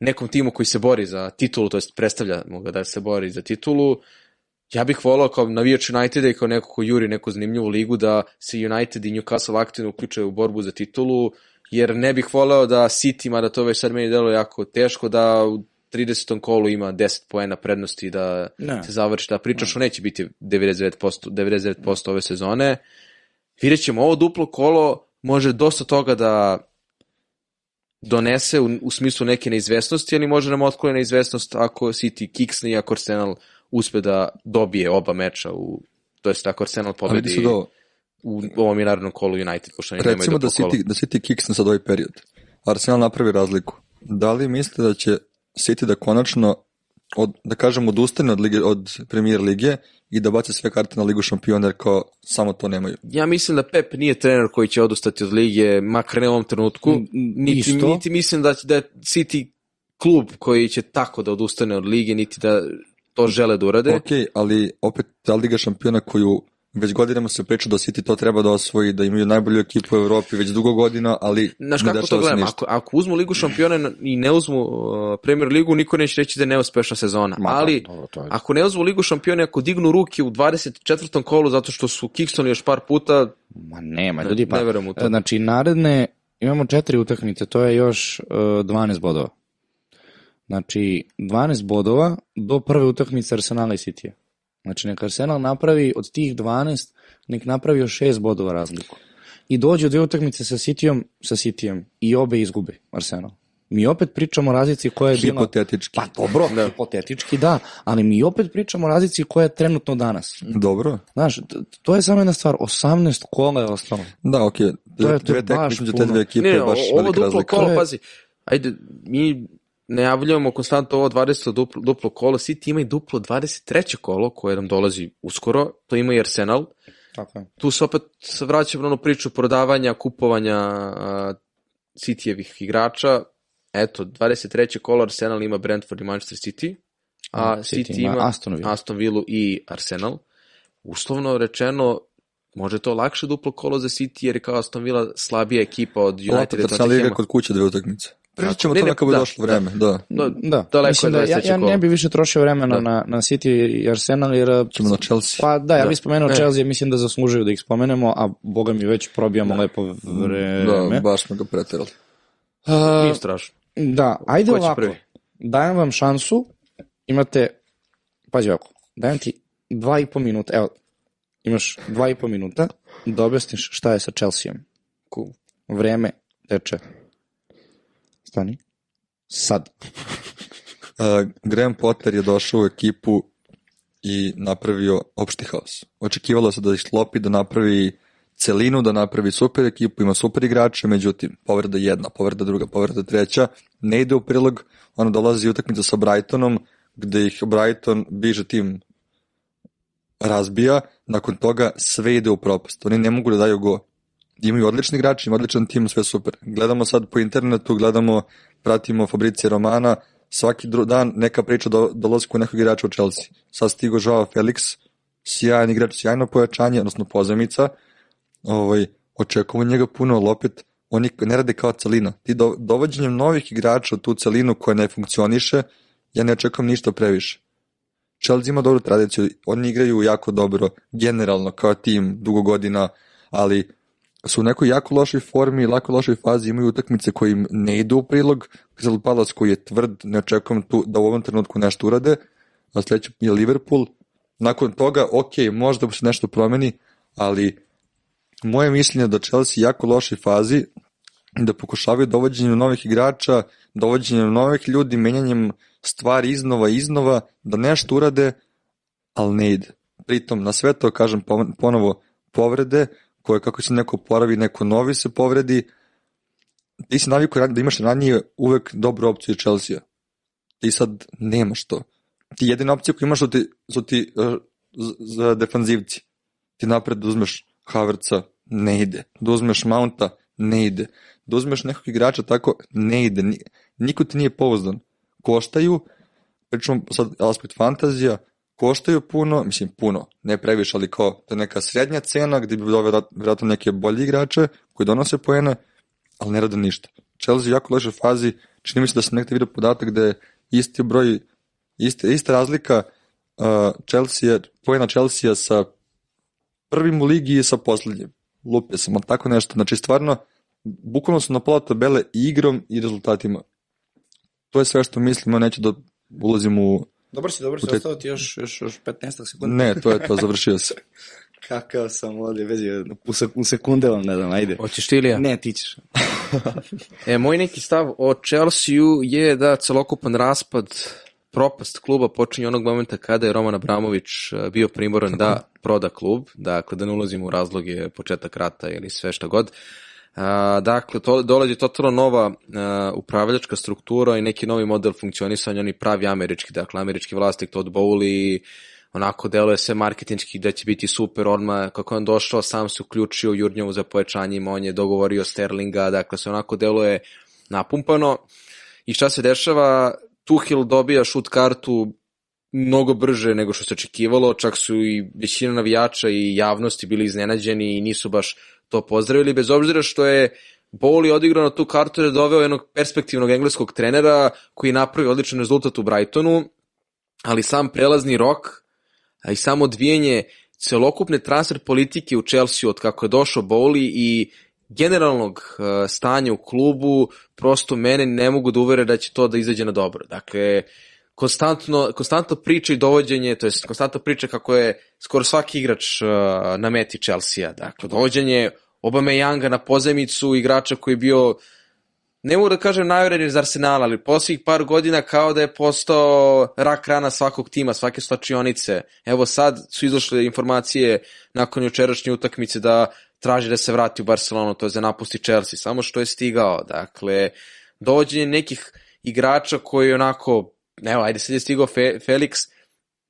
nekom timu koji se bori za titulu, to jest predstavlja moga da se bori za titulu, ja bih volao kao navijač Uniteda i kao neko ko juri neku zanimljivu ligu da se United i Newcastle aktivno uključaju u borbu za titulu, jer ne bih voleo da City, mada to već sad meni delo jako teško, da u 30. kolu ima 10 poena prednosti da ne. se završi ta priča, što neće biti 99%, 99% ove sezone. Vidjet ćemo, ovo duplo kolo može dosta toga da donese u, u smislu neke neizvestnosti, ali može nam otklone neizvestnost ako City kiksne i ako Arsenal uspe da dobije oba meča u to jest ako Arsenal pobedi u ovom i narednom kolu United, pošto oni Recimo da City, da City kiksne sad ovaj period. Arsenal napravi razliku. Da li mislite da će City da konačno od, da kažem, odustane od, lige, od premier lige i da bace sve karte na ligu šampiona jer kao samo to nemaju. Ja mislim da Pep nije trener koji će odustati od lige, makar ne u ovom trenutku. Niti, niti mislim da, će, da je City klub koji će tako da odustane od lige, niti da to žele da urade. Ok, ali opet ta liga šampiona koju već godinama se priča da City to treba da osvoji, da imaju najbolju ekipu u Evropi već dugo godina, ali Znaš kako to gledam, ako, ako uzmu Ligu šampiona i ne uzmu uh, Premier Ligu, niko neće reći da je neuspešna sezona. Ma, ali to, to je... ako ne uzmu Ligu šampiona, ako dignu ruke u 24. kolu zato što su kiksoni još par puta, Ma nema, ljudi, pa, ne u to. Znači, naredne, imamo četiri utakmice, to je još uh, 12 bodova. Znači, 12 bodova do prve utakmice Arsenala i City-a. Znači, neka Arsenal napravi od tih 12, nek napravi još 6 bodova razliku. I dođe u dve utakmice sa Cityom, sa Cityom i obe izgube Arsenal. Mi opet pričamo o razlici koja je bila... Hipotetički. Pa dobro, da. hipotetički da, ali mi opet pričamo o razlici koja je trenutno danas. Dobro. Znaš, to je samo jedna stvar, 18 kola je ostalo. Da, okej. Okay. To je, to dve tekme te dve ekipe ne, je baš ovo duplo kolo, pazi, ajde, mi najavljujemo konstantno ovo 20. duplo, duplo kolo, City ima i duplo 23. kolo koje nam dolazi uskoro, to ima i Arsenal. Tako je. Tu se opet vraćamo na ono priču prodavanja, kupovanja uh, Cityjevih igrača. Eto, 23. kolo Arsenal ima Brentford i Manchester City, a City, City ima Aston Villa. Aston Villa i Arsenal. Uslovno rečeno, može to lakše duplo kolo za City jer je kao Aston Villa slabija ekipa od United United i Arsenal igra Tottenhama. kod kuće dve utakmice. Pričat ćemo to ne, nekako bi da, došlo vreme, da. Da, Da, daleko mislim da ja, 23. ja ne bi više trošio vremena Da. na, na City i Arsenal, jer... Ćemo na Chelsea. Pa da, ja Da. bih spomenuo E. Chelsea, mislim da zaslužuju da ih spomenemo, a boga mi već probijamo lepo vreme. Da, baš smo ga preterali. A, Nije strašno. Da, ajde ovako. prvi? Dajem vam šansu, imate, pazi ovako, dajem ti dva i po minuta, evo, imaš dva i po minuta da objasniš šta je sa Chelseaom. Cool. Vreme teče. Stani. Sad. (laughs) Uh, Graham Potter je došao u ekipu i napravio opšti haos. Očekivalo se da ih sklopi, da napravi celinu, da napravi super ekipu, ima super igrače, međutim, povreda jedna, povreda druga, povreda treća, ne ide u prilog, ona dolazi utakmica sa Brightonom, gde ih Brighton biže tim razbija, nakon toga sve ide u propast. Oni ne mogu da daju go. Imaju odlični igrači, imaju odličan tim, sve super. Gledamo sad po internetu, gledamo, pratimo Fabricije Romana, svaki dan neka priča do dolazku nekog igrača u Chelsea. Sad stigo Joao Felix, sjajan igrač, sjajno pojačanje, odnosno pozemica. Ovaj, očekujemo njega puno, ali opet oni ne rade kao celina. Ti do, dovođenjem novih igrača u tu celinu koja ne funkcioniše, ja ne očekujem ništa previše. Chelsea ima dobru tradiciju, oni igraju jako dobro, generalno kao tim, dugo godina, ali su u nekoj jako lošoj formi, lako lošoj fazi, imaju utakmice koji im ne idu u prilog, Crystal Palace koji je tvrd, ne očekujem tu da u ovom trenutku nešto urade, a sledeći je Liverpool, nakon toga, ok, možda se nešto promeni, ali moje mišljenje je da Chelsea jako lošoj fazi, da pokušavaju dovođenjem novih igrača, dovođenjem novih ljudi, menjanjem stvari iznova i iznova, da nešto urade, ali ne ide. Pritom, na sve to, kažem po- ponovo, povrede, koje kako se neko poravi, neko novi se povredi, ti si navikao da imaš ranije uvek dobru opciju Chelsea. Ti sad nemaš to. Ti jedina opcija koju imaš su ti, su ti uh, z- za defanzivci. Ti napred da uzmeš Havertza, ne ide. Da uzmeš Mounta, ne ide. Da uzmeš nekog igrača tako, ne ide. Ni- Niko ti nije pouzdan. Koštaju, pričamo sad aspekt fantazija, koštaju puno, mislim puno, ne previše, ali kao je neka srednja cena gde bi bilo vjerojatno neke bolje igrače koji donose poene, ali ne rade ništa. Chelsea je jako lošoj fazi, čini mi se da sam nekada vidio podatak da je isti broj, iste, ista razlika uh, Chelsea, poena Chelsea sa prvim u ligi i sa poslednjim. Lupio sam, ali tako nešto. Znači, stvarno, bukvalno su na pola tabele igrom i rezultatima. To je sve što mislim, neću da ulazim u... Dobro si, dobro si, Okej. ostao ti još, još, još 15 sekundi. Ne, to je to, završio se. (laughs) Kakav sam ovdje, vezi, u, sek u sekunde vam ne znam, ajde. Hoćeš ti ili ja? Ne, ti ćeš. (laughs) E, moj neki stav o Chelsea-u je da celokupan raspad propast kluba počinje onog momenta kada je Roman Abramović e, bio primoran da proda klub, dakle da ne ulazimo u razloge početak rata ili sve šta god. Dakle, to, dolazi totalno nova a, upravljačka struktura i neki novi model funkcionisanja, oni pravi američki, dakle američki vlasnik Todd Bowley, onako deluje sve marketinčki da će biti super odmah, kako on došao, sam se uključio Jurnjovu za pojačanjima, on je dogovorio Sterlinga, dakle se onako deluje napumpano. I šta se dešava? Tuhil dobija šut kartu mnogo brže nego što se očekivalo, čak su i većina navijača i javnosti bili iznenađeni i nisu baš to pozdravili, bez obzira što je Bowley odigrao na tu kartu jer je doveo jednog perspektivnog engleskog trenera koji je napravio odličan rezultat u Brightonu, ali sam prelazni rok a i samo odvijenje celokupne transfer politike u Chelsea od kako je došao Bowley i generalnog uh, stanja u klubu, prosto mene ne mogu da uvere da će to da izađe na dobro. Dakle, konstantno, konstantno priča i dovođenje, to je konstantno priča kako je skoro svaki igrač uh, na meti Chelsea-a. Dakle, dovođenje Obame Younga na pozemicu, igrača koji je bio ne mogu da kažem najuredniji iz Arsenala, ali posljednjih par godina kao da je postao rak rana svakog tima, svake slačionice. Evo sad su izašle informacije nakon jučerašnje utakmice da traži da se vrati u Barcelonu, to je za napusti Chelsea, samo što je stigao. Dakle, dovođenje nekih igrača koji onako, evo, ajde sad je stigao Fe, Felix,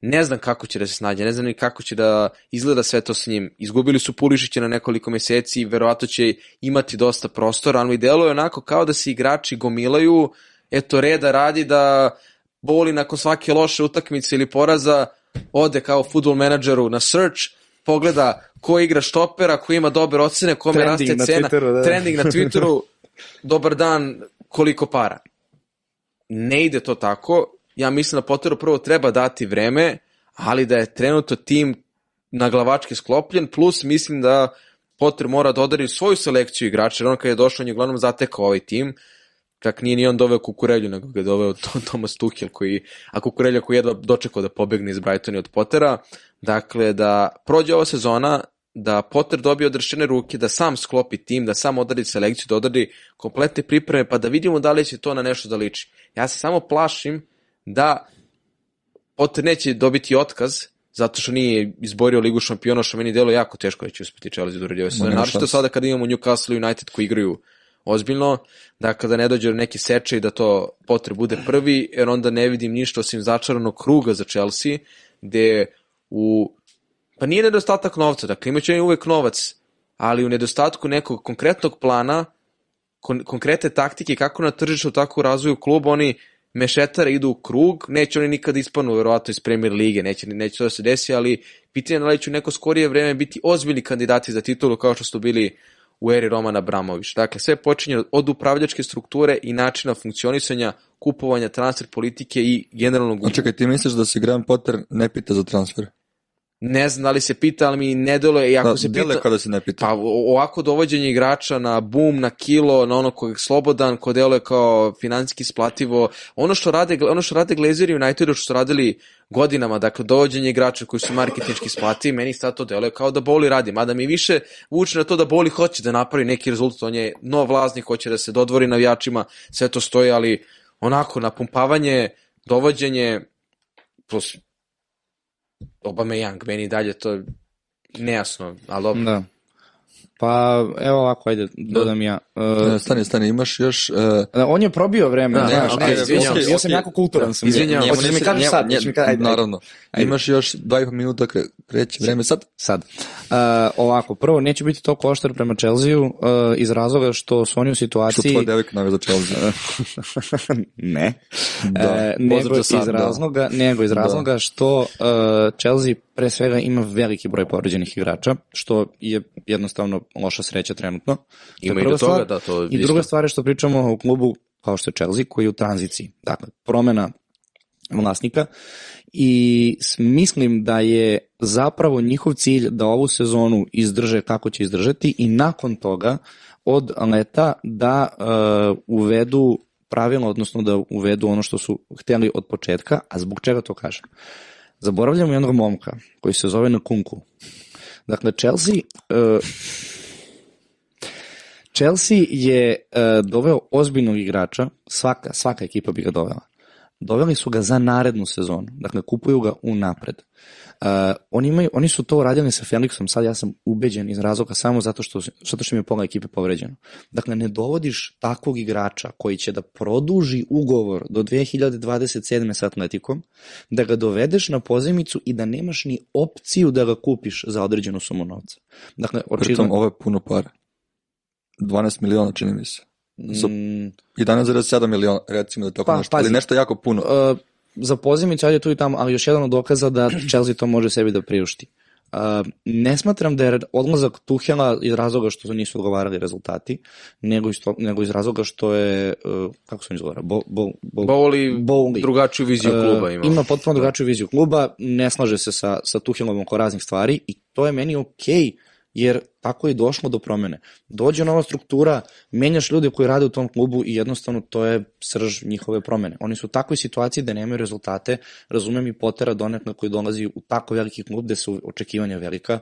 ne znam kako će da se snađe, ne znam ni kako će da izgleda sve to s njim. Izgubili su Pulišića na nekoliko meseci, verovatno će imati dosta prostora, ali mi deluje onako kao da se igrači gomilaju, eto reda radi da boli nakon svake loše utakmice ili poraza, ode kao futbol menadžeru na search, pogleda ko igra štopera, ko ima dobre ocene, kome raste cena, Twitteru, da. trending na Twitteru, dobar dan, koliko para. Ne ide to tako, ja mislim da Potteru prvo treba dati vreme, ali da je trenutno tim na glavački sklopljen, plus mislim da Potter mora da odari svoju selekciju igrača, jer on kad je došao, on je uglavnom zatekao ovaj tim, čak nije ni on doveo Kukurelju, nego ga je doveo (laughs) Thomas Tuchel, koji, a Kukurelja koji jedva dočekao da pobegne iz Brightona od Pottera, dakle da prođe ova sezona, da Potter dobije odrešene ruke, da sam sklopi tim, da sam odredi selekciju, da odredi kompletne pripreme, pa da vidimo da li će to na nešto da liči. Ja se samo plašim da Potter neće dobiti otkaz zato što nije izborio ligu šampiona, što meni delo jako teško da će uspeti Chelsea da uredi ove sezone. Naravno sada kada imamo Newcastle United koji igraju ozbiljno, da kada ne dođe do neki sečaj da to Potter bude prvi, jer onda ne vidim ništa osim začaranog kruga za Chelsea, gde u... Pa nije nedostatak novca, dakle imaće uvek novac, ali u nedostatku nekog konkretnog plana, kon konkretne taktike kako na tržištu, tako u razvoju kluba, oni mešetare idu u krug, neće oni nikada ispanu verovatno iz Premier Lige, neće, neće to da se desi, ali pitanje da li će u neko skorije vreme biti ozbiljni kandidati za titulu kao što su bili u eri Romana Bramović. Dakle, sve počinje od upravljačke strukture i načina funkcionisanja, kupovanja, transfer politike i generalnog... A čekaj, ti misliš da se Graham Potter ne pita za transfer? Ne znam da li se pita, ali mi ne deluje, i ako da, se pita... kada se ne pita. Pa ovako dovođenje igrača na boom, na kilo, na ono kojeg slobodan, ko deluje kao financijski splativo, ono što rade, ono što rade Glazeri Unitedu, što su radili godinama, dakle, dovođenje igrača koji su marketinški splativi, meni sad to deluje kao da Boli radi, mada mi više vuče na to da Boli hoće da napravi neki rezultat, on je nov vlasnik, hoće da se dodvori navijačima, sve to stoji, ali onako, napumpavanje, dovođenje, plus Obama Young, meni dalje to nejasno, ali dobro. Da. Pa, evo ovako, ajde, dodam ja. Uh, stani, stani, imaš još... Uh... On je probio vreme, da, znaš, okay, ne, izvinjam, okay, ja sam jako kulturan. Sam izvinjam, Hoćeš da mi kažeš sad? Nje, mi kažeš, naravno. Ajde. Imaš još 2,5 minuta kreće vreme sad? Sad. Uh, ovako, prvo, neće biti to koštar prema Chelsea-u uh, iz razloga što su oni u situaciji... Što tvoja devika nave za Chelsea? (laughs) ne. Da, uh, nego, iz sad, da. razloga, da. nego iz da. razloga da. što uh, Chelsea pre svega ima veliki broj povređenih igrača, što je jednostavno loša sreća trenutno. Ima i do toga, da, to I druga stvar je što pričamo o klubu kao što je Chelsea, koji je u tranziciji. Dakle, promena vlasnika i mislim da je zapravo njihov cilj da ovu sezonu izdrže kako će izdržati i nakon toga od leta da uh, uvedu pravilno, odnosno da uvedu ono što su hteli od početka, a zbog čega to kažem? Zaboravljamo jednog momka koji se zove Nakunku. Dakle, Chelsea uh, Chelsea je uh, doveo ozbiljnog igrača, svaka, svaka ekipa bi ga dovela. Doveli su ga za narednu sezonu, dakle kupuju ga u napred. Uh, oni, imaju, oni su to uradili sa Felixom, sad ja sam ubeđen iz razloga samo zato što, zato što mi je pola ekipe povređeno. Dakle, ne dovodiš takvog igrača koji će da produži ugovor do 2027. sa Atletikom, da ga dovedeš na pozemicu i da nemaš ni opciju da ga kupiš za određenu sumu novca. Dakle, očigledno... Pritom, ovo je puno para. 12 miliona, čini mi se. Za 11,7 miliona, recimo da tako pa, nešto, pazi, ali nešto jako puno. Uh, za pozemicu, ajde tu i tamo, ali još jedan od dokaza da Chelsea to može sebi da priušti. Uh, ne smatram da je odlazak Tuhela iz razloga što nisu odgovarali rezultati, nego iz, to, nego iz razloga što je, uh, kako se mi izgovara, bo, bo, bo, drugačiju viziju kluba ima. Uh, ima potpuno drugačiju viziju kluba, ne slaže se sa, sa Tuhelom oko raznih stvari i to je meni okej okay jer tako je došlo do promene. Dođe nova struktura, menjaš ljude koji rade u tom klubu i jednostavno to je srž njihove promene. Oni su u takvoj situaciji da nemaju rezultate, razumem i Potera donekle koji dolazi u tako veliki klub gde su očekivanja velika,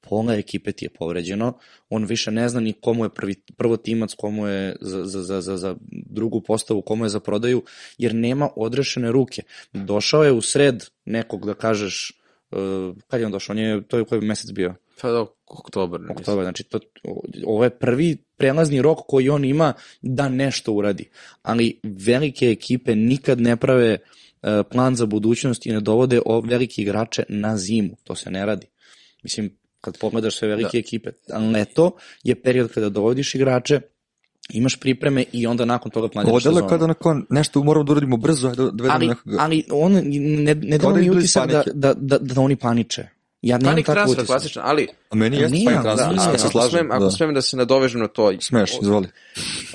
pola ekipe ti je povređeno, on više ne zna ni komu je prvi, prvo timac, komu je za, za, za, za drugu postavu, komu je za prodaju, jer nema odrešene ruke. Došao je u sred nekog, da kažeš, uh, kad je on došao, on je, to je koji mesec bio? Pa da, oktobar. ne oktobar, znači to, ovo je prvi prelazni rok koji on ima da nešto uradi. Ali velike ekipe nikad ne prave e, plan za budućnost i ne dovode o velike igrače na zimu. To se ne radi. Mislim, kad pogledaš sve velike da. ekipe, leto je period kada dovodiš igrače, imaš pripreme i onda nakon toga planiraš sezonu. deluje kada nakon nešto moramo da uradimo brzo, ajde da dovedemo ali, nekoga. ali on ne, ne da Kao da mi utisak da, da, da, da oni paniče. Ja nemam Panik tako transfer, utisak. klasičan, ali A meni jeste Nije, pa da, transfer, da, ja ako, se slažem. smem, ako da. smem da se nadovežem na to, Smeš, izvoli.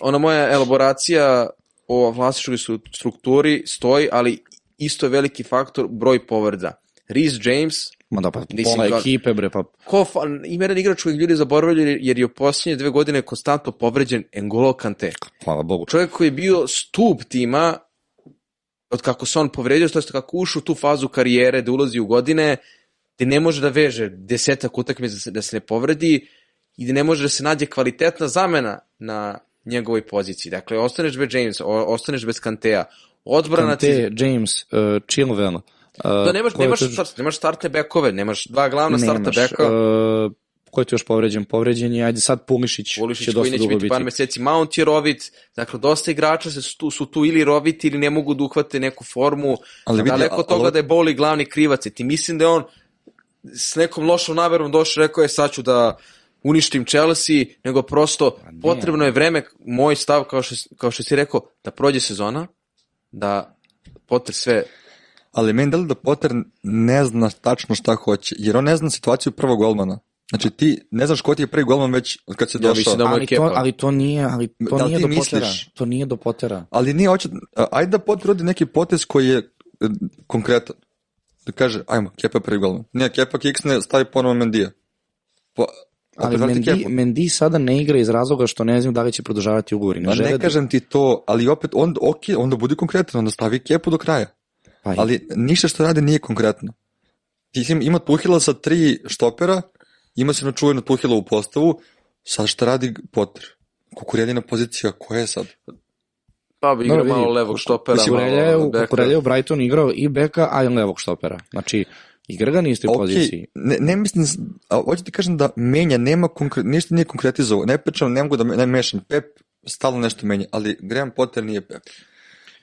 ona moja elaboracija o vlasničkoj stru- strukturi stoji, ali isto je veliki faktor broj povreda. Reese James, Ma da, pa Mislim, pola ekipe, bre, pa ko fa, ima jedan igrač kojeg ljudi zaboravljaju jer je u posljednje dve godine konstantno povređen Engolo Kante. hvala Bogu. Čovjek koji je bio stup tima od kako se on povredio, to je kako ušao u tu fazu karijere da ulazi u godine, gde ne može da veže desetak utakmica da se, da se ne povredi i da ne može da se nađe kvalitetna zamena na njegovoj poziciji. Dakle, ostaneš bez James, ostaneš bez Kantea, odbrana ti... Kante, James, uh, Chilwell. Uh, Da, nemaš, nemaš, to- start, nemaš startne bekove, nemaš dva glavna starta nemaš, beka. Uh, ko je tu još povređen? Povređen je, ajde sad Pulišić, Ulišić će dosta dugo biti biti. par meseci, Mount je rovit, dakle dosta igrača se su tu, su tu ili roviti ili ne mogu da uhvate neku formu, Ali ali vidi, daleko od ali- toga da je Boli glavni krivac, i ti mislim da je on s nekom lošom namerom došao i rekao je sad ću da uništim Chelsea, nego prosto Pa ne. potrebno je vreme, moj stav kao što, kao što si rekao, da prođe sezona, da Potter sve Ali meni delo da Potter ne zna tačno šta hoće, jer on ne zna situaciju prvog golmana. Znači ti ne znaš ko ti je prvi golman već od kad si Ja došao. mislim da ali, to, ali to nije, ali to Da nije do misliš? Pottera. To nije do Pottera. Ali nije hoće, a, ajde da Potter rodi neki potez koji je e, konkretan. Da kaže, ajmo, Kepa golman. Nije, Kepa kiksne, stavi ponovo Mendija. Pa, Ali Kepu. Mendy sada ne igra iz razloga što ne znam da li će produžavati ugovor. i Ne, žele ne da- kažem ti to, ali opet, on, ok, onda budi konkretan, onda stavi Kepu do kraja. Pa, Ali ništa što radi nije konkretno. Ti si ima Tuhila sa tri štopera, ima se na čuvenu Tuhila u postavu, sad šta radi Potter? Kukuredina pozicija, koja je sad? Pa bi igrao Dobro, malo levog štopera, Kukurelja je, malo u, je u Brightonu igrao i beka, a i levog štopera. Znači, igra ga na istoj Ok, poziciji. ne, ne mislim, a hoću ti kažem da menja, nema konkre, ništa nije konkretizovao, ne pričam, ne mogu da ne mešam, Pep stalno nešto menja, ali Graham Potter nije Pep.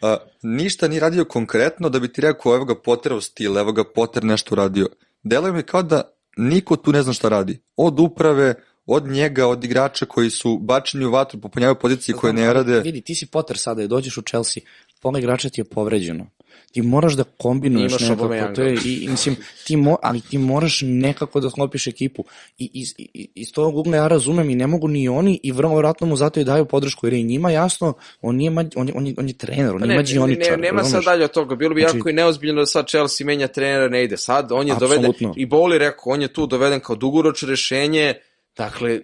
A, ništa nije radio konkretno da bi ti rekao evo ga Potter u stil, evo ga Potter nešto uradio. Deluje mi kao da niko tu ne zna šta radi. Od uprave, od njega, od igrača koji su bačeni u vatru, popunjavaju pozicije koje ne rade. Vidi, ti si Potter sada i dođeš u Chelsea, pola igrača ti je povređeno. Ti moraš da kombinuješ Imaš nekako, to je, i, mislim, ti mo, ali ti moraš nekako da sklopiš ekipu. I iz, i, iz tog ugla ja razumem i ne mogu ni oni i vrlo vjerojatno mu zato i daju podršku, jer je njima jasno, on, nije, mađ- on, je, on, je, on je trener, on Pa je ne, mađioničar. ne, nema sad dalje od toga. Bilo bi Znači- jako i neozbiljno da sad Chelsea menja trenera, ne ide. Sad on je doveden, Apsolutno. i Boli rekao, on je tu doveden kao dugoročno rešenje, dakle,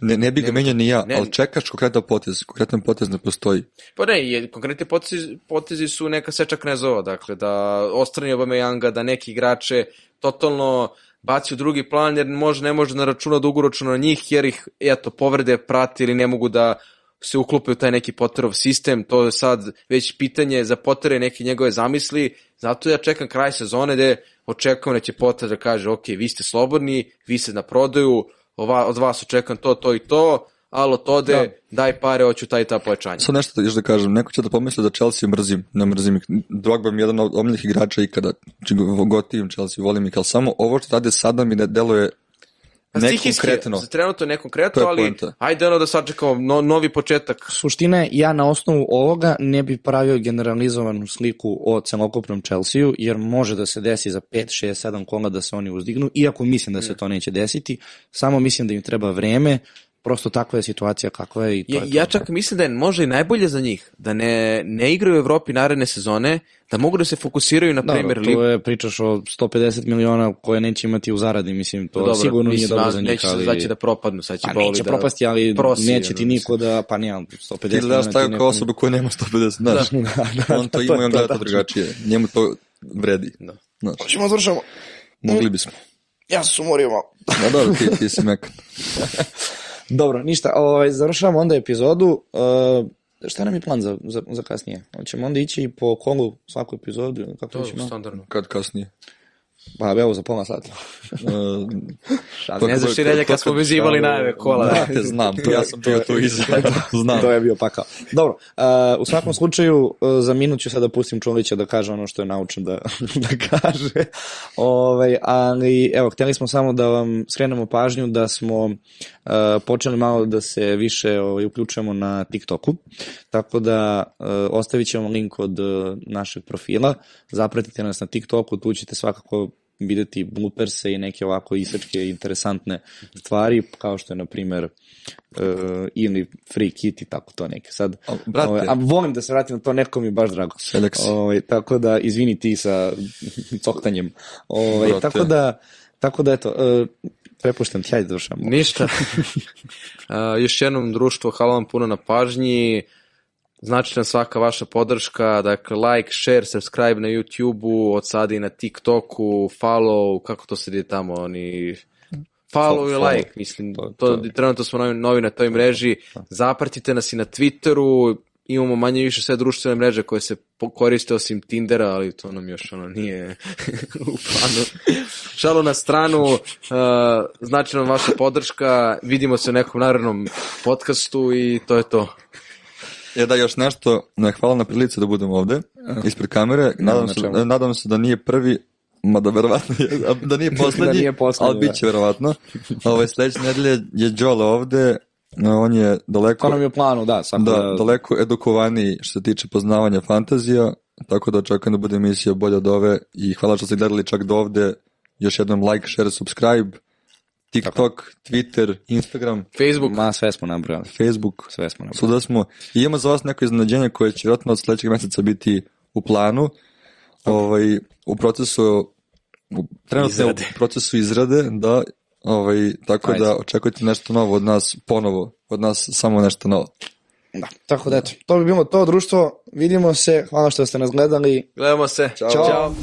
Ne, ne bi ga menjao ni ja, ne- ali čekaš konkretan potez. Konkretan potez ne postoji. pa ne, je, konkretni potezi, potezi su neka seča knezova, dakle, da ostrani Aubameyanga, da neki igrače totalno baci u drugi plan, jer može, ne može na računa dugoročno na njih, jer ih, eto, povrede prati ili ne mogu da se uklope u taj neki Potterov sistem, to je sad već pitanje za Pottere neke njegove zamisli, zato ja čekam kraj sezone gde očekujem da će Potter da kaže, ok, vi ste slobodni, vi ste na prodaju, ova, od vas očekam to, to i to, alo tode, Da. daj pare, hoću taj i ta pojačanja. Sad nešto još da kažem, neko će da pomisli da Chelsea mrzim, ne mrzim ih. Drogba mi je jedan od omiljenih igrača ikada, go- gotivim Chelsea, volim ih, ali samo ovo što rade sada mi ne deluje Pa stihijski, za trenutno To nekonkretno, je ali poenta. ajde ono da sačekamo no, novi početak. Suština je, ja na osnovu ovoga ne bi pravio generalizovanu sliku o celokupnom Chelsea-u, jer može da se desi za 5, 6, 7 kola da se oni uzdignu, iako mislim da se to neće desiti, samo mislim da im treba vreme, prosto takva je situacija kakva je i to Ja, je to. ja čak mislim da je možda i najbolje za njih, da ne, ne igraju u Evropi naredne sezone, da mogu da se fokusiraju na Dobro, Premier to League. je pričaš o 150 miliona koje neće imati u zaradi, mislim, to Dobro, sigurno nije mislim, dobro a za njih, Neće se ali... znači da propadnu, sad će Pa Boli neće da... propasti, ali prosi, neće ti niko da, pa nije, 150 Ti miliona. ti tako neko- kao osobu koja nema 150, znaš. (laughs) on to ima i on gleda to drugačije. Njemu to vredi. Da. Znaš, Hoćemo da završamo. mogli bismo. Ja sam se umorio malo. Da, dobro, ti, ti si mekan. (laughs) Dobro, ništa, ovaj, završavamo onda epizodu. Uh, šta nam je plan za, za, za kasnije? Hoćemo onda ići po kolu svaku epizodu? Kako To ćemo? je standardno. Kad kasnije. Pa evo za pola sata. (laughs) Uh, ne znaš i relje kad smo vezivali najave kola. Da, te znam, to ja sam bio tu iza. (laughs) (laughs) znam. to je bio pakao. Dobro, uh, u svakom slučaju uh, za minut ću sada pustim Čolića da kaže ono što je naučen da, da kaže. Ove, ovaj, ali evo, hteli smo samo da vam skrenemo pažnju da smo uh, počeli malo da se više ovaj, uključujemo na TikToku, tako da uh, ostavit ćemo link od uh, našeg profila, zapratite nas na TikToku, tu ćete svakako videti blooperse i neke ovako isečke interesantne stvari, kao što je, na primer, uh, ili free kit i tako to neke. Sad, a, brate, ovaj, a volim da se vratim na to, neko mi je baš drago. Ovaj, tako da, izvini ti sa (laughs) coktanjem. Ovaj, tako da, tako da, eto, uh, prepuštam ti, hajde da vršamo. Ništa. uh, (laughs) još jednom društvo, hvala vam puno na pažnji. Znači nam svaka vaša podrška, dakle like, share, subscribe na YouTube-u, od sada i na TikToku, follow, kako to se ide tamo, oni follow i like, mislim, to, to, to. trenutno smo novi, novi na toj mreži, zapratite nas i na Twitteru, imamo manje više sve društvene mreže koje se koriste osim Tindera, ali to nam još ono nije (laughs) u planu. Šalo na stranu, (laughs) uh, znači nam vaša podrška, vidimo se u nekom narednom podcastu i to je to. Je da još nešto, hvala na prilici da budem ovde, ispred kamere, nadam, se, nadam se da nije prvi, mada verovatno je, da nije (laughs) poslednji, da nije poslednji ali bit će da. verovatno. Ovaj, sledeće nedelje je Joel ovde, on je daleko... To nam je u planu, da. Sam da, da, daleko edukovaniji što se tiče poznavanja fantazija, tako da očekujem da bude emisija bolja od ove i hvala što ste gledali čak do ovde. Još jednom like, share, subscribe. TikTok. Twitter, Instagram, Facebook. Ma, sve smo nabrali. Facebook. Sve smo nabrali. Suda smo. I imamo za vas neko iznenađenje koje će vjerojatno od sledećeg meseca biti u planu. Ovaj, u procesu u, trenutno izrade. u procesu izrade, da, ovaj, tako Ajde. da očekujte nešto novo od nas ponovo, od nas samo nešto novo. Da, tako da eto, to bi bilo to društvo, vidimo se, hvala što ste nas gledali. Gledamo se. Ćao. Ćao.